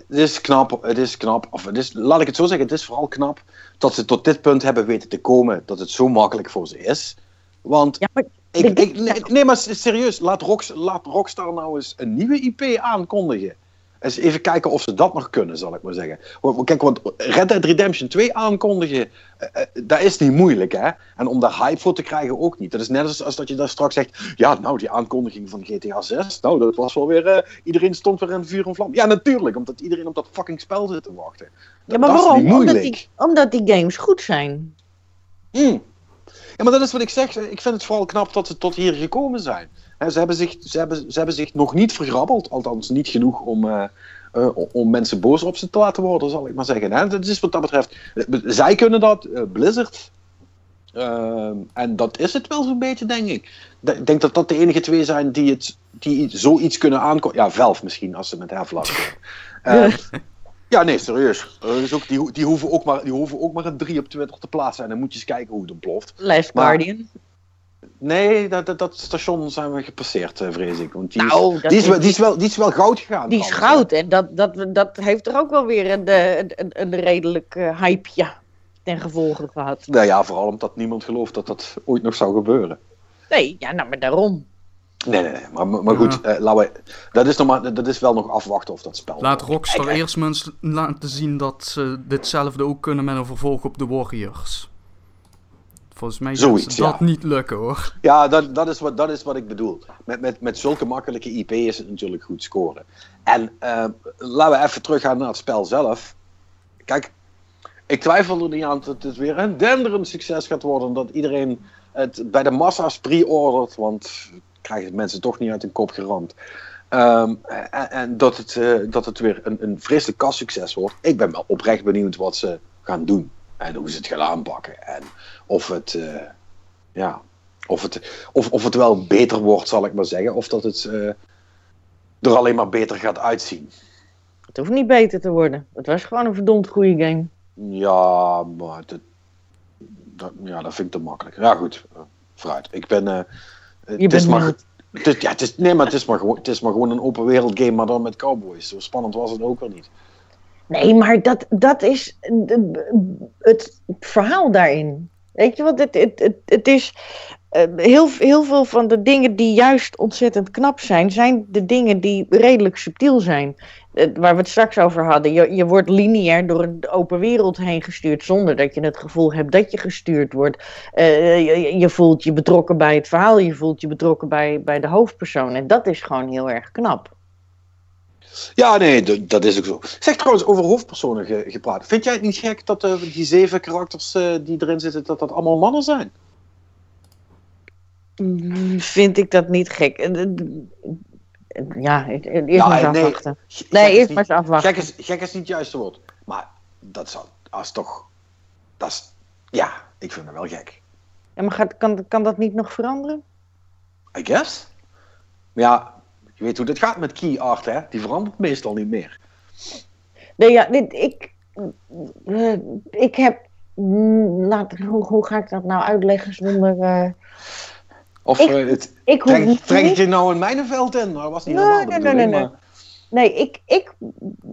het is knap, het is knap, of het is, laat ik het zo zeggen, het is vooral knap dat ze tot dit punt hebben weten te komen, dat het zo makkelijk voor ze is. Want Ja, maar ik, ik, nee, nee, maar serieus, laat, laat Rockstar nou eens een nieuwe IP aankondigen. Eens even kijken of ze dat nog kunnen, zal ik maar zeggen. Kijk, want Red Dead Redemption 2 aankondigen, eh, dat is niet moeilijk, hè? En om daar hype voor te krijgen ook niet. Dat is net als, als dat je daar straks zegt, ja, nou, die aankondiging van GTA 6, nou, dat was wel weer, eh, iedereen stond weer in vuur en vlam. Ja, natuurlijk, omdat iedereen op dat fucking spel zit te wachten. ja, maar dat is waarom? Omdat die, omdat die games goed zijn. Hmm. Ja, maar dat is wat ik zeg. Ik vind het vooral knap dat ze tot hier gekomen zijn. Ze, hebben zich, ze, hebben, ze hebben zich nog niet vergrabbeld. Althans, niet genoeg om, eh, eh, om mensen boos op ze te laten worden, zal ik maar zeggen. Hè? Dat is wat dat betreft. Zij kunnen dat, eh, Blizzard. En dat is het wel zo'n beetje, denk ik. De- Ik denk dat dat de enige twee zijn die, het, die zoiets kunnen aankomen. Ja, Valve misschien, als ze met. [laughs] Ehm, ja, nee, serieus. Dus ook, die, die, hoeven ook maar, die hoeven ook maar een 3 op Twitter te plaatsen. En dan moet je eens kijken hoe het ontploft. Maar- Guardian. Nee, dat, dat, dat station zijn we gepasseerd, eh, vrees ik. Want die, Nou, is, die, is, die, is wel, die is wel goud gegaan. Die is goud en dat, dat, dat heeft er ook wel weer een, eh, een, een, redelijk eh, hypeje ten gevolge gehad. Nou ja, vooral omdat niemand gelooft dat dat ooit nog zou gebeuren. Nee, ja, nou, maar daarom. Nee, nee, nee. Maar, maar goed, eh, laten we, dat, is nog maar, dat is wel nog afwachten of dat spel... Laat Rockstar Kijk, eerst mensen laten zien dat ze ditzelfde ook kunnen met een vervolg op de Warriors. Volgens mij Zoiets, dat ja. niet lukken hoor. Ja, dat, dat, is wat, dat is wat ik bedoel. Met, met, met zulke makkelijke IP is het natuurlijk goed scoren. En eh, laten we even teruggaan naar het spel zelf. Kijk, ik twijfel er niet aan dat het weer een denderend succes gaat worden. Dat iedereen het bij de massa's pre-ordert, want krijgen mensen toch niet uit hun kop geramd. Ehm, en, en dat, het, eh, dat het weer een, een vreselijk kassucces wordt. Ik ben wel oprecht benieuwd wat ze gaan doen. En hoe ze het gaan aanpakken. En of het, eh, ja, Of het, of, of het wel beter wordt, zal ik maar zeggen. Of dat het eh, er alleen maar beter gaat uitzien. Het hoeft niet beter te worden. Het was gewoon een verdomd goede game. Ja, maar dat, dat, ja, dat vind ik te makkelijk. Ja, goed. Vooruit. Ik ben. Je het is maar, het is, ja, het is, nee, maar het is maar, gewoon, het is maar gewoon een open wereld game, maar dan met cowboys. Zo spannend was het ook wel niet. Nee, maar dat, dat is het verhaal daarin. Weet je wat? Het, het, het, het is. eh, heel, heel veel van de dingen die juist ontzettend knap zijn, zijn de dingen die redelijk subtiel zijn. Waar we het straks over hadden. Je, je wordt lineair door een open wereld heen gestuurd zonder dat je het gevoel hebt dat je gestuurd wordt. Eh, je, je voelt je betrokken bij het verhaal, je voelt je betrokken bij, bij de hoofdpersoon. En dat is gewoon heel erg knap. Ja, nee, dat is ook zo. Zeg trouwens over hoofdpersonen ge- gepraat. Vind jij het niet gek dat eh, die zeven karakters eh, die erin zitten, dat dat allemaal mannen zijn? Mm, Vind ik dat niet gek. Ja, eerst Ja, maar eens nee. afwachten. Nee, eerst niet- maar eens afwachten. Gek is, gek is niet het juiste woord. Maar dat zou, dat is toch, dat is, ja, ik vind het wel gek. Ja, maar gaat, kan, kan dat niet nog veranderen? I guess. Maar ja, je weet hoe dit gaat met key art, hè? Die verandert meestal niet meer. Nee, ja, dit, ik, eh, ik heb. Laat, hoe, hoe ga ik dat nou uitleggen zonder. eh, Of Ik- eh, het, ik trek, niet. trek het je nou een mijnenveld in? Dat was niet Nee, de nee, nee, nee, maar- Nee, ik, ik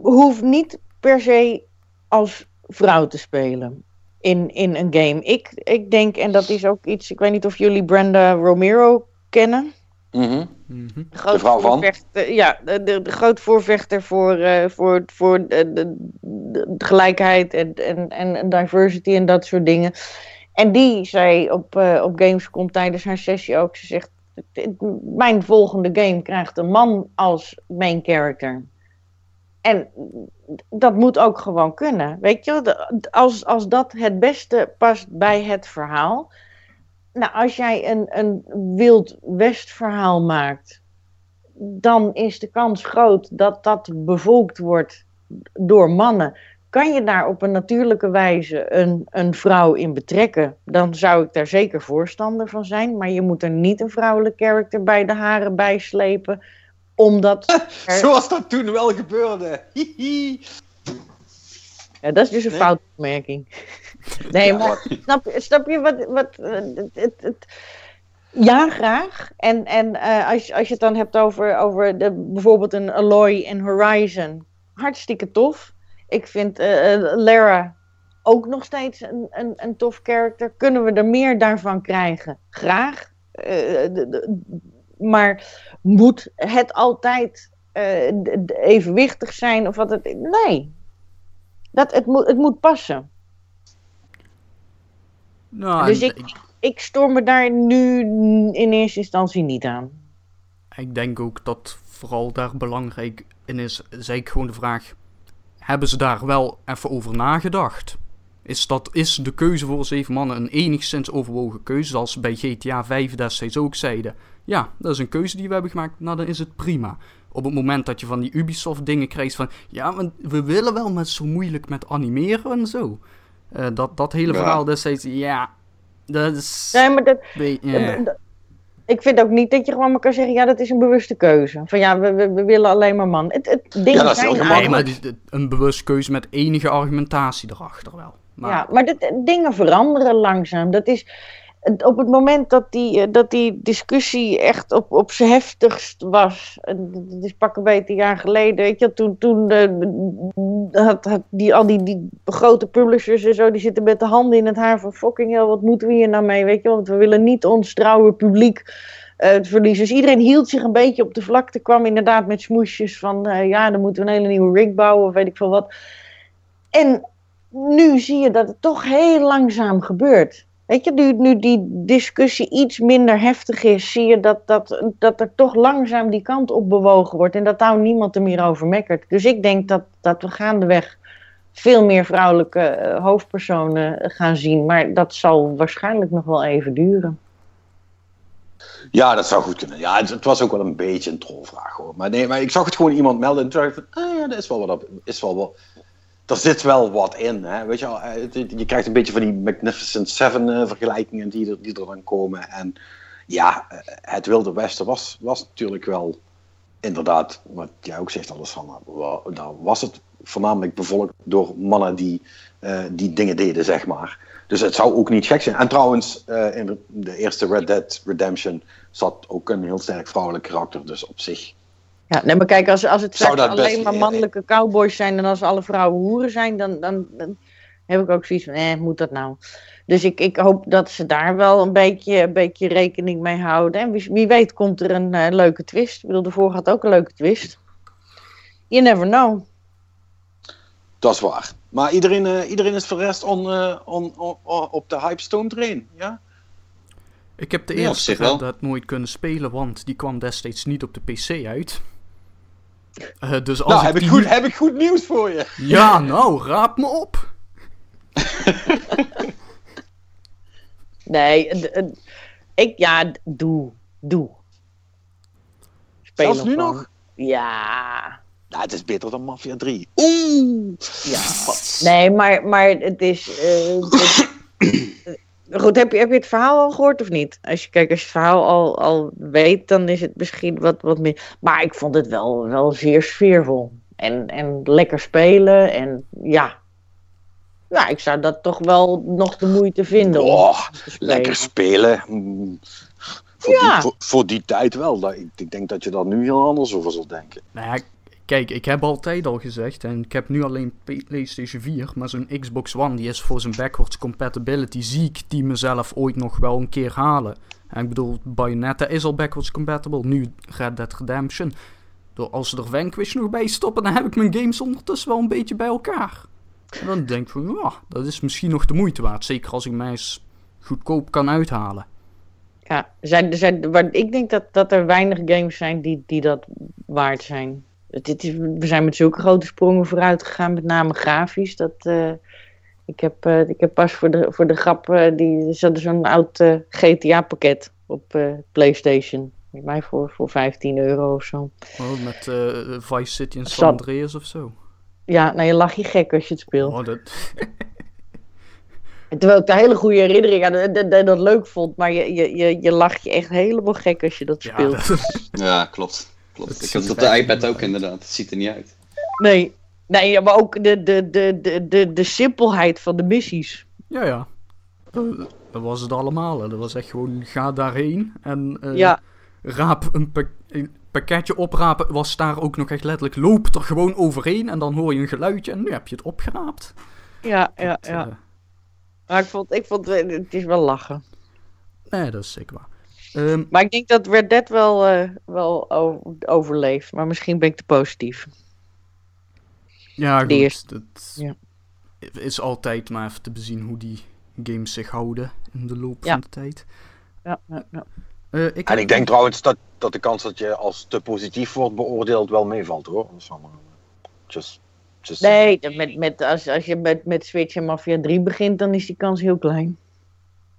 hoef niet per se als vrouw te spelen in, in een game. Ik, ik denk, en dat is ook iets. Ik weet niet of jullie Brenda Romero kennen. Mhm. Mhm. De groot vrouw van? voorvechter- Ja, de, de, de groot voorvechter voor, eh, voor, voor de, de, de gelijkheid en, en, en diversity en dat soort dingen. En die zei op, eh, op Gamescom tijdens haar sessie ook, ze zegt, mijn volgende game krijgt een man als main character. En dat moet ook gewoon kunnen. Weet je, als, als dat het beste past bij het verhaal. Nou, als jij een, een wild west verhaal maakt, dan is de kans groot dat dat bevolkt wordt door mannen. Kan je daar op een natuurlijke wijze een, een vrouw in betrekken, dan zou ik daar zeker voorstander van zijn. Maar je moet er niet een vrouwelijk karakter bij de haren bij slepen, omdat. [laughs] er- Zoals dat toen wel gebeurde. Hihi. Ja, dat is dus een Nee. foute opmerking. [laughs] Nee, maar snap, je- snap je wat. wat eh, het, het, het- ja, graag. En, en eh, als, je- als je het dan hebt over, over de, bijvoorbeeld een Aloy in Horizon, hartstikke tof. Ik vind eh, Lara ook nog steeds een, een, een tof character. Kunnen we er meer daarvan krijgen? Graag. Eh, de- de- maar moet het altijd evenwichtig zijn? Of wat het, nee, dat, het, moet, het moet passen. Nou, Dus ik- Ik stoor me daar nu in eerste instantie niet aan. Ik denk ook dat vooral daar belangrijk in is, ik gewoon de vraag: hebben ze daar wel even over nagedacht? Is, dat, is de keuze voor zeven mannen een enigszins overwogen keuze, zoals ze bij GTA 5 destijds ook zeiden? Ja, dat is een keuze die we hebben gemaakt, nou dan is het prima. Op het moment dat je van die Ubisoft dingen krijgt van, ja, maar we willen wel met zo moeilijk met animeren en zo. Eh, dat, dat hele Ja. verhaal destijds, ja, dat is... Nee, maar dat. Ik vind ook niet dat je gewoon maar kan zeggen, ja, dat is een bewuste keuze. Van ja, we, we, we willen alleen maar man. Het, het dingen Ja, dat is heel gemakkelijk. Nee, een bewust keuze met enige argumentatie erachter wel. Maar, Ja, maar dat, dingen veranderen langzaam. Dat is, op het moment dat die, eh, dat die discussie echt op, op zijn heftigst was, dat is pak een beetje een jaar geleden, weet je, toen, toen eh, had, die, al die, die grote publishers en zo, die zitten met de handen in het haar van fucking hell, wat moeten we hier nou mee, weet je, want we willen niet ons trouwe publiek eh, verliezen. Dus iedereen hield zich een beetje op de vlakte, kwam inderdaad met smoesjes van, ja, dan moeten we een hele nieuwe rig bouwen, of weet ik veel wat. En nu zie je dat het toch heel langzaam gebeurt. Weet je, nu, die discussie iets minder heftig is, zie je dat, dat, dat er toch langzaam die kant op bewogen wordt en dat daar niemand er meer over mekkert. Dus ik denk dat, dat we gaandeweg veel meer vrouwelijke eh, hoofdpersonen gaan zien, maar dat zal waarschijnlijk nog wel even duren. Ja, dat zou goed kunnen. Ja, het, was ook wel een beetje een trollvraag hoor. Maar nee, maar ik zag het gewoon iemand melden en toen dacht ik van, ah ja, dat is wel wat is wel wat. Er zit wel wat in, hè. Weet je eh, je krijgt een beetje van die Magnificent Seven eh, vergelijkingen die er, die dan komen. En ja, eh, het Wilde Westen was, was natuurlijk wel inderdaad, wat jij ook zegt, nou, nou was het voornamelijk bevolkt door mannen die, die dingen deden, zeg maar. Dus het zou ook niet gek zijn. En trouwens, in de, eerste Red Dead Redemption zat ook een heel sterk vrouwelijk karakter, dus op zich. Ja, nee, maar kijk, als, als het alleen maar mannelijke cowboys zijn en als alle vrouwen hoeren zijn, dan, dan, dan heb ik ook zoiets van, eh, moet dat nou? Dus ik, ik hoop dat ze daar wel een beetje, een beetje rekening mee houden. En wie, wie weet komt er een uh, leuke twist. Ik bedoel, de vorige had ook een leuke twist. You never know. Dat is waar. Maar iedereen, uh, iedereen is verrest on, uh, on, on, on, op de Hypestone train, ja? Ik heb de eerste Dead nooit kunnen spelen, want die kwam destijds niet op de PC uit. Uh, dus als nou, ik heb, die... ik goed, heb ik goed nieuws voor je. Ja, nou, raap me op. [laughs] nee, ik, ja, doe, doe. Speel Zelfs nu van. nog? Ja. Nou, het is beter dan Mafia 3. Oeh! Ja. Nee, maar, maar het is. Uh, het, [coughs] goed, heb je, heb je het verhaal al gehoord of niet? Als je, kijk, als je het verhaal al, al weet, dan is het misschien wat, wat meer. Maar ik vond het wel, wel zeer sfeervol. En, en lekker spelen. En ja. Ja, ik zou dat toch wel nog de moeite vinden. Oh, spelen. lekker spelen. Mm. Voor, ja. die, voor, voor, die tijd wel. Ik, ik, denk dat je daar nu heel anders over zult denken. Nou ja, Kijk, ik heb altijd al gezegd, en ik heb nu alleen PlayStation 4, maar zo'n Xbox One die is voor zijn backwards compatibility, zie ik die mezelf ooit nog wel een keer halen. En ik bedoel, Bayonetta is al backwards compatible, nu Red Dead Redemption. Door als ze er Vanquish nog bij stoppen, dan heb ik mijn games ondertussen wel een beetje bij elkaar. En dan denk ik van, ja, dat is misschien nog de moeite waard. Zeker als ik mij eens goedkoop kan uithalen. Ja, zijn, zijn, ik denk dat, dat er weinig games zijn die, die dat waard zijn. Het is, we zijn met zulke grote sprongen vooruit gegaan, met name grafisch. Dat, uh, ik, heb, uh, ik heb pas voor de, voor de grap, uh, die zat zo'n oud GTA-pakket op PlayStation. Met mij voor, voor 15 euro of zo. Oh, met Vice City en San Andreas of zo? Ja, nou je lach je gek als je het speelt. Oh, dat... [laughs] Terwijl ik een hele goede herinnering aan dat, dat, dat, leuk vond, maar je, je, je, je lacht je echt helemaal gek als je dat speelt. Ja, dat... ja klopt klopt. Ik heb het op de iPad ook inderdaad. Het ziet er niet uit. Nee, nee maar ook de, de, de, de, de, de simpelheid van de missies. Ja, ja. Dat was het allemaal. Hè. Dat was echt gewoon, ga daarheen en uh, ja. raap een, pa een, pakketje oprapen. Was daar ook nog echt letterlijk, loop er gewoon overheen en dan hoor je een geluidje en nu heb je het opgeraapt. Ja, ja, dat, ja. Uh, maar ik vond, ik vond het is wel lachen. Nee, dat is zeker waar. Um, maar ik denk dat Red Dead wel, uh, wel overleeft. Maar misschien ben ik te positief. Ja, goed. Eerste. Dat ja. is altijd maar even te bezien hoe die games zich houden in de loop ja. van de tijd. Ja, ja, ja. Uh, ik en ik denk trouwens dat, dat de kans dat je als te positief wordt beoordeeld wel meevalt hoor. Just, just nee, met, met, als, als je met, met Switch en Mafia 3 begint, dan is die kans heel klein.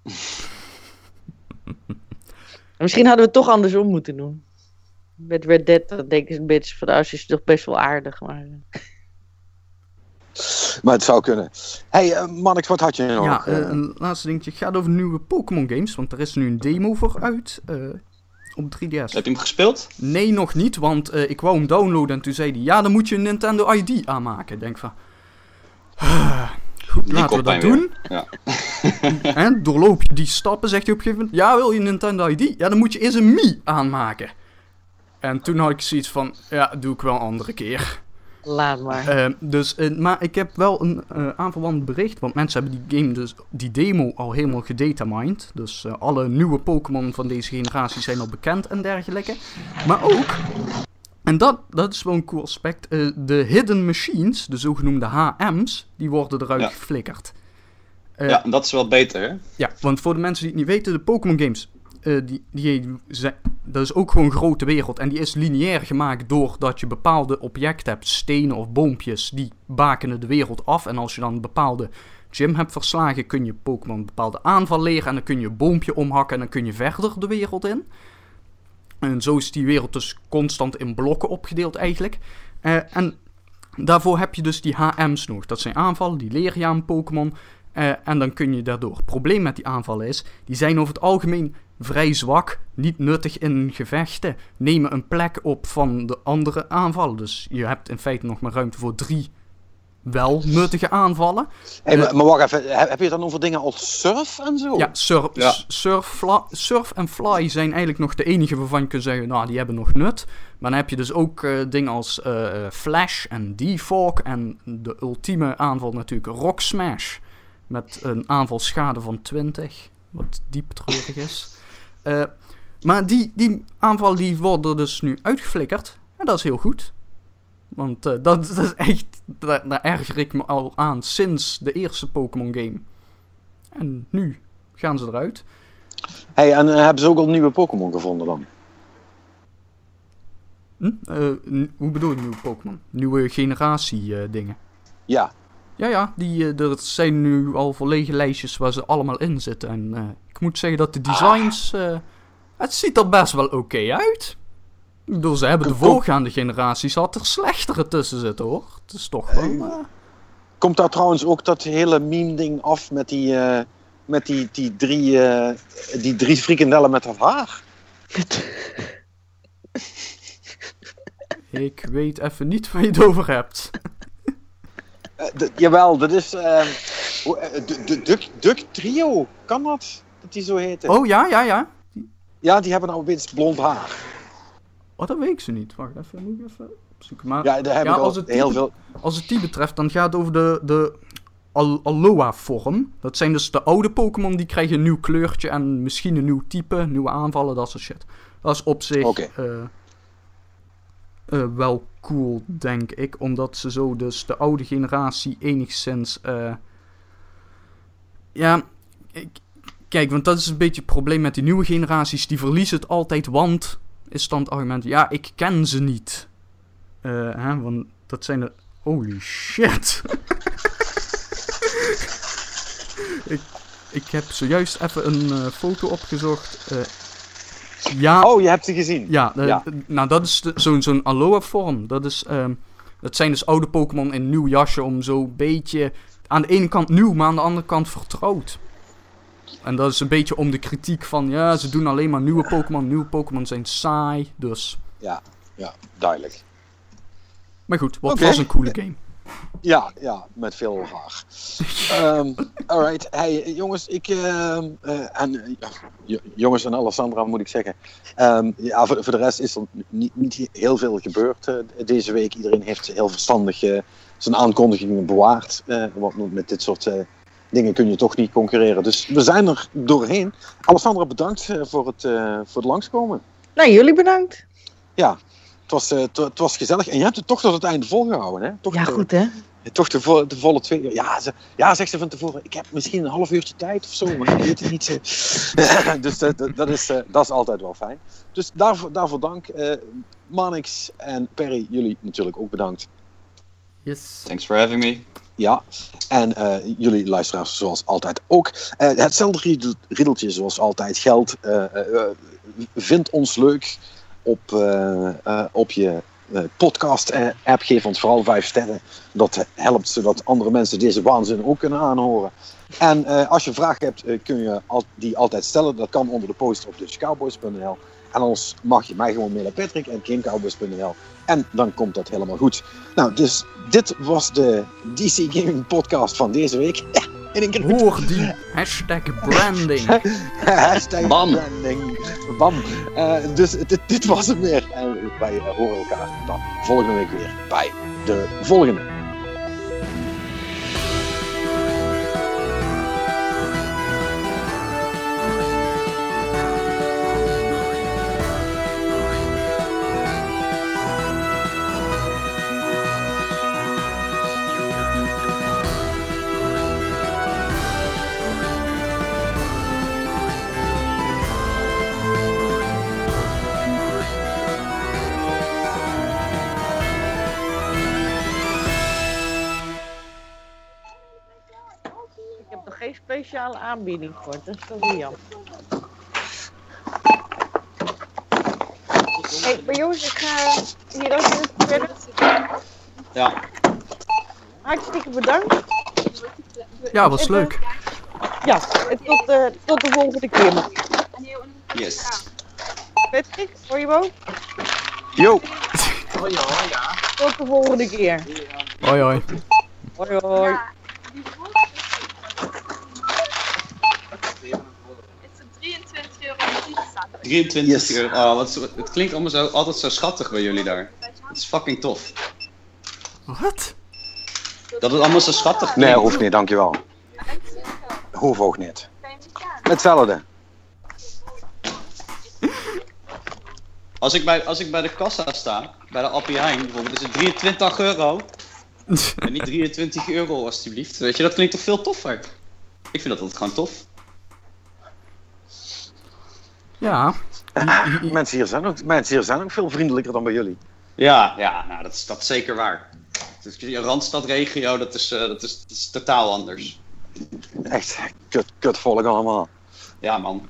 [laughs] Misschien hadden we het toch andersom moeten doen. Met Red Dead, dat denk ik een beetje van, als is toch best wel aardig, maar... Eh. Maar het zou kunnen. hey, uh, Mannix, wat had je nog? Ja, uh, een laatste dingetje. Het gaat over nieuwe Pokémon games, want er is nu een demo voor uit uh, op 3DS. Heb je hem gespeeld? Nee, nog niet, want ik wou hem downloaden en toen zei hij... Ja, dan moet je een Nintendo ID aanmaken. Ik denk van... [sighs] Goed, laten we dat doen. Ja. [laughs] en doorloop je die stappen, zegt hij op een gegeven moment... Ja, wil je een Nintendo ID? Ja, dan moet je eerst een Mi aanmaken. En toen had ik zoiets van... Ja, doe ik wel een andere keer. Laat maar. Uh, dus, uh, maar ik heb wel een uh, aanverwant bericht. Want mensen hebben die game, dus die demo al helemaal gedatamined. Dus alle nieuwe Pokémon van deze generatie zijn al bekend en dergelijke. Maar ook en dat, dat is wel een cool aspect. Uh, de hidden machines, de zogenoemde HM's, die worden eruit ja. geflikkerd. Uh, ja, dat is wel beter, hè? Ja, want voor de mensen die het niet weten, de Pokémon games, uh, die, die zijn, dat is ook gewoon een grote wereld. En die is lineair gemaakt doordat je bepaalde objecten hebt, stenen of boompjes, die bakenen de wereld af. En als je dan een bepaalde gym hebt verslagen, kun je Pokémon een bepaalde aanval leren. En dan kun je een boompje omhakken en dan kun je verder de wereld in. En zo is die wereld dus constant in blokken opgedeeld eigenlijk. Uh, en daarvoor heb je dus die HM's nog. Dat zijn aanvallen, die leer je aan Pokémon. Uh, en dan kun je daardoor. Het probleem met die aanvallen is, die zijn over het algemeen vrij zwak, niet nuttig in gevechten, nemen een plek op van de andere aanvallen. Dus je hebt in feite nog maar ruimte voor drie wel nuttige aanvallen. Hey, Eh, maar, maar wacht even, heb, heb je het dan over dingen als surf en zo? Ja, surf, Ja. Surf, surf en fly zijn eigenlijk nog de enige waarvan je kunt zeggen, nou, die hebben nog nut. Maar dan heb je dus ook eh, dingen als eh, Flash en Defog en de ultieme aanval natuurlijk Rock Smash. Met een aanvalschade van 20, wat diep treurig is. Eh, maar die, die aanvallen die worden dus nu uitgeflikkerd. En dat is heel goed. Want eh, dat, [laughs] dat is echt, daar, daar erger ik me al aan sinds de eerste Pokémon game. En nu gaan ze eruit. Hey, en eh, hebben ze ook al nieuwe Pokémon gevonden dan? Hm? Eh, hoe bedoel je nieuwe Pokémon? Nieuwe generatie dingen. Ja. Ja, ja, die, er zijn nu al volledige lijstjes waar ze allemaal in zitten. En ik moet zeggen dat de designs. eh, het ziet er best wel oké uit. Ik bedoel, ze hebben de voorgaande generaties had er slechtere tussen zitten hoor. Het is toch wel. Komt daar trouwens ook dat hele meme-ding af met die, eh, met die, die, drie, eh, die drie frikandellen met dat haar? [laughs] ik weet even niet waar je het over hebt. Eh, jawel, dat is eh, eh, de Duck, Trio. Kan dat? Dat die zo heet? Oh ja, ja, ja. Ja, die hebben nou opeens blond haar. Oh, dat weet ik ze niet. Wacht even, moet ik even opzoeken. Maar Ja, daar heb Ja, ik al als het heel veel... als het die betreft, dan gaat het over de, de Al- Alola-vorm. Dat zijn dus de oude Pokémon, die krijgen een nieuw kleurtje en misschien een nieuw type, nieuwe aanvallen, dat soort shit. Dat is op zich Oké. eh, eh, wel cool, denk ik. Omdat ze zo dus de oude generatie enigszins... eh, ja, ik, kijk, want dat is een beetje het probleem met die nieuwe generaties. Die verliezen het altijd, want... Is dan het argument, ja, ik ken ze niet. Eh, hè, want dat zijn de... Holy shit. [laughs] ik, ik heb zojuist even een eh, foto opgezocht. Eh, ja, Oh, je hebt ze gezien. ja, ja. nou dat is zo'n zo'n Aloha-vorm. Dat, is, ehm, dat zijn dus oude Pokémon in een nieuw jasje om zo'n beetje... Aan de ene kant nieuw, maar aan de andere kant vertrouwd. En dat is een beetje om de kritiek van... Ja, ze doen alleen maar nieuwe Pokémon. Nieuwe Pokémon zijn saai, dus... Ja, ja, duidelijk. Maar goed, wat was een coole game. Ja, ja, met veel haar. [laughs] Ehm alright, hey jongens, ik ehm, eh, en eh, jongens en Alessandra moet ik zeggen. Ehm, ja, voor, voor de rest is er niet, niet heel veel gebeurd eh, deze week. Iedereen heeft heel verstandig zijn aankondigingen bewaard. want met dit soort dingen kun je toch niet concurreren. Dus we zijn er doorheen. Alessandra, bedankt eh, voor, het, eh, voor het langskomen. Nou, jullie bedankt. Ja, het was, eh, het, het was gezellig. En je hebt het toch tot het einde volgehouden, hè? Toch Ja, de- goed hè? toch de, vo- de volle twee uur. Ja, ze, ja, zegt ze van tevoren. Ik heb misschien een half uurtje tijd of zo, maar ik weet het niet. [laughs] dus dat, dat, dat is, eh, dat is altijd wel fijn. Dus daarvoor, daarvoor dank. eh Manix en Perry, jullie natuurlijk ook bedankt. Yes. Thanks for having me. Ja, en eh, jullie luisteraars zoals altijd ook. Eh, hetzelfde riedeltje zoals altijd geldt. Eh, eh, vind ons leuk op, op je podcast-app. Geef ons vooral vijf sterren. Dat helpt zodat andere mensen deze waanzin ook kunnen aanhoren. En als je vragen hebt, kun je die altijd stellen. Dat kan onder de post op dutchcowboys.nl. En anders mag je mij gewoon mailen Patrick en gamecowboys.nl. En dan komt dat helemaal goed. Nou, dus dit was de DC Gaming Podcast van deze week. [laughs] In een keer Hoor die hashtag branding. [laughs] Hashtag Bam. branding. Bam. Eh, dus dit, dit was het weer. En wij horen elkaar dan volgende week weer bij de volgende. Speciale aanbieding voor. Dat is wel weer jammer. Hey, maar jongens, ik ga hier ook even verder. Ja, Hartstikke bedankt. Ja, was leuk. Ja, en tot, eh, tot de volgende keer. maar. Yes. Patrick, hoor je me? Yo! Ja, ja. Tot de volgende keer. Hoi hoi. Hoi hoi. Ja, die vorige is het 23 euro en 10 staat er. 23 Yes. euro. Oh, wat, het klinkt allemaal zo, altijd zo schattig bij jullie daar. Het is fucking tof. Wat? Dat het allemaal zo schattig Nee, klinkt. hoeft niet, dankjewel. Hoeft ook niet. Hetzelfde. Als ik, bij, als ik bij de kassa sta, bij de Appie Heijn bijvoorbeeld, is het 23 euro. [laughs] En niet 23 euro alstublieft. Weet je, dat klinkt toch veel toffer? Ik vind dat altijd gewoon tof. Ja. Mensen hier, zijn ook, mensen hier zijn ook veel vriendelijker dan bij jullie. Ja, ja nou, dat, is, dat is zeker waar. Dus je Randstadregio, dat is, eh, dat, is, dat is totaal anders. Echt kut, kut volk allemaal. Ja, man.